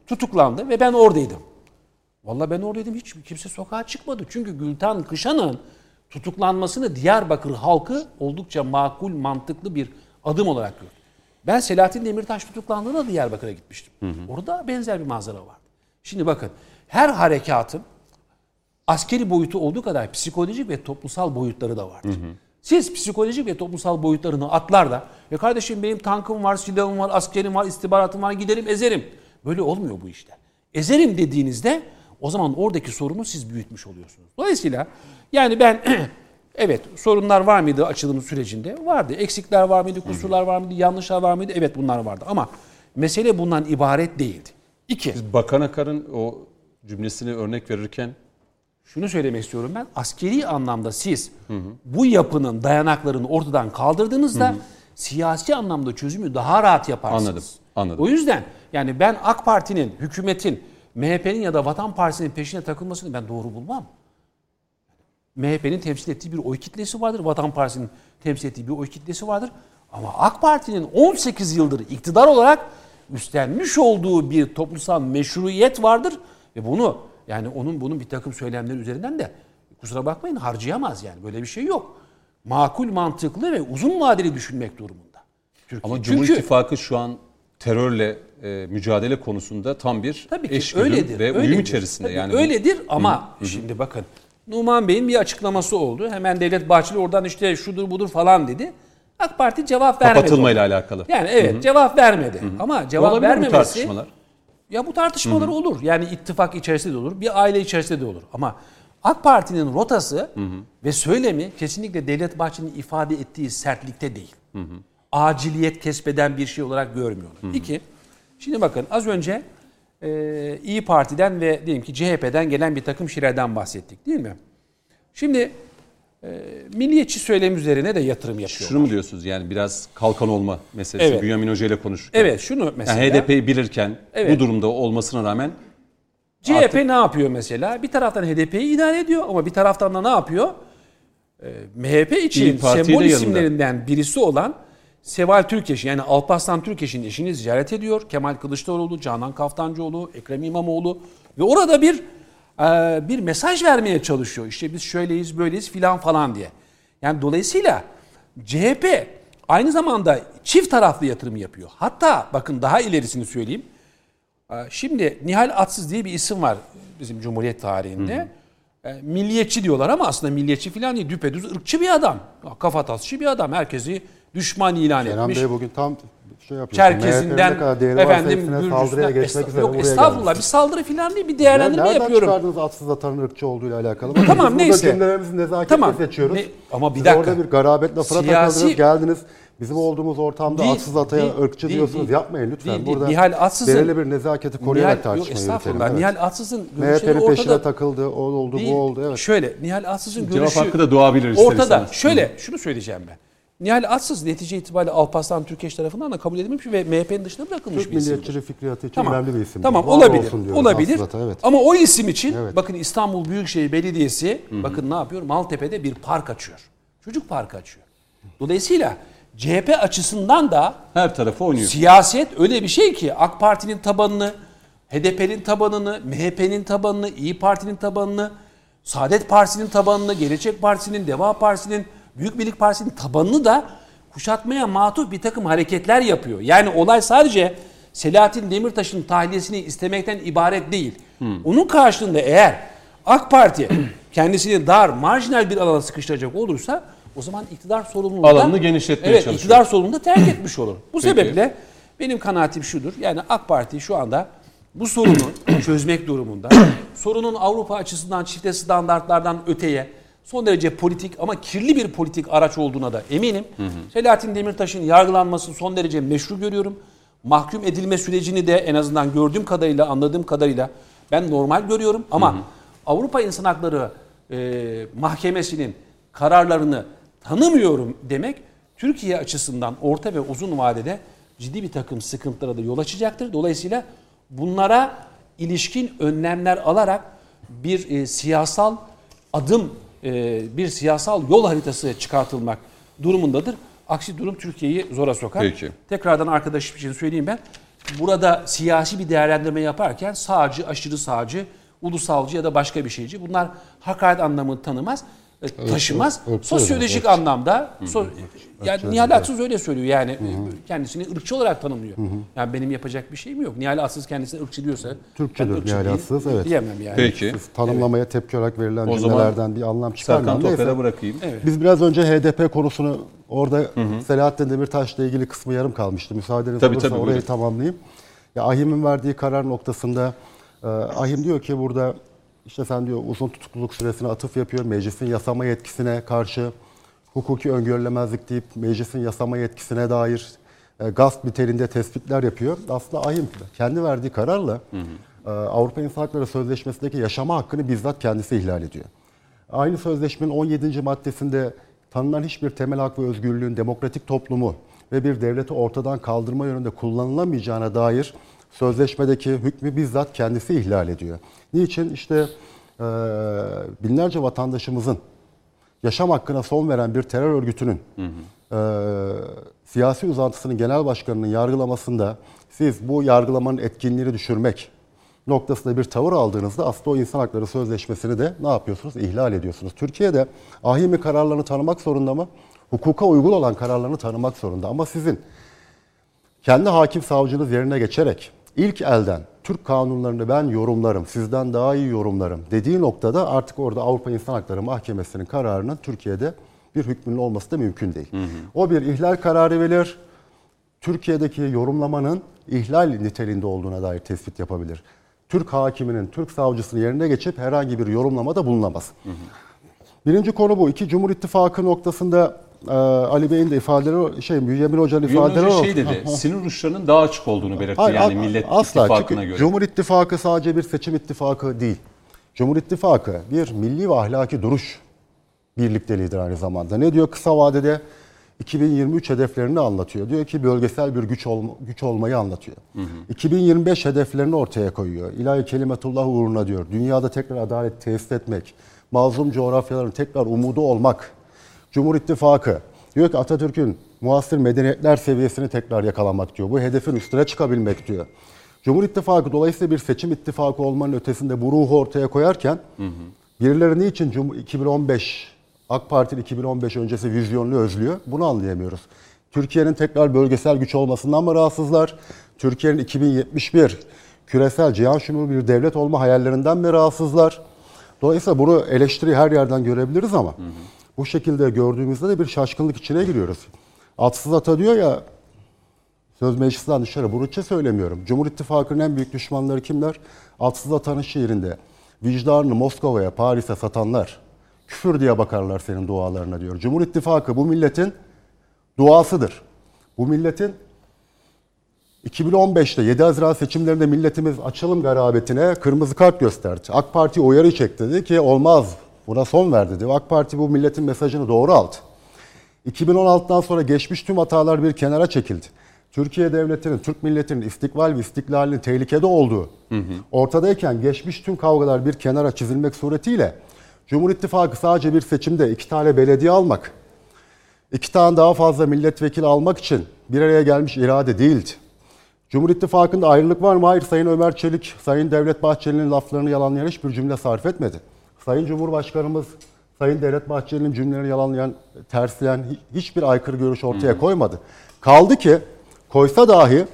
Speaker 5: tutuklandı ve ben oradaydım. Vallahi ben oradaydım hiç kimse sokağa çıkmadı. Çünkü Gülten Kışan'ın tutuklanmasını Diyarbakır halkı oldukça makul, mantıklı bir adım olarak gördü. Ben Selahattin Demirtaş tutuklandığında Diyarbakır'a gitmiştim. Orada benzer bir manzara vardı. Şimdi bakın her harekatın askeri boyutu olduğu kadar psikolojik ve toplumsal boyutları da vardır. Siz psikolojik ve toplumsal boyutlarını atlar da ya kardeşim benim tankım var, silahım var, askerim var, istihbaratım var giderim ezerim. Böyle olmuyor bu işler. Ezerim dediğinizde o zaman oradaki sorunu siz büyütmüş oluyorsunuz. Dolayısıyla yani ben evet sorunlar var mıydı açılım sürecinde? Vardı. Eksikler var mıydı, kusurlar var mıydı, yanlışlar var mıydı? Evet bunlar vardı ama mesele bundan ibaret değildi. İki,
Speaker 1: Bakan Akar'ın o cümlesini örnek verirken
Speaker 5: şunu söylemek istiyorum ben. Askeri anlamda siz bu yapının dayanaklarını ortadan kaldırdığınızda siyasi anlamda çözümü daha rahat yaparsınız.
Speaker 1: Anladım, anladım.
Speaker 5: O yüzden yani ben AK Parti'nin, hükümetin, MHP'nin ya da Vatan Partisi'nin peşine takılmasını ben doğru bulmam. MHP'nin temsil ettiği bir oy kitlesi vardır. Vatan Partisi'nin temsil ettiği bir oy kitlesi vardır. Ama AK Parti'nin 18 yıldır iktidar olarak üstlenmiş olduğu bir toplumsal meşruiyet vardır. Ve bunu yani onun bunun bir takım söylemleri üzerinden de kusura bakmayın harcayamaz yani. Böyle bir şey yok. Makul, mantıklı ve uzun vadeli düşünmek durumunda. Türkiye.
Speaker 1: ama Cumhur
Speaker 5: Çünkü
Speaker 1: İttifakı şu an terörle e, mücadele konusunda tam bir
Speaker 5: Tabii ki
Speaker 1: eşgüdüm
Speaker 5: öyledir.
Speaker 1: ve uyum
Speaker 5: öyledir.
Speaker 1: içerisinde.
Speaker 5: Tabii
Speaker 1: yani bu-
Speaker 5: öyledir ama şimdi bakın Numan Bey'in bir açıklaması oldu. Hemen Devlet Bahçeli oradan işte şudur budur falan dedi. AK Parti cevap vermedi.
Speaker 1: kapatılmayla
Speaker 5: ona.
Speaker 1: alakalı.
Speaker 5: Yani evet cevap vermedi. Ama cevap
Speaker 1: Olabilir bu
Speaker 5: vermemesi? Ya bu tartışmalar olur. Yani ittifak içerisinde de olur, bir aile içerisinde de olur. Ama AK Parti'nin rotası ve söylemi kesinlikle Devlet Bahçeli'nin ifade ettiği sertlikte değil. Aciliyet kesbeden bir şey olarak görmüyorlar. İki, şimdi bakın az önce e, İyi Parti'den ve diyelim ki CHP'den gelen bir takım şeylerden bahsettik değil mi? Şimdi milliyetçi söylem üzerine de yatırım yapıyorlar.
Speaker 1: Şunu mu diyorsunuz yani biraz kalkan olma meselesi
Speaker 5: Evet.
Speaker 1: Bünyamin Hoca ile konuşurken.
Speaker 5: Evet şunu mesela.
Speaker 1: Yani HDP'yi bilirken
Speaker 5: Evet.
Speaker 1: bu durumda olmasına rağmen
Speaker 5: CHP ne yapıyor mesela? Bir taraftan HDP'yi idare ediyor ama bir taraftan da ne yapıyor? Ee, MHP için sembol
Speaker 1: yanında.
Speaker 5: isimlerinden birisi olan Seval Türkeş yani Alparslan Türkeş'in eşini ziyaret ediyor. Kemal Kılıçdaroğlu, Canan Kaftancıoğlu, Ekrem İmamoğlu ve orada bir bir mesaj vermeye çalışıyor. İşte biz şöyleyiz, böyleyiz filan falan diye. Yani dolayısıyla CHP aynı zamanda çift taraflı yatırım yapıyor. Hatta bakın daha ilerisini söyleyeyim. Ee, Şimdi Nihal Atsız diye bir isim var bizim Cumhuriyet tarihinde. E, Milliyetçi diyorlar ama aslında milliyetçi falan değil. Düpedüz ırkçı bir adam. Kafatasçı bir adam. Herkesi düşman ilan
Speaker 2: Kenan
Speaker 5: etmiş.
Speaker 2: Bey bugün tam şey varsa
Speaker 5: efendim Gürcistan-
Speaker 2: saldırıya geçmek
Speaker 5: Yok
Speaker 2: buraya
Speaker 5: estağfurullah bir saldırı falan değil bir
Speaker 2: Ya
Speaker 5: değerlendirme
Speaker 2: Nereden
Speaker 5: yapıyorum.
Speaker 2: çıkardınız atsız atanın ırkçı olduğuyla alakalı?
Speaker 5: Tamam,
Speaker 2: Biz
Speaker 5: neyse.
Speaker 2: Burada cümlelerimizi nezaketle
Speaker 5: Tamam,
Speaker 2: seçiyoruz.
Speaker 5: ne- ama bir
Speaker 2: Siz
Speaker 5: dakika.
Speaker 2: orada bir garabetle fıra
Speaker 5: Siyasi-
Speaker 2: geldiniz. Bizim olduğumuz ortamda
Speaker 5: Değil,
Speaker 2: atsız ataya
Speaker 5: değil,
Speaker 2: ırkçı
Speaker 5: değil,
Speaker 2: diyorsunuz.
Speaker 5: değil.
Speaker 2: Yapmayın lütfen.
Speaker 5: Değil.
Speaker 2: Burada
Speaker 5: Nihal Atsız'ın-
Speaker 2: belirli bir nezaketi koruyarak
Speaker 5: Nihal, yok
Speaker 2: tartışmayı yürütelim.
Speaker 5: estağfurullah.
Speaker 2: Evet.
Speaker 5: Nihal Atsız'ın görüşleri
Speaker 2: MHP'nin peşine
Speaker 5: ortada.
Speaker 2: takıldı, o oldu,
Speaker 5: Değil.
Speaker 2: bu oldu. Evet.
Speaker 5: Şöyle Nihal Atsız'ın
Speaker 1: Cevap
Speaker 5: görüşü
Speaker 1: hakkı da doğabilir
Speaker 5: ortada. Şöyle şunu söyleyeceğim ben. Nihal Atsız netice itibariyle Alparslan Türkeş tarafından da kabul edilmiş ve MHP'nin dışında bırakılmış
Speaker 2: Türk
Speaker 5: bir isim.
Speaker 2: milliyetçi fikriyatı için
Speaker 5: Tamam.
Speaker 2: önemli bir isim.
Speaker 5: Tamam
Speaker 2: Var
Speaker 5: olabilir. Olabilir.
Speaker 2: aslında, evet.
Speaker 5: Ama o isim için
Speaker 2: Evet.
Speaker 5: bakın İstanbul Büyükşehir Belediyesi bakın ne yapıyor? Maltepe'de bir park açıyor. Çocuk parkı açıyor. Dolayısıyla CHP açısından da
Speaker 1: Her tarafı oynuyor.
Speaker 5: Siyaset öyle bir şey ki AK Parti'nin tabanını, HDP'nin tabanını, MHP'nin tabanını, İyi Parti'nin tabanını, Saadet Partisi'nin tabanını, Gelecek Partisi'nin, Deva Partisi'nin, Büyük Birlik Partisi'nin tabanını da kuşatmaya matuf bir takım hareketler yapıyor. Yani olay sadece Selahattin Demirtaş'ın tahliyesini istemekten ibaret değil. Onun karşılığında eğer AK Parti kendisini dar, marjinal bir alana sıkıştıracak olursa o zaman iktidar sorumluluğu da-
Speaker 1: Alanını genişletmeye
Speaker 5: evet,
Speaker 1: çalışıyor.
Speaker 5: iktidar sorumluluğunu terk etmiş olur. Bu
Speaker 1: Peki.
Speaker 5: sebeple benim kanaatim şudur. Yani AK Parti şu anda bu sorunu çözmek durumunda. Sorunun Avrupa açısından çifte standartlardan öteye son derece politik ama kirli bir politik araç olduğuna da eminim. Selahattin Demirtaş'ın yargılanmasını son derece meşru görüyorum. Mahkum edilme sürecini de en azından gördüğüm kadarıyla, anladığım kadarıyla ben normal görüyorum. Ama Avrupa İnsan Hakları e, Mahkemesi'nin kararlarını tanımıyorum demek Türkiye açısından orta ve uzun vadede ciddi bir takım sıkıntılara da yol açacaktır. Dolayısıyla bunlara ilişkin önlemler alarak bir e, siyasal adım, e, bir siyasal yol haritası çıkartılmak durumundadır. Aksi durum Türkiye'yi zora sokar.
Speaker 1: Peki.
Speaker 5: Tekrardan arkadaşım için söyleyeyim ben. Burada siyasi bir değerlendirme yaparken sağcı, aşırı sağcı, ulusalcı ya da başka bir şeyci bunlar hakaret anlamını tanımaz, taşımaz.
Speaker 2: ırkçı
Speaker 5: Sosyolojik
Speaker 2: ırkçı.
Speaker 5: anlamda so, yani Nihal Atsız öyle söylüyor yani kendisini ırkçı olarak tanımlıyor. Yani benim yapacak bir şeyim yok. Nihal Atsız kendisini ırkçı diyorsa
Speaker 2: Türkçedir Nihal Atsız, evet.
Speaker 5: diyemem yani.
Speaker 1: Peki.
Speaker 2: Siz tanımlamaya tepki olarak verilen
Speaker 1: O zaman
Speaker 2: cümlelerden bir anlam çıkarmayan
Speaker 1: Serkan. Toper'e bırakayım.
Speaker 2: Biz biraz önce HDP konusunu orada Selahattin Demirtaş'la ilgili kısmı yarım kalmıştı. Müsaadeniz
Speaker 1: Tabii,
Speaker 2: olursa
Speaker 1: tabii,
Speaker 2: orayı
Speaker 1: buyurun.
Speaker 2: tamamlayayım. Ya Ahim'in verdiği karar noktasında e, Ahim diyor ki burada işte sen diyor uzun tutukluluk süresine atıf yapıyor. Meclisin yasama yetkisine karşı hukuki öngörülemezlik deyip meclisin yasama yetkisine dair e, gasp niteliğinde tespitler yapıyor. Aslında Ahim kendi verdiği kararla e, Avrupa İnsan Hakları Sözleşmesi'ndeki yaşama hakkını bizzat kendisi ihlal ediyor. Aynı sözleşmenin 17. maddesinde tanınan hiçbir temel hak ve özgürlüğün demokratik toplumu ve bir devleti ortadan kaldırma yönünde kullanılamayacağına dair sözleşmedeki hükmü bizzat kendisi ihlal ediyor. Niçin? İşte e, binlerce vatandaşımızın yaşam hakkına son veren bir terör örgütünün e, siyasi uzantısının genel başkanının yargılamasında siz bu yargılamanın etkinliğini düşürmek noktasında bir tavır aldığınızda aslında o insan hakları sözleşmesini de ne yapıyorsunuz? İhlal ediyorsunuz. Türkiye'de ahimi kararlarını tanımak zorunda mı? Hukuka uygun olan kararlarını tanımak zorunda. Ama sizin kendi hakim savcınız yerine geçerek ilk elden Türk kanunlarını ben yorumlarım, sizden daha iyi yorumlarım dediği noktada artık orada Avrupa İnsan Hakları Mahkemesi'nin kararının Türkiye'de bir hükmünün olması da mümkün değil. O bir ihlal kararı verir. Türkiye'deki yorumlamanın ihlal niteliğinde olduğuna dair tespit yapabilir. Türk hakiminin, Türk savcısının yerine geçip herhangi bir yorumlamada bulunamaz. Birinci konu bu. İki Cumhur İttifakı noktasında e, Ali Bey'in de ifadeleri, şey Müyemil Hoca'nın ifadeleri
Speaker 1: Hoca şey dedi, sinir uçlarının daha açık olduğunu belirtti
Speaker 2: Hayır,
Speaker 1: yani Millet
Speaker 2: asla.
Speaker 1: İttifakı'na göre.
Speaker 2: Cumhur İttifakı sadece bir seçim ittifakı değil. Cumhur İttifakı bir milli ve ahlaki duruş birlikteliğidir aynı zamanda. Ne diyor kısa vadede 2023 hedeflerini anlatıyor. Diyor ki bölgesel bir güç olma, güç olmayı anlatıyor. 2025 hedeflerini ortaya koyuyor. İlahi kelimetullah uğruna diyor. Dünyada tekrar adalet tesis etmek, mazlum coğrafyaların tekrar umudu olmak. Cumhur İttifakı diyor ki Atatürk'ün muasır medeniyetler seviyesini tekrar yakalamak diyor. Bu hedefin üstüne çıkabilmek diyor. Cumhur İttifakı dolayısıyla bir seçim ittifakı olmanın ötesinde bu ruhu ortaya koyarken birileri niçin Cum- 2015 AK Parti'nin 2015 öncesi vizyonunu özlüyor? Bunu anlayamıyoruz. Türkiye'nin tekrar bölgesel güç olmasından mı rahatsızlar? Türkiye'nin 2071 küresel cihan şumulu bir devlet olma hayallerinden mi rahatsızlar? Dolayısıyla bunu eleştiri her yerden görebiliriz ama bu şekilde gördüğümüzde de bir şaşkınlık içine giriyoruz. Atsız Ata diyor ya Söz meclisten dışarı. Bunun için söylemiyorum. Cumhur İttifakı'nın en büyük düşmanları kimler? Atsız Atan'ın şiirinde. Vicdanını Moskova'ya, Paris'e satanlar. Küfür diye bakarlar senin dualarına diyor. Cumhur İttifakı bu milletin duasıdır. Bu milletin 2015'te 7 Haziran seçimlerinde milletimiz açılım garabetine kırmızı kart gösterdi. AK Parti uyarı çekti dedi ki olmaz buna son ver dedi. AK Parti bu milletin mesajını doğru aldı. 2016'dan sonra geçmiş tüm hatalar bir kenara çekildi. Türkiye Devleti'nin, Türk milletinin istikbal ve istiklalinin tehlikede olduğu ortadayken geçmiş tüm kavgalar bir kenara çizilmek suretiyle Cumhur İttifakı sadece bir seçimde iki tane belediye almak, iki tane daha fazla milletvekili almak için bir araya gelmiş irade değildi. Cumhur İttifakı'nda ayrılık var mı? Hayır. Sayın Ömer Çelik, Sayın Devlet Bahçeli'nin laflarını yalanlayan hiçbir cümle sarf etmedi. Sayın Cumhurbaşkanımız, Sayın Devlet Bahçeli'nin cümlelerini yalanlayan, tersleyen hi- hiçbir aykırı görüş ortaya koymadı. Kaldı ki koysa dahi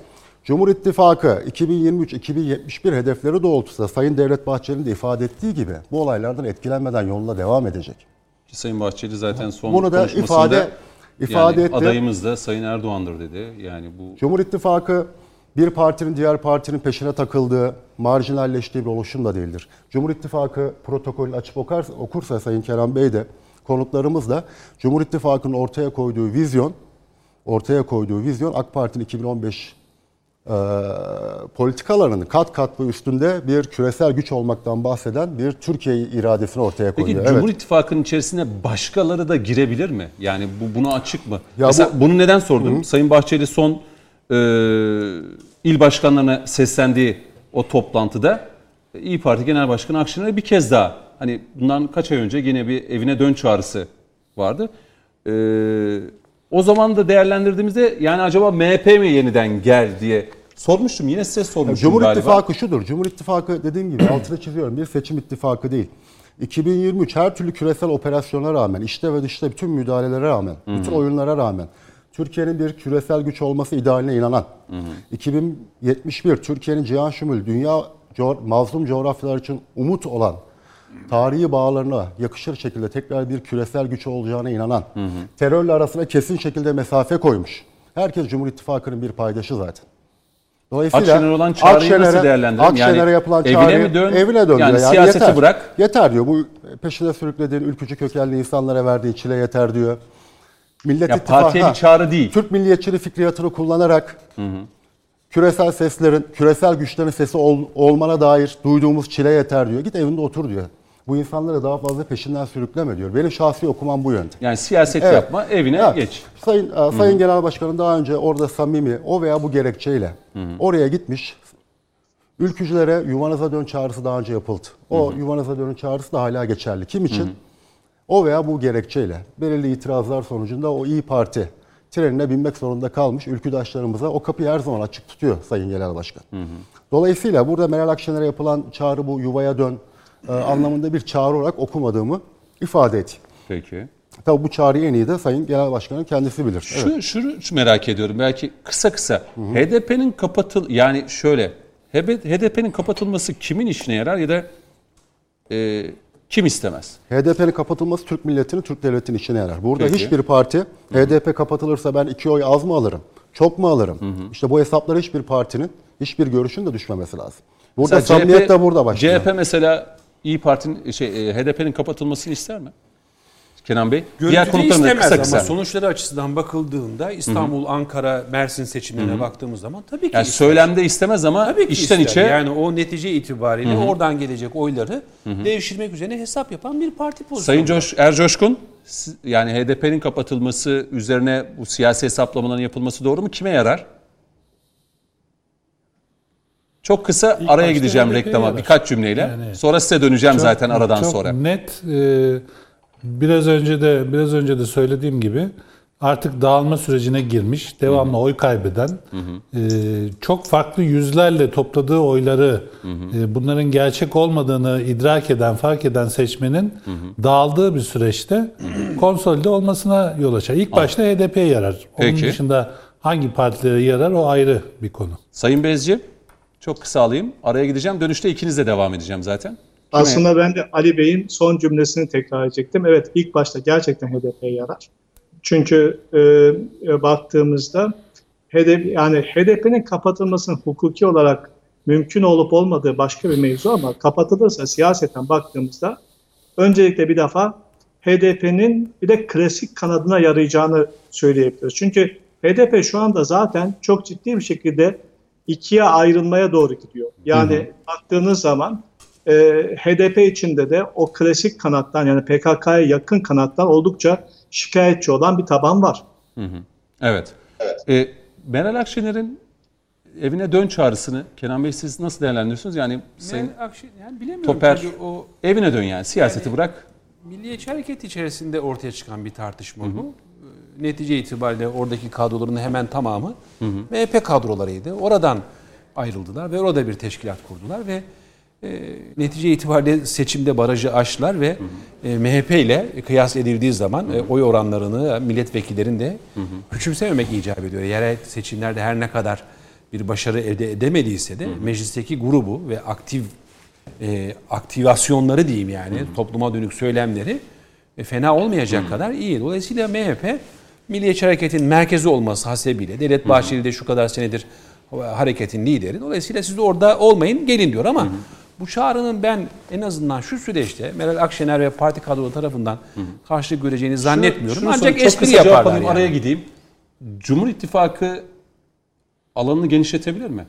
Speaker 2: Cumhur İttifakı 2023-2071 hedefleri doğrultusunda Sayın Devlet Bahçeli'nin de ifade ettiği gibi bu olaylardan etkilenmeden yoluna devam edecek.
Speaker 1: Ki Sayın Bahçeli zaten son
Speaker 2: Bunu da
Speaker 1: konuşmasında
Speaker 2: ifade- ifade
Speaker 1: yani
Speaker 2: etti.
Speaker 1: adayımız da Sayın Erdoğan'dır dedi. Yani bu
Speaker 2: Cumhur İttifakı bir partinin diğer partinin peşine takıldığı, marjinalleştiği bir oluşum da değildir. Cumhur İttifakı protokolünü açıp okursa, okursa Sayın Kerem Bey de konuklarımızla Cumhur İttifakı'nın ortaya koyduğu vizyon, ortaya koyduğu vizyon AK Parti'nin 2015 e, politikalarının kat kat ve üstünde bir küresel güç olmaktan bahseden bir Türkiye iradesini ortaya
Speaker 1: Peki
Speaker 2: koyuyor.
Speaker 1: Cumhur
Speaker 2: Evet.
Speaker 1: İttifakı'nın içerisine başkaları da girebilir mi? Yani bu buna açık mı?
Speaker 2: Ya
Speaker 1: Mesela
Speaker 2: bu-
Speaker 1: bunu neden sordum? Sayın Bahçeli son e, il başkanlarına seslendiği o toplantıda İyi Parti Genel Başkanı Akşener'e bir kez daha hani bundan kaç ay önce yine bir evine dön çağrısı vardı. E, o zaman da değerlendirdiğimizde yani acaba MHP mi yeniden gel diye sormuştum. Yine size sormuştum
Speaker 2: Cumhur
Speaker 1: galiba.
Speaker 2: İttifakı şudur. Cumhur İttifakı dediğim gibi altını çiziyorum bir seçim ittifakı değil. 2023 her türlü küresel operasyona rağmen, işte ve dışta bütün müdahalelere rağmen, bütün oyunlara rağmen Türkiye'nin bir küresel güç olması idealine inanan, 2071 Türkiye'nin cihan şumul, dünya co- mazlum coğrafyalar için umut olan, tarihi bağlarına yakışır şekilde tekrar bir küresel güç olacağına inanan, terörle arasına kesin şekilde mesafe koymuş. Herkes Cumhur İttifakı'nın bir paydaşı zaten. Dolayısıyla
Speaker 1: Akşener olan çağrıyı nasıl
Speaker 2: Akşener'e-
Speaker 1: değerlendirelim?
Speaker 2: Akşener'e
Speaker 1: Yani
Speaker 2: yapılan
Speaker 1: evine
Speaker 2: çağrıyı
Speaker 1: mi dön?
Speaker 2: evine dön
Speaker 1: Yani
Speaker 2: diyor.
Speaker 1: siyaseti
Speaker 2: yeter.
Speaker 1: bırak.
Speaker 2: Yeter diyor. Bu peşine sürüklediğin ülkücü kökenli insanlara verdiği çile yeter diyor. Millet
Speaker 1: Ya
Speaker 2: İttifakı-
Speaker 1: partiye bir çağrı değil.
Speaker 2: Türk milliyetçiliği fikriyatını kullanarak küresel seslerin, küresel güçlerin sesi ol- olmana dair duyduğumuz çile yeter diyor. Git evinde otur diyor. Bu insanları daha fazla peşinden sürükleme diyor. Benim şahsi okumam bu yönde.
Speaker 1: Yani siyaset
Speaker 2: Evet.
Speaker 1: yapma, evine
Speaker 2: Evet.
Speaker 1: geç.
Speaker 2: Sayın Sayın Genel Başkanım daha önce orada samimi o veya bu gerekçeyle oraya gitmiş. Ülkücülere yuvanıza dön çağrısı daha önce yapıldı. O yuvanıza dönün çağrısı da hala geçerli. Kim için? O veya bu gerekçeyle belirli itirazlar sonucunda o İyi Parti trenine binmek zorunda kalmış ülküdaşlarımıza o kapıyı her zaman açık tutuyor Sayın Genel Başkan. Dolayısıyla burada Meral Akşener'e yapılan çağrı bu yuvaya dön e, anlamında bir çağrı olarak okumadığımı ifade edeyim.
Speaker 1: Peki.
Speaker 2: Tabii bu çağrıyı en iyi de Sayın Genel Başkan'ın kendisi bilir. Evet.
Speaker 1: Şu, şunu şu merak ediyorum belki kısa kısa. HDP'nin kapatıl yani şöyle HDP'nin kapatılması kimin işine yarar ya da e, kim istemez?
Speaker 2: HDP'nin kapatılması Türk milletinin, Türk devletinin işine yarar. Burada
Speaker 1: Peki.
Speaker 2: hiçbir parti HDP kapatılırsa ben iki oy az mı alırım, çok mu alırım? İşte bu hesaplara hiçbir partinin, hiçbir görüşün de düşmemesi lazım. Burada samimiyet de burada başlıyor.
Speaker 1: CHP mesela İyi Parti'nin şey e, HDP'nin kapatılmasını ister mi? Kenan Bey.
Speaker 5: Görüntüde
Speaker 1: konuklarım da
Speaker 5: istemez
Speaker 1: kısa
Speaker 5: ama
Speaker 1: kısa.
Speaker 5: sonuçları açısından bakıldığında İstanbul, Ankara, Mersin seçimlerine baktığımız zaman tabii ki
Speaker 1: Yani
Speaker 5: ister.
Speaker 1: söylemde istemez ama
Speaker 5: Tabii ki
Speaker 1: içten
Speaker 5: ister.
Speaker 1: içe
Speaker 5: Yani o netice itibariyle oradan gelecek oyları devşirmek üzerine hesap yapan bir parti pozisyonu.
Speaker 1: Sayın Coş, Ercoşkun Yani HDP'nin kapatılması üzerine bu siyasi hesaplamaların yapılması doğru mu? Kime yarar? Çok kısa araya
Speaker 3: başta
Speaker 1: gideceğim
Speaker 3: HDP'ye
Speaker 1: reklama
Speaker 3: yarar.
Speaker 1: birkaç cümleyle.
Speaker 3: Yani-
Speaker 1: Sonra size döneceğim
Speaker 3: Çok-
Speaker 1: zaten aradan
Speaker 3: çok
Speaker 1: sonra.
Speaker 3: Net e, biraz önce de biraz önce de söylediğim gibi artık dağılma sürecine girmiş, devamlı oy kaybeden, e, çok farklı yüzlerle topladığı oyları e, bunların gerçek olmadığını idrak eden, fark eden seçmenin dağıldığı bir süreçte konsolide olmasına yol açar. İlk başta HDP'ye yarar. Onun
Speaker 1: Peki.
Speaker 3: dışında hangi partilere yarar o ayrı bir konu.
Speaker 1: Sayın Bezci, çok kısa alayım. Araya gideceğim. Dönüşte ikinizle devam edeceğim zaten.
Speaker 4: Aslında ben de Ali Bey'in son cümlesini tekrar edecektim. Evet ilk başta gerçekten HDP'ye yarar. Çünkü e, e, baktığımızda HDP, yani HDP'nin kapatılmasının hukuki olarak mümkün olup olmadığı başka bir mevzu ama kapatılırsa siyaseten baktığımızda öncelikle bir defa HDP'nin bir de klasik kanadına yarayacağını söyleyebiliriz. Çünkü HDP şu anda zaten çok ciddi bir şekilde ikiye ayrılmaya doğru gidiyor. Yani baktığınız zaman e, HDP içinde de o klasik kanattan yani PKK'ya yakın kanattan oldukça şikayetçi olan bir taban var.
Speaker 1: Evet. E, Meral Akşener'in evine dön çağrısını Kenan Bey siz nasıl değerlendiriyorsunuz? Yani Sayın
Speaker 5: Akşener, yani bilemiyorum
Speaker 1: Toper
Speaker 5: o
Speaker 1: evine dön yani siyaseti
Speaker 5: Yani-
Speaker 1: bırak.
Speaker 5: Milliyetçi Hareket içerisinde ortaya çıkan bir tartışma bu. Ee, Netice itibariyle oradaki kadroların hemen tamamı MHP kadrolarıydı. Oradan ayrıldılar ve orada bir teşkilat kurdular ve e, netice itibariyle seçimde barajı aştılar ve e, MHP ile kıyas edildiği zaman e, oy oranlarını milletvekillerin de küçümsememek icap ediyor. Yerel seçimlerde her ne kadar bir başarı elde edemediyse de meclisteki grubu ve aktif e, aktivasyonları diyeyim yani topluma dönük söylemleri e, fena olmayacak kadar iyi. Dolayısıyla MHP Milliyetçi Hareket'in merkezi olması hasebiyle Devlet Bahçeli de şu kadar senedir hareketin lideri. Dolayısıyla siz orada olmayın gelin diyor ama bu çağrının ben en azından şu süreçte Meral Akşener ve parti kadroları tarafından karşılık göreceğini zannetmiyorum.
Speaker 1: Şunu
Speaker 5: Ancak
Speaker 1: sorayım, çok
Speaker 5: espri yaparlar yani.
Speaker 1: araya gideyim. Cumhur İttifakı alanını genişletebilir mi?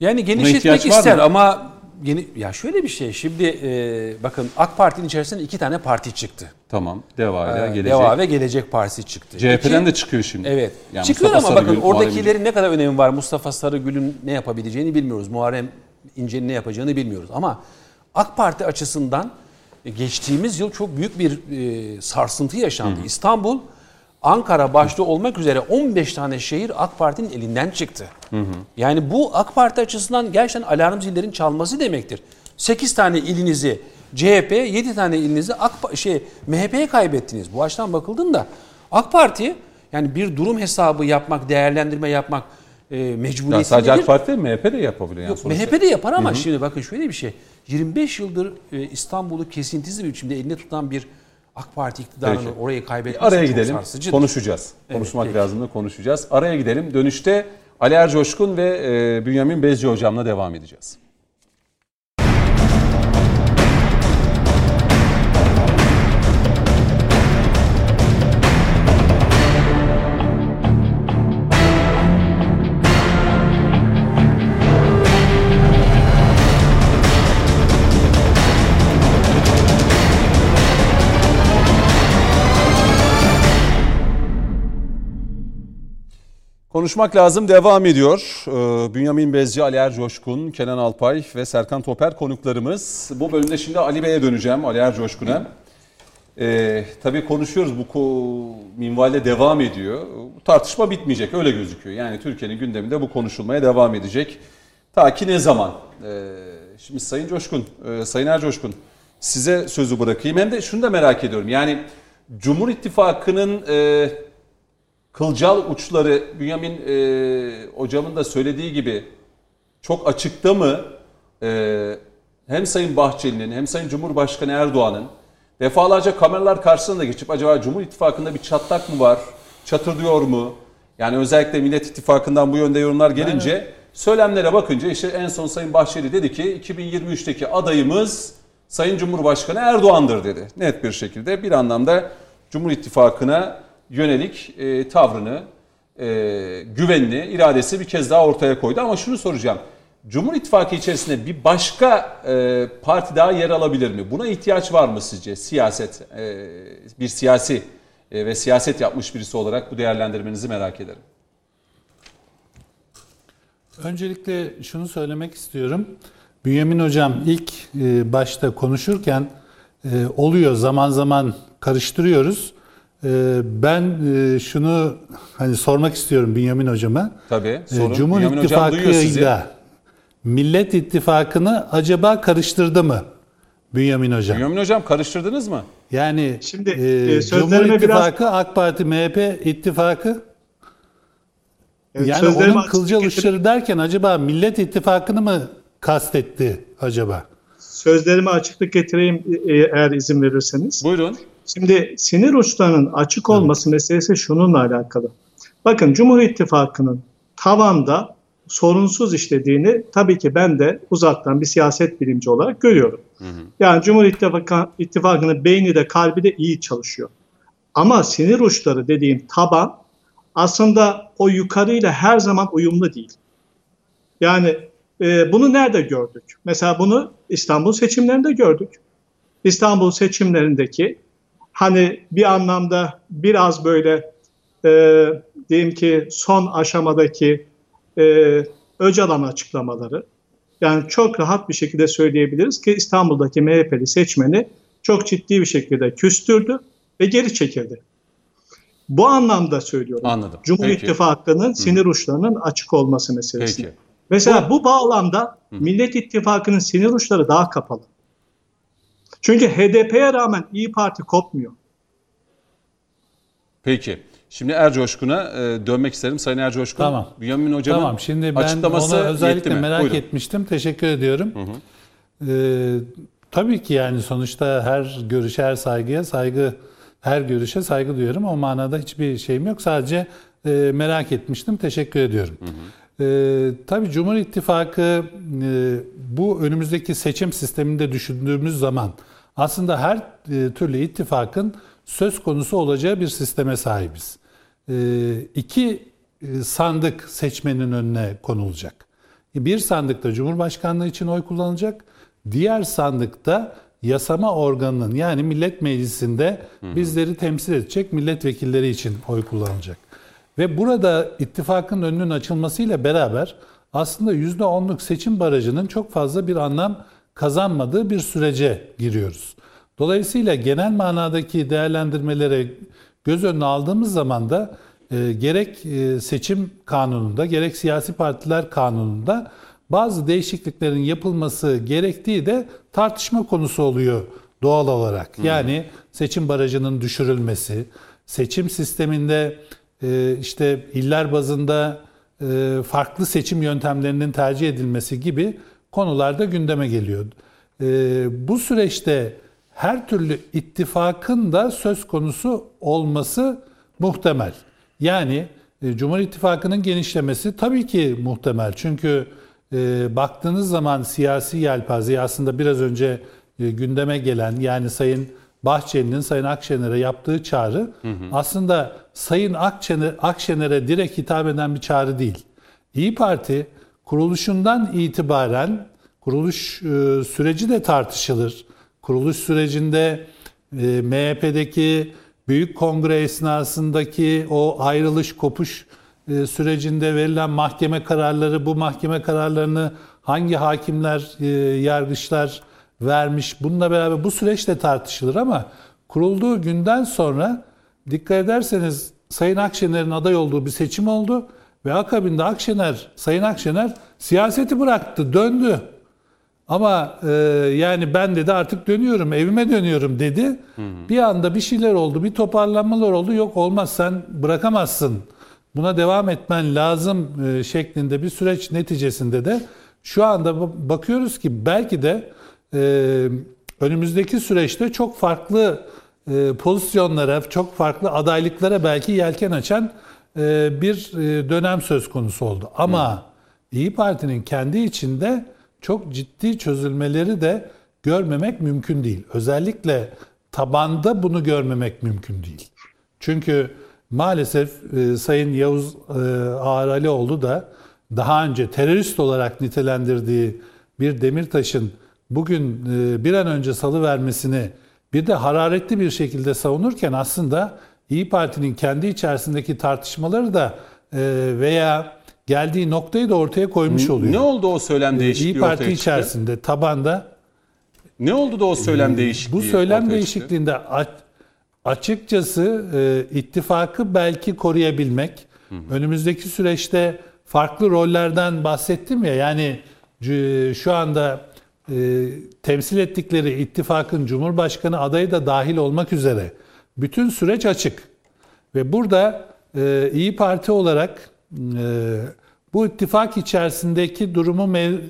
Speaker 5: Yani genişletmek ister ama yeni ya şöyle bir şey. Şimdi e, bakın AK Parti'nin içerisinde iki tane parti çıktı.
Speaker 1: Tamam. Deva ile
Speaker 5: Ee,
Speaker 1: gelecek.
Speaker 5: Deva ve Gelecek Partisi çıktı.
Speaker 1: CHP'den
Speaker 5: İki-
Speaker 1: de çıkıyor şimdi.
Speaker 5: Evet.
Speaker 1: Yani
Speaker 5: Çıkıyor
Speaker 1: Mustafa
Speaker 5: ama bakın
Speaker 1: Sarıgül, Muharrem
Speaker 5: oradakilerin ne kadar önemi var. Mustafa Sarıgül'ün ne yapabileceğini bilmiyoruz. Muharrem İnce'nin ne yapacağını bilmiyoruz. Ama AK Parti açısından geçtiğimiz yıl çok büyük bir e, sarsıntı yaşandı. İstanbul, Ankara başta olmak üzere 15 tane şehir AK Parti'nin elinden çıktı. Yani bu AK Parti açısından gerçekten alarm zillerin çalması demektir. 8 tane ilinizi CHP, 7 tane ilinizi AK şey MHP'ye kaybettiniz. Bu açıdan bakıldığında AK Parti yani bir durum hesabı yapmak, değerlendirme yapmak e,
Speaker 1: Yani
Speaker 5: mecburiyetindedir.
Speaker 1: sadece AK Parti değil, MHP de yapabilir. Yani
Speaker 5: Yok,
Speaker 1: sonuçta.
Speaker 5: MHP de yapar ama şimdi bakın şöyle bir şey. 25 yıldır e, İstanbul'u kesintisiz bir biçimde elinde tutan bir AK Parti iktidarının
Speaker 1: Peki.
Speaker 5: orayı kaybetmesi
Speaker 1: Araya
Speaker 5: çok
Speaker 1: gidelim.
Speaker 5: sarsıcıdır.
Speaker 1: Konuşacağız. Konuşmak
Speaker 5: peki.
Speaker 1: lazım da konuşacağız. Araya gidelim. Dönüşte Ali Ercoşkun ve e, Bünyamin Bezci hocamla devam edeceğiz. Konuşmak lazım devam ediyor. Ee, Bünyamin Bezci, Ali Ercoşkun, Kenan Alpay ve Serkan Toper konuklarımız. Bu bölümde şimdi Ali Bey'e döneceğim, Ali Ercoşkun'a. Ee, tabii konuşuyoruz bu ko- minvalde devam ediyor. Bu tartışma bitmeyecek öyle gözüküyor. Yani Türkiye'nin gündeminde bu konuşulmaya devam edecek. Ta ki ne zaman? Ee, şimdi Sayın Coşkun, e, Sayın Ercoşkun size sözü bırakayım. Hem de şunu da merak ediyorum. Yani Cumhur İttifakı'nın e, kılcal uçları Bünyamin e, hocamın da söylediği gibi çok açıkta mı? E, hem Sayın Bahçeli'nin hem Sayın Cumhurbaşkanı Erdoğan'ın defalarca kameralar karşısına da geçip acaba Cumhur İttifakı'nda bir çatlak mı var? Çatırdıyor mu? Yani özellikle Millet İttifakı'ndan bu yönde yorumlar gelince söylemlere bakınca işte en son Sayın Bahçeli dedi ki 2023'teki adayımız Sayın Cumhurbaşkanı Erdoğan'dır dedi. Net bir şekilde bir anlamda Cumhur İttifakı'na yönelik e, tavrını, e, güvenini, iradesi bir kez daha ortaya koydu. Ama şunu soracağım. Cumhur İttifakı içerisinde bir başka e, parti daha yer alabilir mi? Buna ihtiyaç var mı sizce? Siyaset, e, bir siyasi e, ve siyaset yapmış birisi olarak bu değerlendirmenizi merak ederim.
Speaker 3: Öncelikle şunu söylemek istiyorum. Bünyamin Hocam ilk e, başta konuşurken e, oluyor zaman zaman karıştırıyoruz. E, ben e, şunu hani sormak istiyorum Bünyamin Hocama.
Speaker 1: Tabii.
Speaker 3: E,
Speaker 1: Sorun.
Speaker 3: Cumhur
Speaker 1: Bünyamin.
Speaker 3: İttifakı'yla Millet İttifakı'nı acaba karıştırdı mı Bünyamin Hocam?
Speaker 1: Bünyamin Hocam karıştırdınız mı?
Speaker 3: Yani
Speaker 4: Şimdi,
Speaker 3: e,
Speaker 4: e,
Speaker 3: Cumhur
Speaker 4: sözlerime biraz-
Speaker 3: İttifakı, AK Parti, MHP ittifakı
Speaker 4: Evet,
Speaker 3: yani onun
Speaker 4: açıklık
Speaker 3: kılcal
Speaker 4: getirip-
Speaker 3: uçları derken acaba Millet İttifakı'nı mı kastetti acaba?
Speaker 4: Sözlerime açıklık getireyim e, eğer izin verirseniz.
Speaker 1: Buyurun.
Speaker 4: Şimdi sinir uçlarının açık olması meselesi şununla alakalı. Bakın Cumhur İttifakı'nın tavanda sorunsuz işlediğini tabii ki ben de uzaktan bir siyaset bilimci olarak görüyorum. Yani Cumhur İttifakı, İttifakı'nın beyni de kalbi de iyi çalışıyor. Ama sinir uçları dediğim taban aslında o yukarıyla her zaman uyumlu değil. Yani e, bunu nerede gördük? Mesela bunu İstanbul seçimlerinde gördük. İstanbul seçimlerindeki hani bir anlamda biraz böyle e, diyeyim ki son aşamadaki e, Öcalan açıklamaları yani çok rahat bir şekilde söyleyebiliriz ki İstanbul'daki MHP'li seçmeni çok ciddi bir şekilde küstürdü ve geri çekildi. Bu anlamda söylüyorum.
Speaker 1: Anladım.
Speaker 4: Cumhur
Speaker 1: Peki.
Speaker 4: İttifakı'nın sinir uçlarının açık olması meselesi.
Speaker 1: Peki.
Speaker 4: Mesela bu bağlamda Millet İttifakı'nın sinir uçları daha kapalı. Çünkü HDP'ye rağmen İyi Parti kopmuyor.
Speaker 1: Peki. Şimdi Ercoşkun'a e, dönmek isterim. Sayın Ercoşkun,
Speaker 3: Tamam.
Speaker 1: Bünyamin Hocam'ın
Speaker 3: Tamam şimdi ben
Speaker 1: açıklaması
Speaker 3: onu özellikle merak
Speaker 1: Buyurun.
Speaker 3: etmiştim. Teşekkür ediyorum. Ee, tabii ki yani sonuçta her görüşe, her saygıya saygı, her görüşe saygı duyuyorum. O manada hiçbir şeyim yok. Sadece e, merak etmiştim. Teşekkür ediyorum. Ee, tabii Cumhur İttifakı e, bu önümüzdeki seçim sisteminde düşündüğümüz zaman aslında her e, türlü ittifakın söz konusu olacağı bir sisteme sahibiz. E, iki e, sandık seçmenin önüne konulacak. Bir sandıkta Cumhurbaşkanlığı için oy kullanılacak. Diğer sandıkta yasama organının yani Millet Meclisi'nde bizleri temsil edecek milletvekilleri için oy kullanılacak. Ve burada ittifakın önünün açılmasıyla beraber aslında %10'luk seçim barajının çok fazla bir anlam kazanmadığı bir sürece giriyoruz. Dolayısıyla genel manadaki değerlendirmelere göz önüne aldığımız zaman da e, gerek e, seçim kanununda gerek siyasi partiler kanununda bazı değişikliklerin yapılması gerektiği de tartışma konusu oluyor doğal olarak. Yani seçim barajının düşürülmesi, seçim sisteminde e, işte iller bazında e, farklı seçim yöntemlerinin tercih edilmesi gibi konularda gündeme geliyor. E, bu süreçte her türlü ittifakın da söz konusu olması muhtemel. Yani e, Cumhur İttifakı'nın genişlemesi tabii ki muhtemel. Çünkü e, baktığınız zaman siyasi yelpazeyi aslında biraz önce e, gündeme gelen yani Sayın Bahçeli'nin Sayın Akşener'e yaptığı çağrı aslında Sayın Akşener, Akşener'e direkt hitap eden bir çağrı değil. İyi Parti kuruluşundan itibaren kuruluş e, süreci de tartışılır. Kuruluş sürecinde e, MHP'deki Büyük Kongre esnasındaki o ayrılış kopuş e, sürecinde verilen mahkeme kararları, bu mahkeme kararlarını hangi hakimler, e, yargıçlar vermiş, bununla beraber bu süreç de tartışılır ama kurulduğu günden sonra dikkat ederseniz Sayın Akşener'in aday olduğu bir seçim oldu ve akabinde Akşener, Sayın Akşener siyaseti bıraktı, döndü. Ama e, yani ben dedi artık dönüyorum, evime dönüyorum dedi. Bir anda bir şeyler oldu, bir toparlanmalar oldu. Yok olmaz sen bırakamazsın. Buna devam etmen lazım e, şeklinde bir süreç neticesinde de şu anda ba- bakıyoruz ki belki de e, önümüzdeki süreçte çok farklı e, pozisyonlara, çok farklı adaylıklara belki yelken açan bir e, dönem söz konusu oldu. Ama İyi Parti'nin kendi içinde çok ciddi çözülmeleri de görmemek mümkün değil. Özellikle tabanda bunu görmemek mümkün değil. Çünkü maalesef e, Sayın Yavuz e, Ağar Alioğlu da daha önce terörist olarak nitelendirdiği bir Demirtaş'ın bugün e, bir an önce salı vermesini bir de hararetli bir şekilde savunurken aslında İyi Parti'nin kendi içerisindeki tartışmaları da e, veya geldiği noktayı da ortaya koymuş oluyor.
Speaker 1: Ne oldu o söylem değişikliği
Speaker 3: İyi Parti
Speaker 1: ortaya çıktı?
Speaker 3: içerisinde tabanda
Speaker 1: Ne oldu da o söylem değişikliği
Speaker 3: bu söylem değişikliğinde açıkçası e, ittifakı belki koruyabilmek, önümüzdeki süreçte farklı rollerden bahsettim ya yani şu anda e, temsil ettikleri ittifakın Cumhurbaşkanı adayı da dahil olmak üzere bütün süreç açık. Ve burada e, İyi Parti olarak e, bu ittifak içerisindeki durumu mev-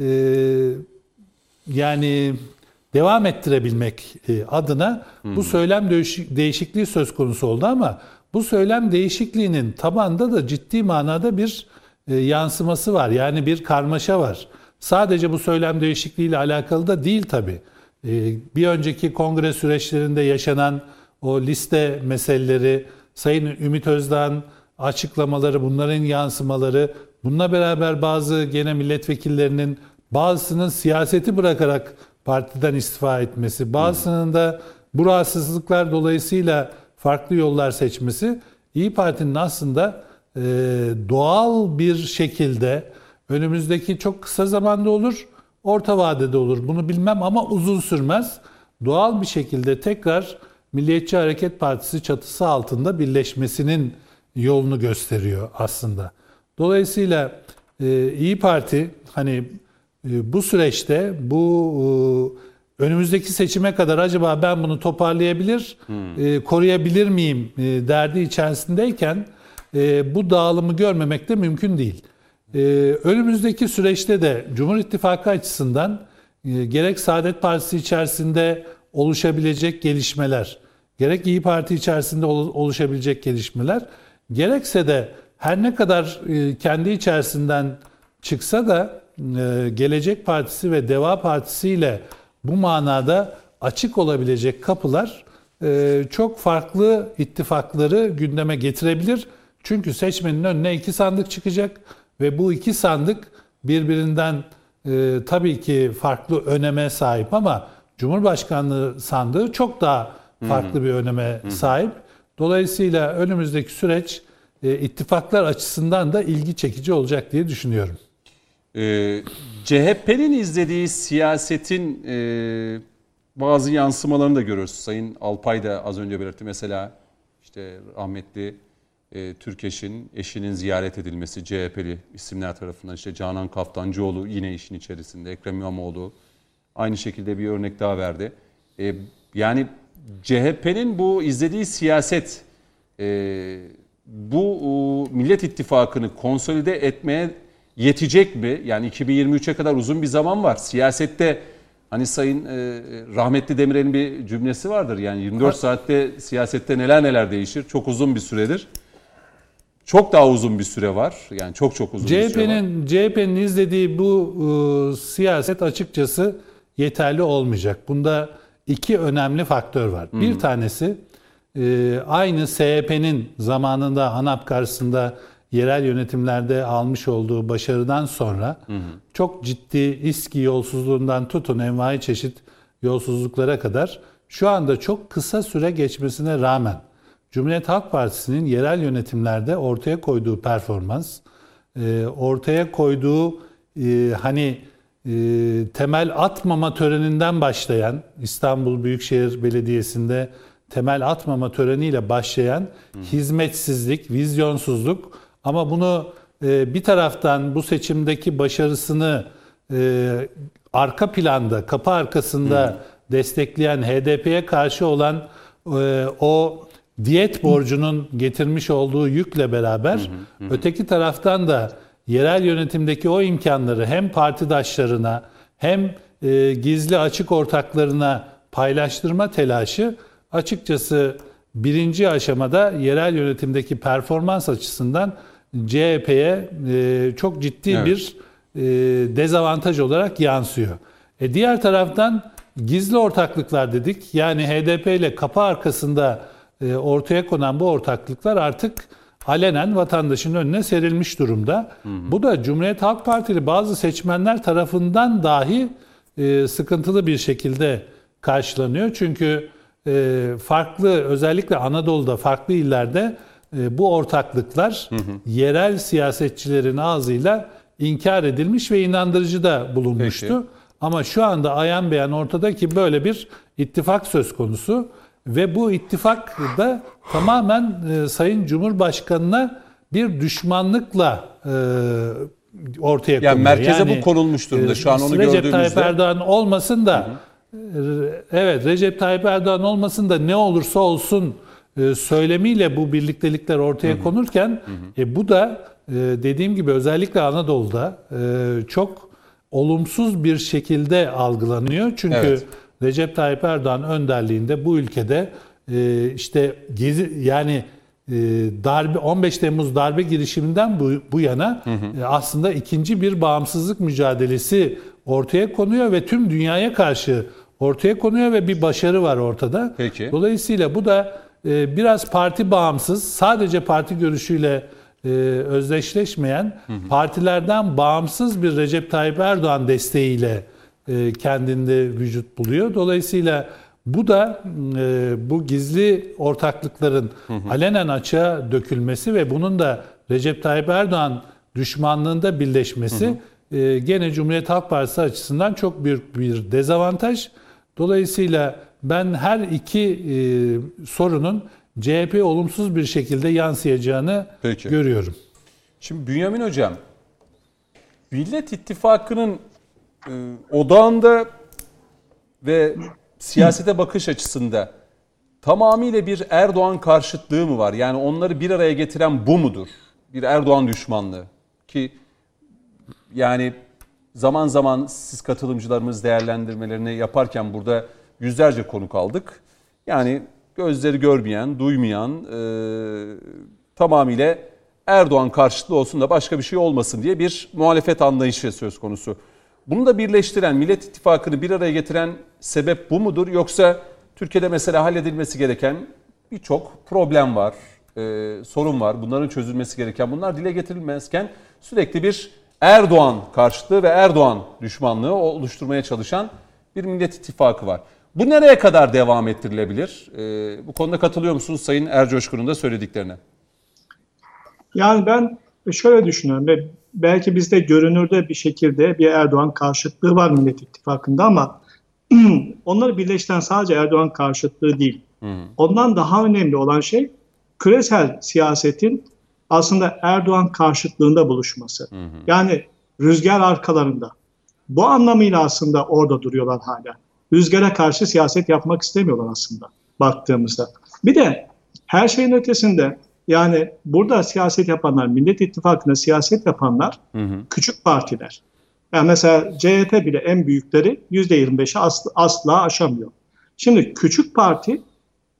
Speaker 3: e, yani devam ettirebilmek e, adına bu söylem değiş- değişikliği söz konusu oldu ama bu söylem değişikliğinin tabanda da ciddi manada bir e, yansıması var. Yani bir karmaşa var. Sadece bu söylem değişikliğiyle alakalı da değil tabii. E, Bir önceki kongre süreçlerinde yaşanan o liste meseleleri, Sayın Ümit Özdağ'ın açıklamaları, bunların yansımaları, bununla beraber bazı gene milletvekillerinin bazısının siyaseti bırakarak partiden istifa etmesi, bazısının da bu rahatsızlıklar dolayısıyla farklı yollar seçmesi İyi Parti'nin aslında e, doğal bir şekilde önümüzdeki çok kısa zamanda olur, orta vadede olur. Bunu bilmem ama uzun sürmez. Doğal bir şekilde tekrar Milliyetçi Hareket Partisi çatısı altında birleşmesinin yolunu gösteriyor aslında. Dolayısıyla e, İyi Parti hani e, bu süreçte bu e, önümüzdeki seçime kadar acaba ben bunu toparlayabilir, e, koruyabilir miyim e, derdi içerisindeyken e, bu dağılımı görmemek de mümkün değil. E, önümüzdeki süreçte de Cumhur İttifakı açısından e, gerek Saadet Partisi içerisinde oluşabilecek gelişmeler, gerek İyi Parti içerisinde ol- oluşabilecek gelişmeler, gerekse de her ne kadar e, kendi içerisinden çıksa da e, Gelecek Partisi ve Deva Partisi ile bu manada açık olabilecek kapılar e, çok farklı ittifakları gündeme getirebilir. Çünkü seçmenin önüne iki sandık çıkacak ve bu iki sandık birbirinden tabii ki farklı öneme sahip ama Cumhurbaşkanlığı sandığı çok daha farklı bir öneme sahip. Dolayısıyla önümüzdeki süreç e, ittifaklar açısından da ilgi çekici olacak diye düşünüyorum.
Speaker 1: Ee, CHP'nin izlediği siyasetin e, bazı yansımalarını da görüyoruz. Sayın Alpay da az önce belirtti. Mesela işte rahmetli e, Türkeş'in eşinin ziyaret edilmesi CHP'li isimler tarafından. işte Canan Kaftancıoğlu yine işin içerisinde. Ekrem İmamoğlu aynı şekilde bir örnek daha verdi. E, yani CHP'nin bu izlediği siyaset e, bu o, Millet İttifakı'nı konsolide etmeye yetecek mi? Yani 2023'e kadar uzun bir zaman var. Siyasette hani Sayın e, rahmetli Demirel'in bir cümlesi vardır. Yani 24 saatte siyasette neler neler değişir. Çok uzun bir süredir. Çok daha uzun bir süre var. Yani çok çok uzun bir süre var.
Speaker 3: CHP'nin CHP'nin izlediği bu e, siyaset açıkçası yeterli olmayacak. Bunda iki önemli faktör var. Bir tanesi e, aynı SHP'nin zamanında ANAP karşısında yerel yönetimlerde almış olduğu başarıdan sonra çok ciddi İSKİ yolsuzluğundan tutun envai çeşit yolsuzluklara kadar şu anda çok kısa süre geçmesine rağmen Cumhuriyet Halk Partisi'nin yerel yönetimlerde ortaya koyduğu performans, e, ortaya koyduğu e, hani temel atmama töreninden başlayan İstanbul Büyükşehir Belediyesi'nde temel atmama töreniyle başlayan hizmetsizlik, vizyonsuzluk. Ama bunu e, bir taraftan bu seçimdeki başarısını e, arka planda, kapı arkasında destekleyen HDP'ye karşı olan e, o diyet borcunun getirmiş olduğu yükle beraber öteki taraftan da yerel yönetimdeki o imkanları hem partidaşlarına hem e, gizli açık ortaklarına paylaştırma telaşı açıkçası birinci aşamada yerel yönetimdeki performans açısından CHP'ye e, çok ciddi
Speaker 1: Evet.
Speaker 3: bir e, dezavantaj olarak yansıyor. E, diğer taraftan gizli ortaklıklar dedik. Yani HDP ile kapı arkasında e, ortaya konan bu ortaklıklar artık alenen vatandaşın önüne serilmiş durumda. Bu da Cumhuriyet Halk Partili bazı seçmenler tarafından dahi e, sıkıntılı bir şekilde karşılanıyor. Çünkü e, farklı özellikle Anadolu'da farklı illerde e, bu ortaklıklar yerel siyasetçilerin ağzıyla inkar edilmiş ve inandırıcı da bulunmuştu.
Speaker 1: Peki.
Speaker 3: Ama şu anda ayan beyan ortada ki böyle bir ittifak söz konusu ve bu ittifak da tamamen e, Sayın Cumhurbaşkanı'na bir düşmanlıkla e, ortaya
Speaker 1: Yani
Speaker 3: konuyor.
Speaker 1: merkeze bu konulmuş durumda. Şu an onu
Speaker 3: Recep Tayyip
Speaker 1: gördüğümüzde-
Speaker 3: Erdoğan olmasın da e, evet Recep Tayyip Erdoğan olmasın da ne olursa olsun e, söylemiyle bu birliktelikler ortaya konurken e, bu da e, dediğim gibi özellikle Anadolu'da e, çok olumsuz bir şekilde algılanıyor. Çünkü
Speaker 1: Evet.
Speaker 3: Recep Tayyip Erdoğan önderliğinde bu ülkede e, işte gezi yani e, darbe 15 Temmuz darbe girişiminden bu, bu yana e, aslında ikinci bir bağımsızlık mücadelesi ortaya konuyor ve tüm dünyaya karşı ortaya konuyor ve bir başarı var ortada.
Speaker 1: Peki.
Speaker 3: Dolayısıyla bu da e, biraz parti bağımsız, sadece parti görüşüyle e, özdeşleşmeyen, partilerden bağımsız bir Recep Tayyip Erdoğan desteğiyle e, kendinde vücut buluyor. Dolayısıyla bu da e, bu gizli ortaklıkların alenen açığa dökülmesi ve bunun da Recep Tayyip Erdoğan düşmanlığında birleşmesi e, gene Cumhuriyet Halk Partisi açısından çok büyük bir dezavantaj. Dolayısıyla ben her iki e, sorunun CHP olumsuz bir şekilde yansıyacağını
Speaker 1: Peki.
Speaker 3: görüyorum.
Speaker 1: Şimdi Bünyamin Hocam, Millet İttifakı'nın e, odağında ve siyasete bakış açısında tamamıyla bir Erdoğan karşıtlığı mı var? Yani onları bir araya getiren bu mudur? Bir Erdoğan düşmanlığı ki yani zaman zaman siz katılımcılarımız değerlendirmelerini yaparken burada yüzlerce konuk aldık. Yani gözleri görmeyen, duymayan, e, tamamıyla Erdoğan karşıtlı olsun da başka bir şey olmasın diye bir muhalefet anlayışı söz konusu. Bunu da birleştiren, Millet İttifakı'nı bir araya getiren sebep bu mudur? Yoksa Türkiye'de mesela halledilmesi gereken birçok problem var, e, sorun var. Bunların çözülmesi gereken, bunlar dile getirilmezken sürekli bir Erdoğan karşıtlığı ve Erdoğan düşmanlığı oluşturmaya çalışan bir Millet İttifakı var. Bu nereye kadar devam ettirilebilir? E, bu konuda katılıyor musunuz Sayın Ercoşkun'un da söylediklerine?
Speaker 4: Yani ben şöyle düşünüyorum belki bizde görünürde bir şekilde bir Erdoğan karşıtlığı var Millet İttifakı'nda ama onları birleştiren sadece Erdoğan karşıtlığı değil. Ondan daha önemli olan şey küresel siyasetin aslında Erdoğan karşıtlığında buluşması. Yani rüzgar arkalarında. Bu anlamıyla aslında orada duruyorlar hala. Rüzgara karşı siyaset yapmak istemiyorlar aslında baktığımızda. Bir de her şeyin ötesinde yani burada siyaset yapanlar, Millet İttifakı'nda siyaset yapanlar küçük partiler. Yani mesela CHP bile en büyükleri %25'i asla, asla aşamıyor. Şimdi küçük parti,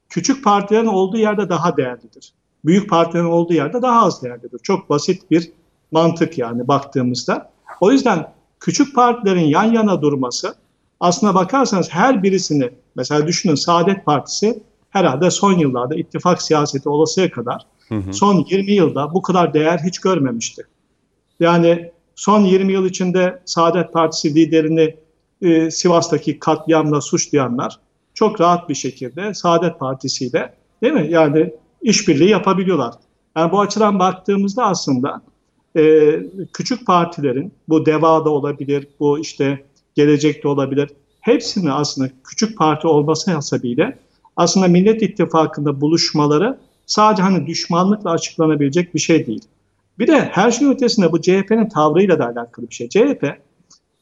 Speaker 4: küçük partilerin olduğu yerde daha değerlidir. Büyük partilerin olduğu yerde daha az değerlidir. Çok basit bir mantık yani baktığımızda. O yüzden küçük partilerin yan yana durması aslına bakarsanız her birisini mesela düşünün Saadet Partisi herhalde son yıllarda ittifak siyaseti olasıya kadar son 20 yılda bu kadar değer hiç görmemişti. Yani son 20 yıl içinde Saadet Partisi liderini e, Sivas'taki katliamla suçlayanlar çok rahat bir şekilde Saadet Partisi ile değil mi? Yani işbirliği yapabiliyorlar. Yani bu açıdan baktığımızda aslında e, küçük partilerin bu DEVA'da olabilir, bu işte gelecekte olabilir. Hepsinin aslında küçük parti olması hasebiyle aslında Millet İttifakı'nda buluşmaları sadece hani düşmanlıkla açıklanabilecek bir şey değil. Bir de her şeyin ötesinde bu CHP'nin tavrıyla da alakalı bir şey. CHP,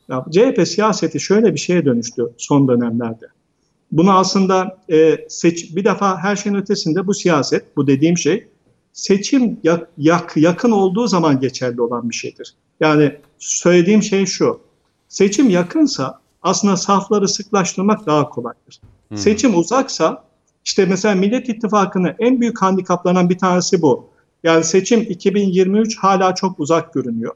Speaker 4: ya CHP siyaseti şöyle bir şeye dönüştü son dönemlerde. Bunu aslında e, seç, bir defa her şeyin ötesinde bu siyaset, bu dediğim şey seçim yak, yak, yakın olduğu zaman geçerli olan bir şeydir. Yani söylediğim şey şu, seçim yakınsa aslında safları sıklaştırmak daha kolaydır. Hmm. Seçim uzaksa işte mesela Millet İttifakı'nın en büyük handikaplarından bir tanesi bu. Yani seçim 2023 hala çok uzak görünüyor.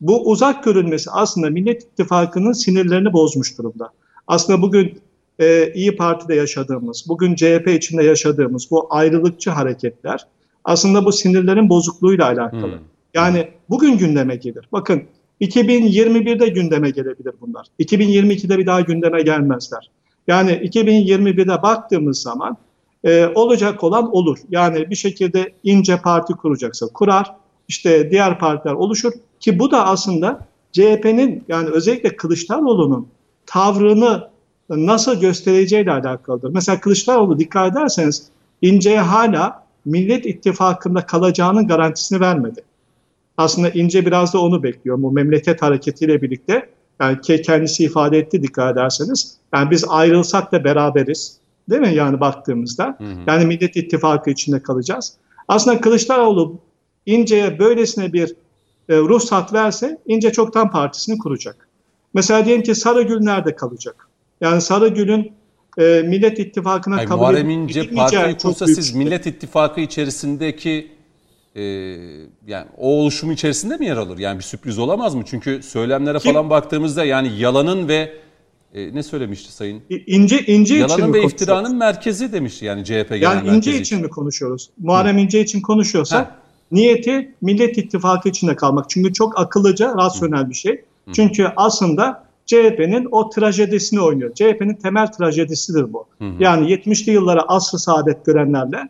Speaker 4: Bu uzak görünmesi aslında Millet İttifakı'nın sinirlerini bozmuş durumda. Aslında bugün e, İyi Parti'de yaşadığımız, bugün CHP içinde yaşadığımız bu ayrılıkçı hareketler aslında bu sinirlerin bozukluğuyla alakalı.
Speaker 1: Hmm.
Speaker 4: Yani bugün gündeme gelir. Bakın 2021'de gündeme gelebilir bunlar. 2022'de bir daha gündeme gelmezler. Yani 2021'de baktığımız zaman e, olacak olan olur. Yani bir şekilde ince parti kuracaksa kurar. İşte diğer partiler oluşur ki bu da aslında CHP'nin yani özellikle Kılıçdaroğlu'nun tavrını nasıl göstereceğiyle alakalıdır. Mesela Kılıçdaroğlu dikkat ederseniz İnce'ye hala Millet İttifakı'nda kalacağının garantisini vermedi. Aslında İnce biraz da onu bekliyor. Bu memleket hareketiyle birlikte yani kendisi ifade etti dikkat ederseniz. Yani biz ayrılsak da beraberiz. Değil mi yani baktığımızda? Hı hı. Yani Millet İttifakı içinde kalacağız. Aslında Kılıçdaroğlu İnce'ye böylesine bir e, ruhsat verse İnce çoktan partisini kuracak. Mesela diyelim ki Sarıgül nerede kalacak? Yani Sarıgül'ün e, Millet İttifakı'na
Speaker 1: Hayır,
Speaker 4: kabul
Speaker 1: Muharrem İnce partiyi kursa siz. Millet İttifakı içerisindeki e, yani o oluşumu içerisinde mi yer alır? Yani bir sürpriz olamaz mı? Çünkü söylemlere
Speaker 4: Kim?
Speaker 1: falan baktığımızda yani yalanın ve e, ne söylemişti sayın?
Speaker 4: İnce, İnce için
Speaker 1: Yalanın
Speaker 4: mi
Speaker 1: ve iftiranın merkezi demişti yani CHP genel
Speaker 4: Yani
Speaker 1: merkezi
Speaker 4: İnce için mi konuşuyoruz? Muharrem İnce için konuşuyorsak
Speaker 1: Heh.
Speaker 4: niyeti Millet İttifakı içinde kalmak. Çünkü çok akıllıca, rasyonel bir şey. Çünkü aslında CHP'nin o trajedisini oynuyor. CHP'nin temel trajedisidir bu. Yani 70'li yıllara asr-ı saadet görenlerle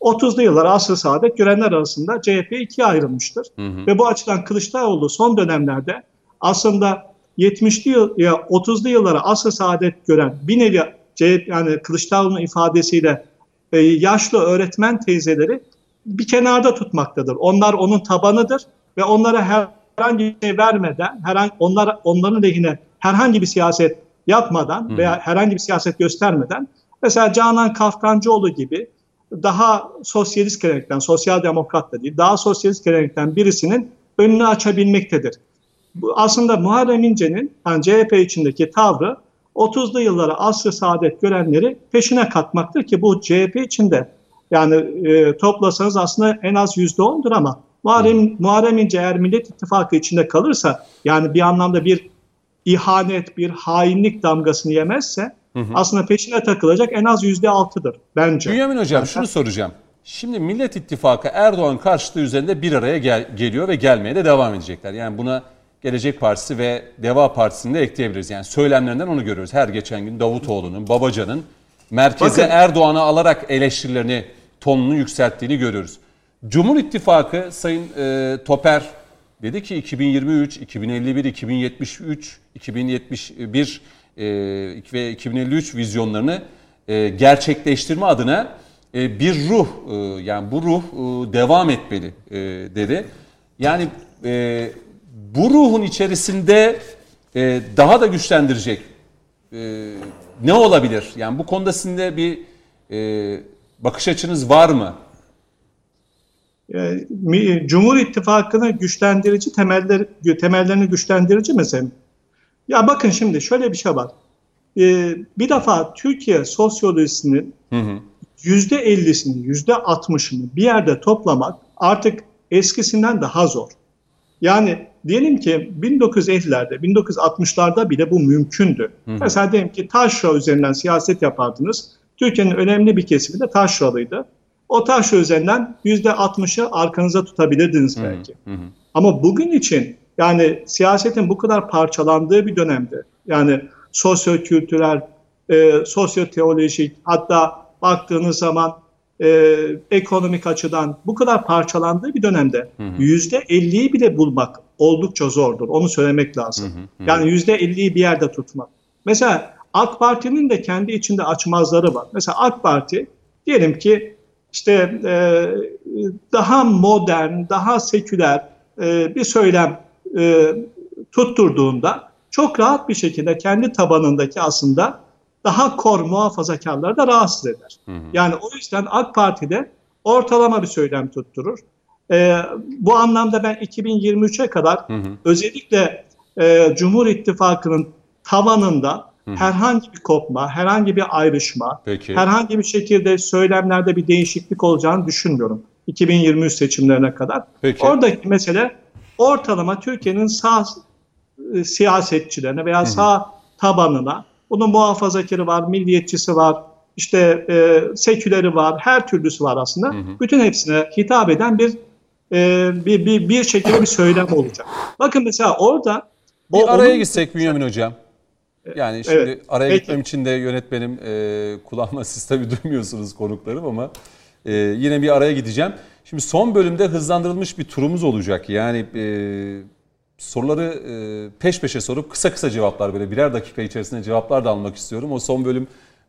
Speaker 4: 30'lu yıllara asr-ı saadet görenler arasında CHP ikiye ayrılmıştır. Ve bu açıdan Kılıçdaroğlu son dönemlerde aslında 70'li yıl ya 30'lu yıllara asr-ı saadet gören bir nevi CHP yani Kılıçdaroğlu'nun ifadesiyle e, yaşlı öğretmen teyzeleri bir kenarda tutmaktadır. Onlar onun tabanıdır ve onlara herhangi bir şey vermeden, herhangi onlar onların lehine herhangi bir siyaset yapmadan veya herhangi bir siyaset göstermeden mesela Canan Kaftancıoğlu gibi daha sosyalist gelenekten, sosyal demokrat da değil, daha sosyalist gelenekten birisinin önünü açabilmektedir. Bu aslında Muharrem İnce'nin yani CHP içindeki tavrı 30'lu yıllara asr-ı saadet görenleri peşine katmaktır ki bu CHP içinde yani e, toplasanız aslında en az %10'dur ama Muharrem, Muharrem İnce eğer Millet İttifakı içinde kalırsa yani bir anlamda bir ihanet, bir hainlik damgasını yemezse aslında peşine takılacak en az %6'dır bence.
Speaker 1: Bünyamin Hocam şunu soracağım. Şimdi Millet İttifakı Erdoğan karşıtı üzerinde bir araya gel- geliyor ve gelmeye de devam edecekler. Yani buna Gelecek Partisi ve Deva Partisi'ni de ekleyebiliriz. Yani söylemlerinden onu görüyoruz. Her geçen gün Davutoğlu'nun, Babacan'ın merkeze
Speaker 4: Bakın.
Speaker 1: Erdoğan'ı alarak eleştirilerini, tonunu yükselttiğini görüyoruz. Cumhur İttifakı Sayın e, Toper dedi ki 2023, 2051, 2073, 2071 e, ve 2053 vizyonlarını e, gerçekleştirme adına e, bir ruh e, yani bu ruh e, devam etmeli e, dedi. Yani e, bu ruhun içerisinde e, daha da güçlendirecek e, ne olabilir? Yani bu konuda sizin de bir e, bakış açınız var mı?
Speaker 4: E, Cumhur İttifakı'nı güçlendirici temeller, temellerini güçlendirici mesela. Ya bakın şimdi şöyle bir şey var. E, bir defa Türkiye sosyolojisinin yüzde 50'sini, yüzde 60'ını bir yerde toplamak artık eskisinden daha zor. Yani diyelim ki 1950'lerde, 1960'larda bile bu mümkündü. Mesela diyelim ki taşra üzerinden siyaset yapardınız. Türkiye'nin önemli bir kesimi de taşralıydı. O taşra üzerinden %60'ı arkanıza tutabilirdiniz belki. Ama bugün için yani siyasetin bu kadar parçalandığı bir dönemde yani sosyo-kültürel, e, sosyo-teolojik hatta baktığınız zaman e, ekonomik açıdan bu kadar parçalandığı bir dönemde yüzde 50'yi bile bulmak oldukça zordur. Onu söylemek lazım. Yani yüzde 50'yi bir yerde tutmak. Mesela AK Parti'nin de kendi içinde açmazları var. Mesela AK Parti diyelim ki işte e, daha modern, daha seküler e, bir söylem e, tutturduğunda çok rahat bir şekilde kendi tabanındaki aslında daha kor muhafazakarları da rahatsız eder. Yani o yüzden AK Parti'de ortalama bir söylem tutturur. E, bu anlamda ben 2023'e kadar özellikle e, Cumhur İttifakı'nın tavanında herhangi bir kopma, herhangi bir ayrışma,
Speaker 1: Peki.
Speaker 4: herhangi bir şekilde söylemlerde bir değişiklik olacağını düşünmüyorum. 2023 seçimlerine kadar.
Speaker 1: Peki.
Speaker 4: Oradaki mesele ortalama Türkiye'nin sağ e, siyasetçilerine veya sağ tabanına bunun muhafazakarı var, milliyetçisi var, işte e, seküleri var, her türlüsü var aslında. Bütün hepsine hitap eden bir e, bir, bir bir şekilde bir söylem olacak. Bakın mesela orada o
Speaker 1: Bir araya
Speaker 4: onun-
Speaker 1: gitsek Bünyamin Hocam. Yani şimdi
Speaker 4: Evet,
Speaker 1: araya
Speaker 4: peki.
Speaker 1: gitmem için de yönetmenim e, kulağıma siz tabii duymuyorsunuz konuklarım ama e, yine bir araya gideceğim. Şimdi son bölümde hızlandırılmış bir turumuz olacak. Yani e, soruları e, peş peşe sorup kısa kısa cevaplar böyle birer dakika içerisinde cevaplar da almak istiyorum. O son bölüm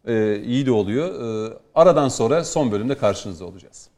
Speaker 1: e, iyi de oluyor. E, aradan sonra son bölümde karşınızda olacağız.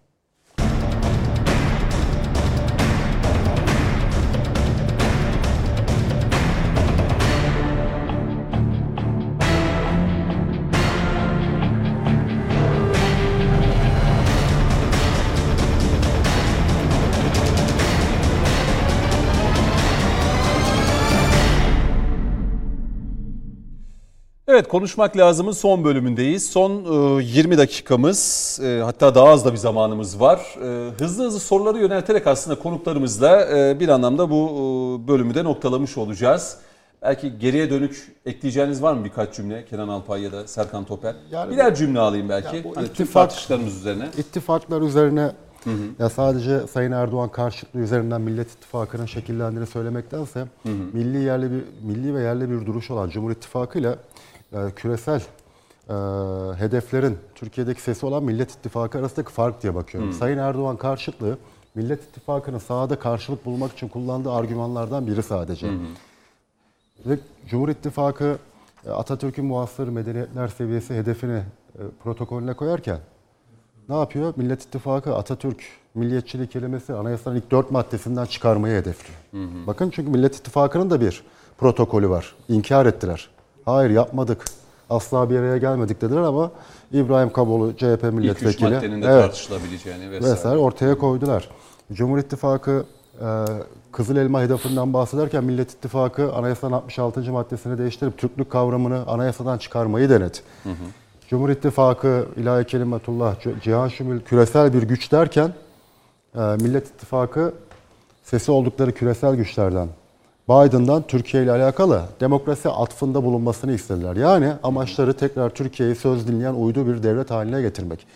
Speaker 1: Evet konuşmak lazımın son bölümündeyiz. Son e, 20 dakikamız e, hatta daha az da bir zamanımız var. E, Hızlı hızlı soruları yönelterek aslında konuklarımızla e, bir anlamda bu e, bölümü de noktalamış olacağız. Belki geriye dönük ekleyeceğiniz var mı birkaç cümle Kenan Alpay ya da Serkan Toper?
Speaker 2: Yani
Speaker 1: Birer cümle alayım belki.
Speaker 2: Ya bu
Speaker 1: Hani tüm tartışmalarımız üzerine.
Speaker 2: İttifaklar üzerine ya sadece Sayın Erdoğan karşıtlığı üzerinden Millet İttifakı'nın şekillendiğini söylemektense milli yerli bir milli ve yerli bir duruş olan Cumhur İttifakı ile küresel e, hedeflerin Türkiye'deki sesi olan Millet İttifakı arasındaki fark diye bakıyorum. Sayın Erdoğan karşıtlığı Millet İttifakı'nın sahada karşılık bulmak için kullandığı argümanlardan biri sadece. Ve Cumhur İttifakı e, Atatürk'ün muhasır medeniyetler seviyesi hedefini e, protokolüne koyarken ne yapıyor? Millet İttifakı Atatürk milliyetçiliği kelimesi anayasanın ilk dört maddesinden çıkarmayı hedefliyor. Bakın çünkü Millet İttifakı'nın da bir protokolü var. İnkar ettiler. Hayır yapmadık. Asla bir araya gelmedik dediler ama İbrahim Kabolu CHP
Speaker 1: İlk üç
Speaker 2: milletvekili
Speaker 1: maddenin de
Speaker 2: evet,
Speaker 1: tartışılabileceğini vesaire.
Speaker 2: vesaire ortaya koydular. Cumhur İttifakı e, Kızıl Elma hedefinden bahsederken Millet İttifakı anayasanın 66. maddesini değiştirip Türklük kavramını anayasadan çıkarmayı denedi. Cumhur İttifakı ilahi kelimetullah cihan şumul küresel bir güç derken e, Millet İttifakı sesi oldukları küresel güçlerden Biden'dan Türkiye ile alakalı demokrasi atfında bulunmasını istediler. Yani amaçları tekrar Türkiye'yi söz dinleyen uydu bir devlet haline getirmek.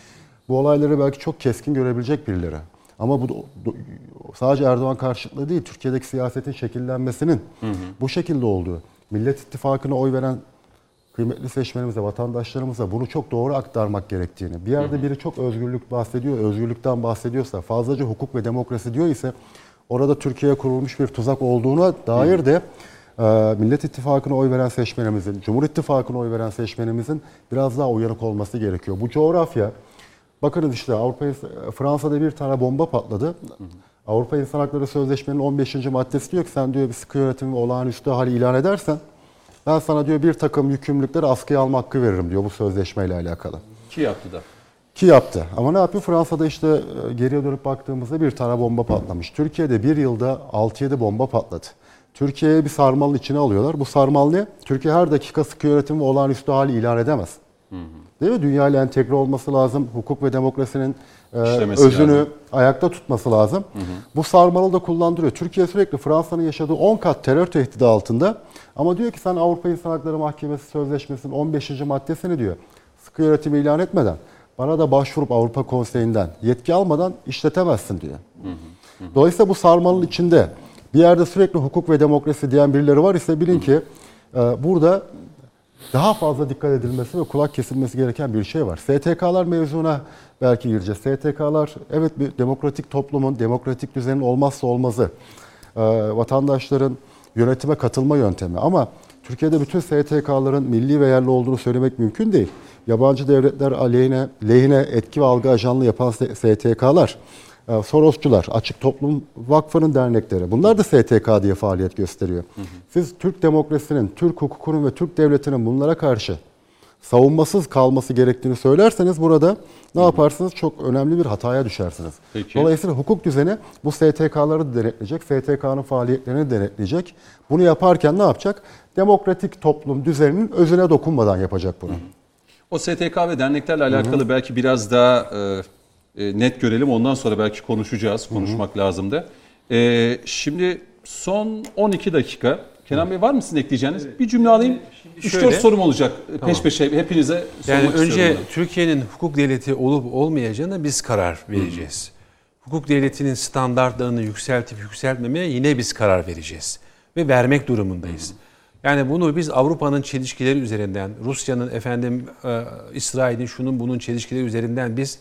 Speaker 2: Bu olayları belki çok keskin görebilecek birileri. Ama bu sadece Erdoğan karşıtlığı değil, Türkiye'deki siyasetin şekillenmesinin bu şekilde olduğu. Millet İttifakı'na oy veren kıymetli seçmenimize, vatandaşlarımıza bunu çok doğru aktarmak gerektiğini, bir yerde biri çok özgürlük bahsediyor, özgürlükten bahsediyorsa, fazlaca hukuk ve demokrasi diyor ise orada Türkiye'ye kurulmuş bir tuzak olduğuna dair de e, Millet İttifakı'na oy veren seçmenimizin, Cumhur İttifakı'na oy veren seçmenimizin biraz daha uyanık olması gerekiyor. Bu coğrafya, bakınız işte Avrupa Fransa'da bir tane bomba patladı. Avrupa İnsan Hakları Sözleşmesi'nin 15. maddesi diyor ki sen diyor bir sıkı yönetim ve olağanüstü hali ilan edersen ben sana diyor bir takım yükümlülükleri askıya alma hakkı veririm diyor bu sözleşmeyle alakalı.
Speaker 1: Ki yaptı da.
Speaker 2: Ki yaptı. Ama ne yapıyor? Fransa'da işte e, geriye dönüp baktığımızda bir tane bomba patlamış. Türkiye'de bir yılda 6-7 bomba patladı. Türkiye'ye bir sarmalın içine alıyorlar. Bu sarmal ne? Türkiye her dakika sıkı yönetim ve olağanüstü hali ilan edemez. Değil mi? Dünya ile entegre olması lazım. Hukuk ve demokrasinin e, özünü
Speaker 1: lazım.
Speaker 2: ayakta tutması lazım. Bu sarmalı da kullandırıyor. Türkiye sürekli Fransa'nın yaşadığı 10 kat terör tehdidi altında. Ama diyor ki sen Avrupa İnsan Hakları Mahkemesi Sözleşmesi'nin 15. maddesini diyor. Sıkı yönetimi ilan etmeden bana da başvurup Avrupa Konseyi'nden yetki almadan işletemezsin diyor. Dolayısıyla bu sarmalın içinde bir yerde sürekli hukuk ve demokrasi diyen birileri var ise bilin ki e, burada daha fazla dikkat edilmesi ve kulak kesilmesi gereken bir şey var. STK'lar mevzuna belki gireceğiz. STK'lar evet bir demokratik toplumun, demokratik düzenin olmazsa olmazı. Ee, vatandaşların yönetime katılma yöntemi. Ama Türkiye'de bütün STK'ların milli ve yerli olduğunu söylemek mümkün değil. Yabancı devletler aleyhine, lehine etki ve algı ajanlığı yapan STK'lar, e, Sorosçular, Açık Toplum Vakfı'nın dernekleri. Bunlar da STK diye faaliyet gösteriyor. Siz Türk demokrasinin, Türk hukukunun ve Türk devletinin bunlara karşı savunmasız kalması gerektiğini söylerseniz burada ne yaparsınız? Çok önemli bir hataya düşersiniz.
Speaker 1: Peki.
Speaker 2: Dolayısıyla hukuk düzeni bu STK'ları denetleyecek, STK'nın faaliyetlerini denetleyecek. Bunu yaparken ne yapacak? Demokratik toplum düzeninin özüne dokunmadan yapacak bunu.
Speaker 1: O STK ve derneklerle alakalı belki biraz daha e, e, net görelim. Ondan sonra belki konuşacağız. Konuşmak lazım da. E, şimdi son 12 dakika Kenan Bey var mı sizin ekleyeceğiniz? Bir cümle alayım. 3-4
Speaker 5: şöyle-
Speaker 1: sorum olacak peş peşe hepinize sormak
Speaker 5: Yani önce
Speaker 1: istiyorum.
Speaker 5: Türkiye'nin hukuk devleti olup olmayacağına biz karar vereceğiz. Hukuk devletinin standartlarını yükseltip yükseltmemeye yine biz karar vereceğiz. Ve vermek durumundayız. Yani bunu biz Avrupa'nın çelişkileri üzerinden, Rusya'nın efendim e, İsrail'in şunun bunun çelişkileri üzerinden biz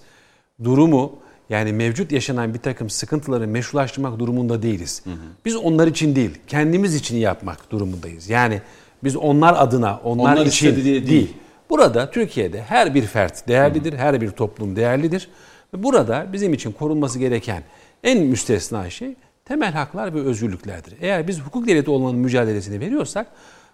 Speaker 5: durumu yani mevcut yaşanan bir takım sıkıntıları meşrulaştırmak durumunda değiliz. Biz onlar için değil, kendimiz için yapmak durumundayız. Yani biz onlar adına, onlar,
Speaker 1: Onlar
Speaker 5: için değil.
Speaker 1: değil.
Speaker 5: Burada Türkiye'de her bir fert değerlidir, her bir toplum değerlidir. Burada bizim için korunması gereken en müstesna şey temel haklar ve özgürlüklerdir. Eğer biz hukuk devleti olmanın mücadelesini veriyorsak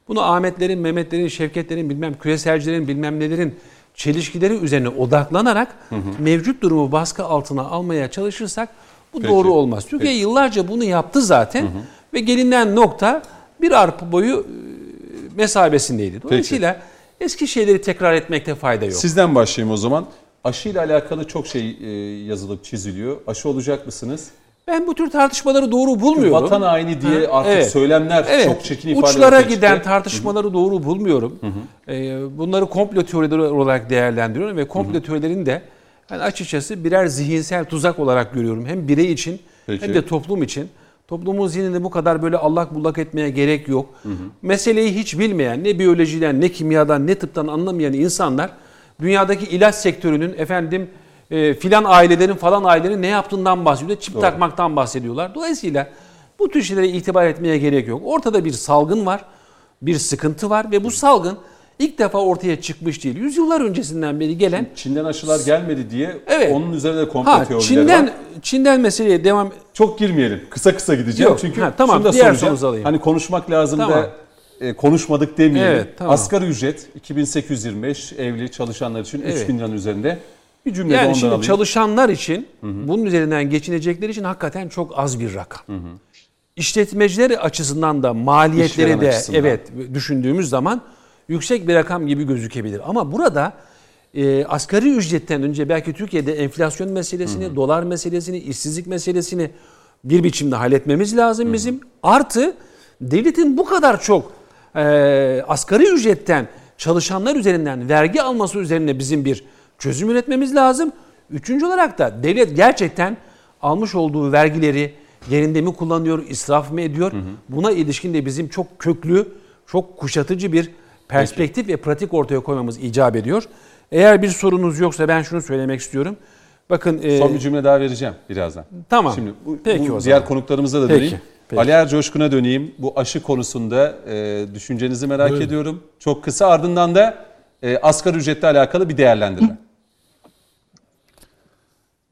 Speaker 5: bunu Ahmetlerin, Mehmetlerin, Şevketlerin, bilmem küreselcilerin, bilmem nelerin çelişkileri üzerine odaklanarak mevcut durumu baskı altına almaya çalışırsak bu
Speaker 1: Peki.
Speaker 5: doğru olmaz. Türkiye yıllarca bunu yaptı zaten ve gelinen nokta bir arpa boyu e, mesabesindeydi. Dolayısıyla eski şeyleri tekrar etmekte fayda yok.
Speaker 1: Sizden başlayayım o zaman. Aşı ile alakalı çok şey e, yazılıp çiziliyor. Aşı olacak mısınız?
Speaker 5: Ben bu tür tartışmaları doğru bulmuyorum.
Speaker 1: Vatan haini diye
Speaker 5: Ha,
Speaker 1: artık
Speaker 5: evet.
Speaker 1: söylemler
Speaker 5: Evet.
Speaker 1: çok çirkin ifadeler
Speaker 5: Uçlara giden
Speaker 1: çıktı.
Speaker 5: tartışmaları doğru bulmuyorum. Ee, bunları komplo teorileri olarak değerlendiriyorum ve komplo teorilerini de ben açıkçası birer zihinsel tuzak olarak görüyorum. Hem birey için
Speaker 1: Peki.
Speaker 5: hem de toplum için. Toplumun zihnini bu kadar böyle allak bullak etmeye gerek yok. Meseleyi hiç bilmeyen, ne biyolojiden, ne kimyadan, ne tıptan anlamayan insanlar dünyadaki ilaç sektörünün efendim e, filan ailelerin falan ailelerin ne yaptığından bahsediyor. Çip takmaktan bahsediyorlar. Dolayısıyla bu tür şeylere itibar etmeye gerek yok. Ortada bir salgın var, bir sıkıntı var ve bu salgın ilk defa ortaya çıkmış değil. Yüzyıllar öncesinden beri gelen
Speaker 1: Çin'den aşılar gelmedi diye
Speaker 5: Evet.
Speaker 1: onun üzerine komplo
Speaker 5: ha
Speaker 1: teorileri
Speaker 5: Çin'den
Speaker 1: var.
Speaker 5: Çin'den meseleye devam
Speaker 1: Çok girmeyelim. Kısa kısa gideceğim.
Speaker 5: Yok,
Speaker 1: Çünkü
Speaker 5: ha, tamam,
Speaker 1: şunu da
Speaker 5: diğer
Speaker 1: soracağım.
Speaker 5: alayım.
Speaker 1: Hani konuşmak lazım
Speaker 5: Tamam.
Speaker 1: da e, konuşmadık demeyelim.
Speaker 5: Evet, tamam.
Speaker 1: Asgari ücret 2825 evli çalışanlar için
Speaker 5: Evet.
Speaker 1: 3000 liranın üzerinde. Bir cümle
Speaker 5: Yani şimdi
Speaker 1: alayım.
Speaker 5: çalışanlar için bunun üzerinden geçinecekleri için hakikaten çok az bir rakam. İşletmeciler açısından da maliyetleri
Speaker 1: İşveren
Speaker 5: de
Speaker 1: açısından.
Speaker 5: evet düşündüğümüz zaman yüksek bir rakam gibi gözükebilir. Ama burada e, asgari ücretten önce belki Türkiye'de enflasyon meselesini, dolar meselesini, işsizlik meselesini bir biçimde halletmemiz lazım bizim. Artı devletin bu kadar çok e, asgari ücretten çalışanlar üzerinden vergi alması üzerine bizim bir çözüm üretmemiz lazım. Üçüncü olarak da devlet gerçekten almış olduğu vergileri yerinde mi kullanıyor, israf mı ediyor? Buna ilişkin de bizim çok köklü, çok kuşatıcı bir perspektif ve pratik ortaya koymamız icap ediyor. Eğer bir sorunuz yoksa ben şunu söylemek istiyorum. Bakın e,
Speaker 1: Son bir cümle daha vereceğim birazdan.
Speaker 5: Tamam.
Speaker 1: Şimdi bu,
Speaker 5: Peki
Speaker 1: bu
Speaker 5: o
Speaker 1: diğer
Speaker 5: zaman.
Speaker 1: konuklarımıza da
Speaker 5: Peki,
Speaker 1: döneyim.
Speaker 5: peki.
Speaker 1: Ali Ercoşkun'a döneyim. Bu aşı konusunda e, düşüncenizi merak
Speaker 3: Buyurun.
Speaker 1: ediyorum. Çok kısa ardından da e, asgari ücretle alakalı bir değerlendirme.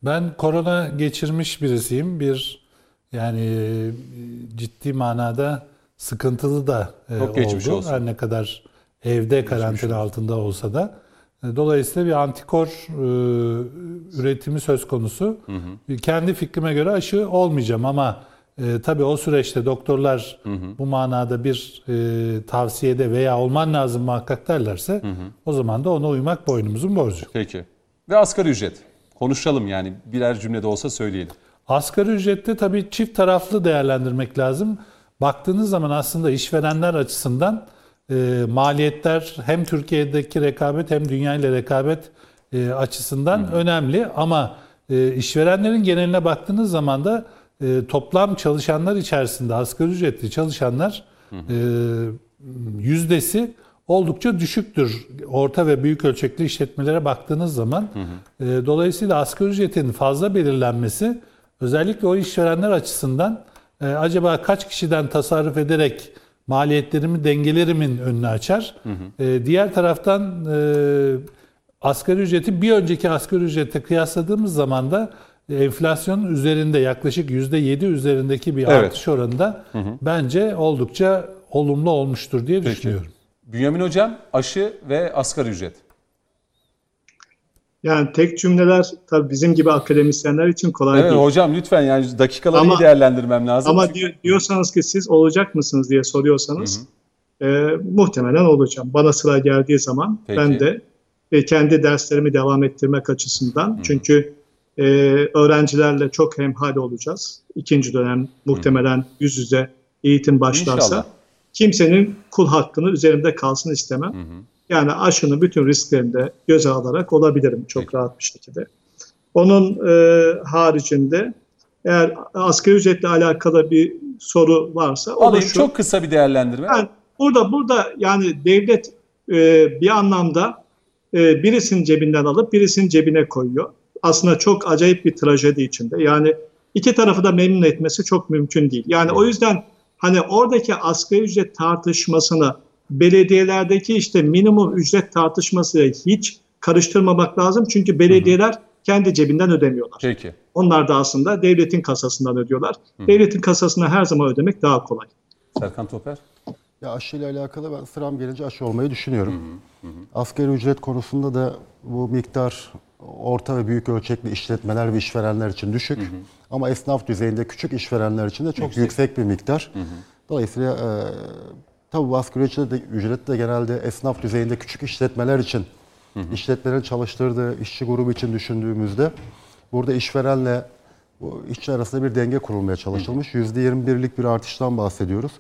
Speaker 3: Ben korona geçirmiş birisiyim. Bir yani e, ciddi manada sıkıntılı da e,
Speaker 1: Çok geçmiş
Speaker 3: oldu.
Speaker 1: olsun.
Speaker 3: Her ne kadar evde karantina altında olsa da. E, Dolayısıyla bir antikor e, üretimi söz konusu. Kendi fikrime göre aşı olmayacağım ama e, tabii o süreçte doktorlar bu manada bir e, tavsiyede veya olman lazım muhakkak derlerse o zaman da ona uymak boynumuzun borcu.
Speaker 1: Peki. Ve asgari ücret. Konuşalım yani birer cümlede olsa söyleyelim.
Speaker 3: Asgari ücrette tabii çift taraflı değerlendirmek lazım. Baktığınız zaman aslında işverenler açısından e, maliyetler hem Türkiye'deki rekabet hem dünya ile rekabet e, açısından önemli. Ama e, işverenlerin geneline baktığınız zaman da e, toplam çalışanlar içerisinde asgari ücretli çalışanlar e, yüzdesi oldukça düşüktür. Orta ve büyük ölçekli işletmelere baktığınız zaman. E, dolayısıyla asgari ücretin fazla belirlenmesi özellikle o işverenler açısından e, acaba kaç kişiden tasarruf ederek maliyetlerimi dengelerimin önünü açar. E, diğer taraftan e, asgari ücreti bir önceki asgari ücrete kıyasladığımız zaman da enflasyonun üzerinde yaklaşık %7 üzerindeki bir
Speaker 1: Evet.
Speaker 3: artış oranında bence oldukça olumlu olmuştur diye düşünüyorum.
Speaker 1: Bünyamin Hocam aşı ve asgari ücret.
Speaker 4: Yani tek cümleler tabii bizim gibi akademisyenler için kolay
Speaker 1: Evet
Speaker 4: değil.
Speaker 1: hocam lütfen yani dakikaları
Speaker 4: Ama-
Speaker 1: değerlendirmem lazım.
Speaker 4: Ama
Speaker 1: Çünkü-
Speaker 4: diyor- diyorsanız ki siz olacak mısınız diye soruyorsanız e, muhtemelen olacağım. Bana sıra geldiği zaman
Speaker 1: Peki.
Speaker 4: ben de e, kendi derslerimi devam ettirmek açısından çünkü e, öğrencilerle çok hemhal olacağız. İkinci dönem muhtemelen yüz yüze eğitim başlarsa
Speaker 1: İnşallah.
Speaker 4: Kimsenin kul hakkını üzerimde kalsın istemem. Yani aşının bütün risklerini de göze alarak olabilirim çok
Speaker 1: Peki.
Speaker 4: rahat bir şekilde. Onun e, haricinde eğer asgari ücretle alakalı bir soru varsa o da
Speaker 1: Alayım
Speaker 4: şu.
Speaker 1: çok kısa bir değerlendirme.
Speaker 4: Yani burada burada yani devlet e, bir anlamda e, birisinin cebinden alıp birisinin cebine koyuyor. Aslında çok acayip bir trajedi içinde. Yani iki tarafı da memnun etmesi çok mümkün değil. Yani o yüzden hani oradaki asgari ücret tartışmasını belediyelerdeki işte minimum ücret tartışmasıyla hiç karıştırmamak lazım. Çünkü belediyeler kendi cebinden ödemiyorlar.
Speaker 1: Peki.
Speaker 4: Onlar da aslında devletin kasasından ödüyorlar. Devletin kasasına her zaman ödemek daha kolay.
Speaker 1: Serkan Toper.
Speaker 2: Ya aşıyla alakalı ben sıram gelince aşı olmayı düşünüyorum. Asgari ücret konusunda da bu miktar orta ve büyük ölçekli işletmeler ve işverenler için düşük. Ama esnaf düzeyinde küçük işverenler için de çok yüksek, bir miktar. Dolayısıyla e, tabii bu asgari ücret de, ücret de genelde esnaf düzeyinde küçük işletmeler için, işletmelerin çalıştırdığı işçi grubu için düşündüğümüzde burada işverenle bu işçi arasında bir denge kurulmaya çalışılmış. %21'lik bir artıştan bahsediyoruz.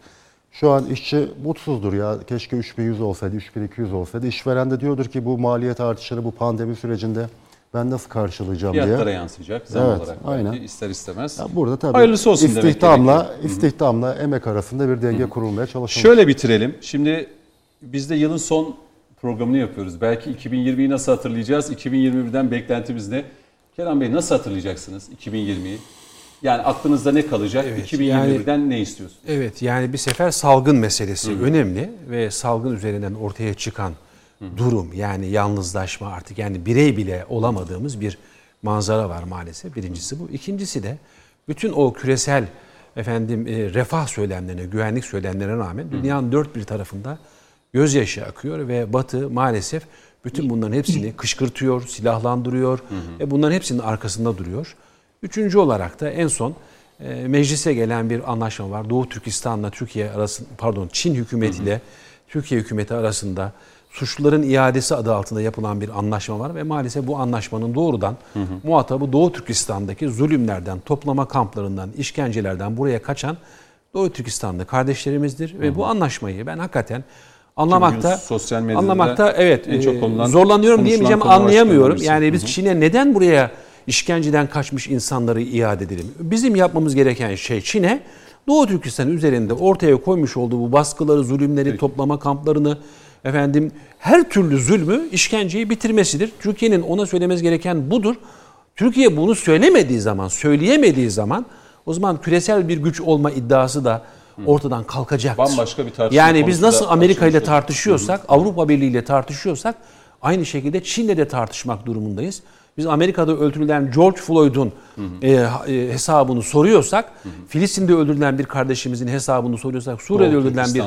Speaker 2: Şu an işçi mutsuzdur ya. Keşke 3100 olsaydı, 3200 olsaydı. İşveren de diyordur ki bu maliyet artışları bu pandemi sürecinde ben nasıl karşılayacağım
Speaker 1: Fiyatlara
Speaker 2: diye.
Speaker 1: yansıyacak zam
Speaker 2: Evet,
Speaker 1: olarak
Speaker 2: aynen.
Speaker 1: belki ister istemez.
Speaker 2: Ya burada tabii
Speaker 1: Hayırlısı olsun demek
Speaker 2: istihdamla, istihdamla emek arasında bir denge kurulmaya çalışılmış.
Speaker 1: Şöyle bitirelim. Şimdi biz de yılın son programını yapıyoruz. Belki 2020'yi nasıl hatırlayacağız? 2021'den beklentimiz ne? Kerem Bey nasıl hatırlayacaksınız 2020'yi? Yani aklınızda ne kalacak?
Speaker 5: Evet,
Speaker 1: 2021'den ne istiyorsunuz?
Speaker 5: Evet yani bir sefer salgın meselesi önemli ve salgın üzerinden ortaya çıkan durum yani yalnızlaşma artık yani birey bile olamadığımız bir manzara var maalesef. Birincisi bu. İkincisi de bütün o küresel efendim e, refah söylemlerine, güvenlik söylemlerine rağmen dünyanın dört bir tarafında gözyaşı akıyor ve Batı maalesef bütün bunların hepsini kışkırtıyor, silahlandırıyor ve bunların hepsinin arkasında duruyor. Üçüncü olarak da en son e, meclise gelen bir anlaşma var. Doğu Türkistan'la Türkiye arasında pardon Çin hükümetiyle Türkiye hükümeti arasında suçluların iadesi adı altında yapılan bir anlaşma var ve maalesef bu anlaşmanın doğrudan muhatabı Doğu Türkistan'daki zulümlerden, toplama kamplarından, işkencelerden buraya kaçan Doğu Türkistanlı kardeşlerimizdir ve bu anlaşmayı ben hakikaten anlamakta
Speaker 1: sosyal medyada
Speaker 5: anlamakta evet
Speaker 1: en çok
Speaker 5: e,
Speaker 1: konulan-
Speaker 5: zorlanıyorum diyemeyeceğim anlayamıyorum.
Speaker 1: başlarından
Speaker 5: Yani biz Çin'e neden buraya işkenceden kaçmış insanları iade edelim? Bizim yapmamız gereken şey Çin'e Doğu Türkistan üzerinde ortaya koymuş olduğu bu baskıları, zulümleri, toplama kamplarını efendim her türlü zulmü, işkenceyi bitirmesidir. Türkiye'nin ona söylemesi gereken budur. Türkiye bunu söylemediği zaman, söyleyemediği zaman o zaman küresel bir güç olma iddiası da ortadan kalkacaktır.
Speaker 1: Bambaşka bir tartışma
Speaker 5: Yani biz nasıl Amerika ile tartışıyorsak, Avrupa Birliği ile tartışıyorsak aynı şekilde Çin'le de tartışmak durumundayız. Biz Amerika'da öldürülen George Floyd'un e, e, hesabını soruyorsak, Filistin'de öldürülen bir kardeşimizin hesabını soruyorsak, Suriye'de
Speaker 1: Doğu
Speaker 5: öldürülen bir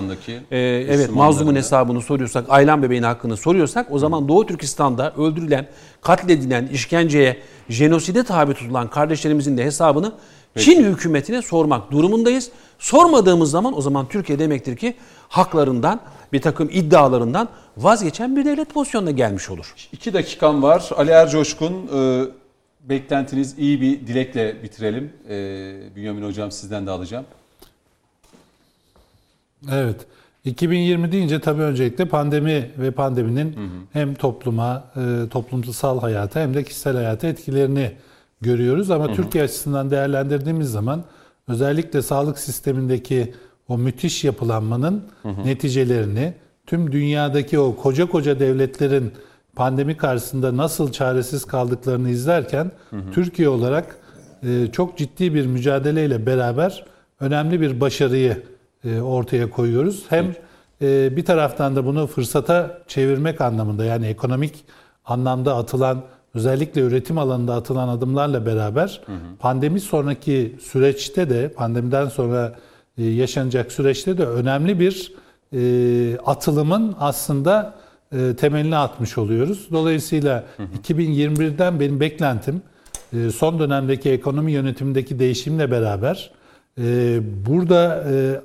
Speaker 5: e, evet mazlumun hesabını soruyorsak, Aylan bebeğin hakkını soruyorsak o zaman Doğu Türkistan'da öldürülen, katledilen, işkenceye, jenoside tabi tutulan kardeşlerimizin de hesabını Çin hükümetine sormak durumundayız. Sormadığımız zaman o zaman Türkiye demektir ki haklarından, bir takım iddialarından vazgeçen bir devlet pozisyonuna gelmiş olur.
Speaker 1: İki dakikam var. Ali Ercoşkun, e, beklentiniz iyi bir dilekle bitirelim. E, Bünyamin Hocam sizden de alacağım.
Speaker 3: Evet. 2020 deyince tabii öncelikle pandemi ve pandeminin hem topluma, e, toplumsal hayata hem de kişisel hayata etkilerini görüyoruz. Ama Türkiye açısından değerlendirdiğimiz zaman özellikle sağlık sistemindeki o müthiş yapılanmanın neticelerini, tüm dünyadaki o koca koca devletlerin pandemi karşısında nasıl çaresiz kaldıklarını izlerken Türkiye olarak e, çok ciddi bir mücadeleyle beraber önemli bir başarıyı e, ortaya koyuyoruz. Hem e, bir taraftan da bunu fırsata çevirmek anlamında yani ekonomik anlamda atılan özellikle üretim alanında atılan adımlarla beraber pandemi sonraki süreçte de pandemiden sonra yaşanacak süreçte de önemli bir e, atılımın aslında e, temelini atmış oluyoruz. Dolayısıyla 2021'den benim beklentim e, son dönemdeki ekonomi yönetimindeki değişimle beraber e, burada e,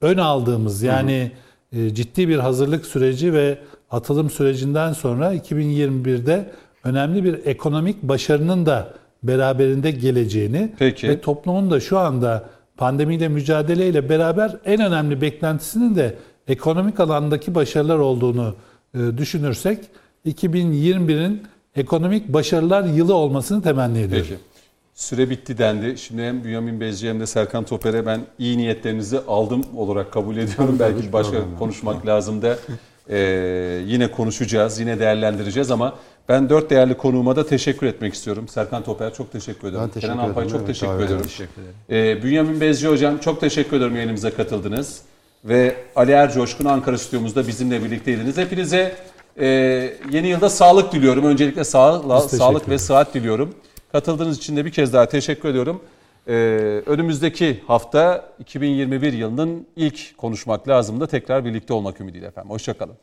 Speaker 3: ön aldığımız yani e, ciddi bir hazırlık süreci ve atılım sürecinden sonra 2021'de önemli bir ekonomik başarının da beraberinde geleceğini
Speaker 1: Peki.
Speaker 3: ve toplumun da şu anda pandemiyle mücadeleyle beraber en önemli beklentisinin de ekonomik alandaki başarılar olduğunu e, düşünürsek 2021'in ekonomik başarılar yılı olmasını temenni ediyorum.
Speaker 1: Peki. Süre bitti dendi. Şimdi hem Bünyamin Bezci hem de Serkan Toper'e ben iyi niyetlerinizi aldım olarak kabul ediyorum. Belki başka konuşmak lazım da ee, yine konuşacağız, yine değerlendireceğiz ama ben dört değerli konuğuma da teşekkür etmek istiyorum. Serkan Toper çok teşekkür ederim.
Speaker 2: Ben teşekkür
Speaker 1: Kenan Alpay çok
Speaker 2: Evet,
Speaker 1: teşekkür
Speaker 2: davet
Speaker 1: ediyorum.
Speaker 2: ederim.
Speaker 1: Ee, Bünyamin Bezci hocam çok teşekkür ederim yayınımıza katıldınız. Ve Ali Ercoşkun Ankara stüdyomuzda bizimle birlikteydiniz. Hepinize e, yeni yılda sağlık diliyorum. Öncelikle sağ,
Speaker 3: teşekkür
Speaker 1: sağlık ve sıhhat diliyorum. Katıldığınız için de bir kez daha teşekkür ediyorum. Ee, önümüzdeki hafta 2021 yılının ilk konuşmak lazımda tekrar birlikte olmak ümidiyle efendim. Hoşçakalın.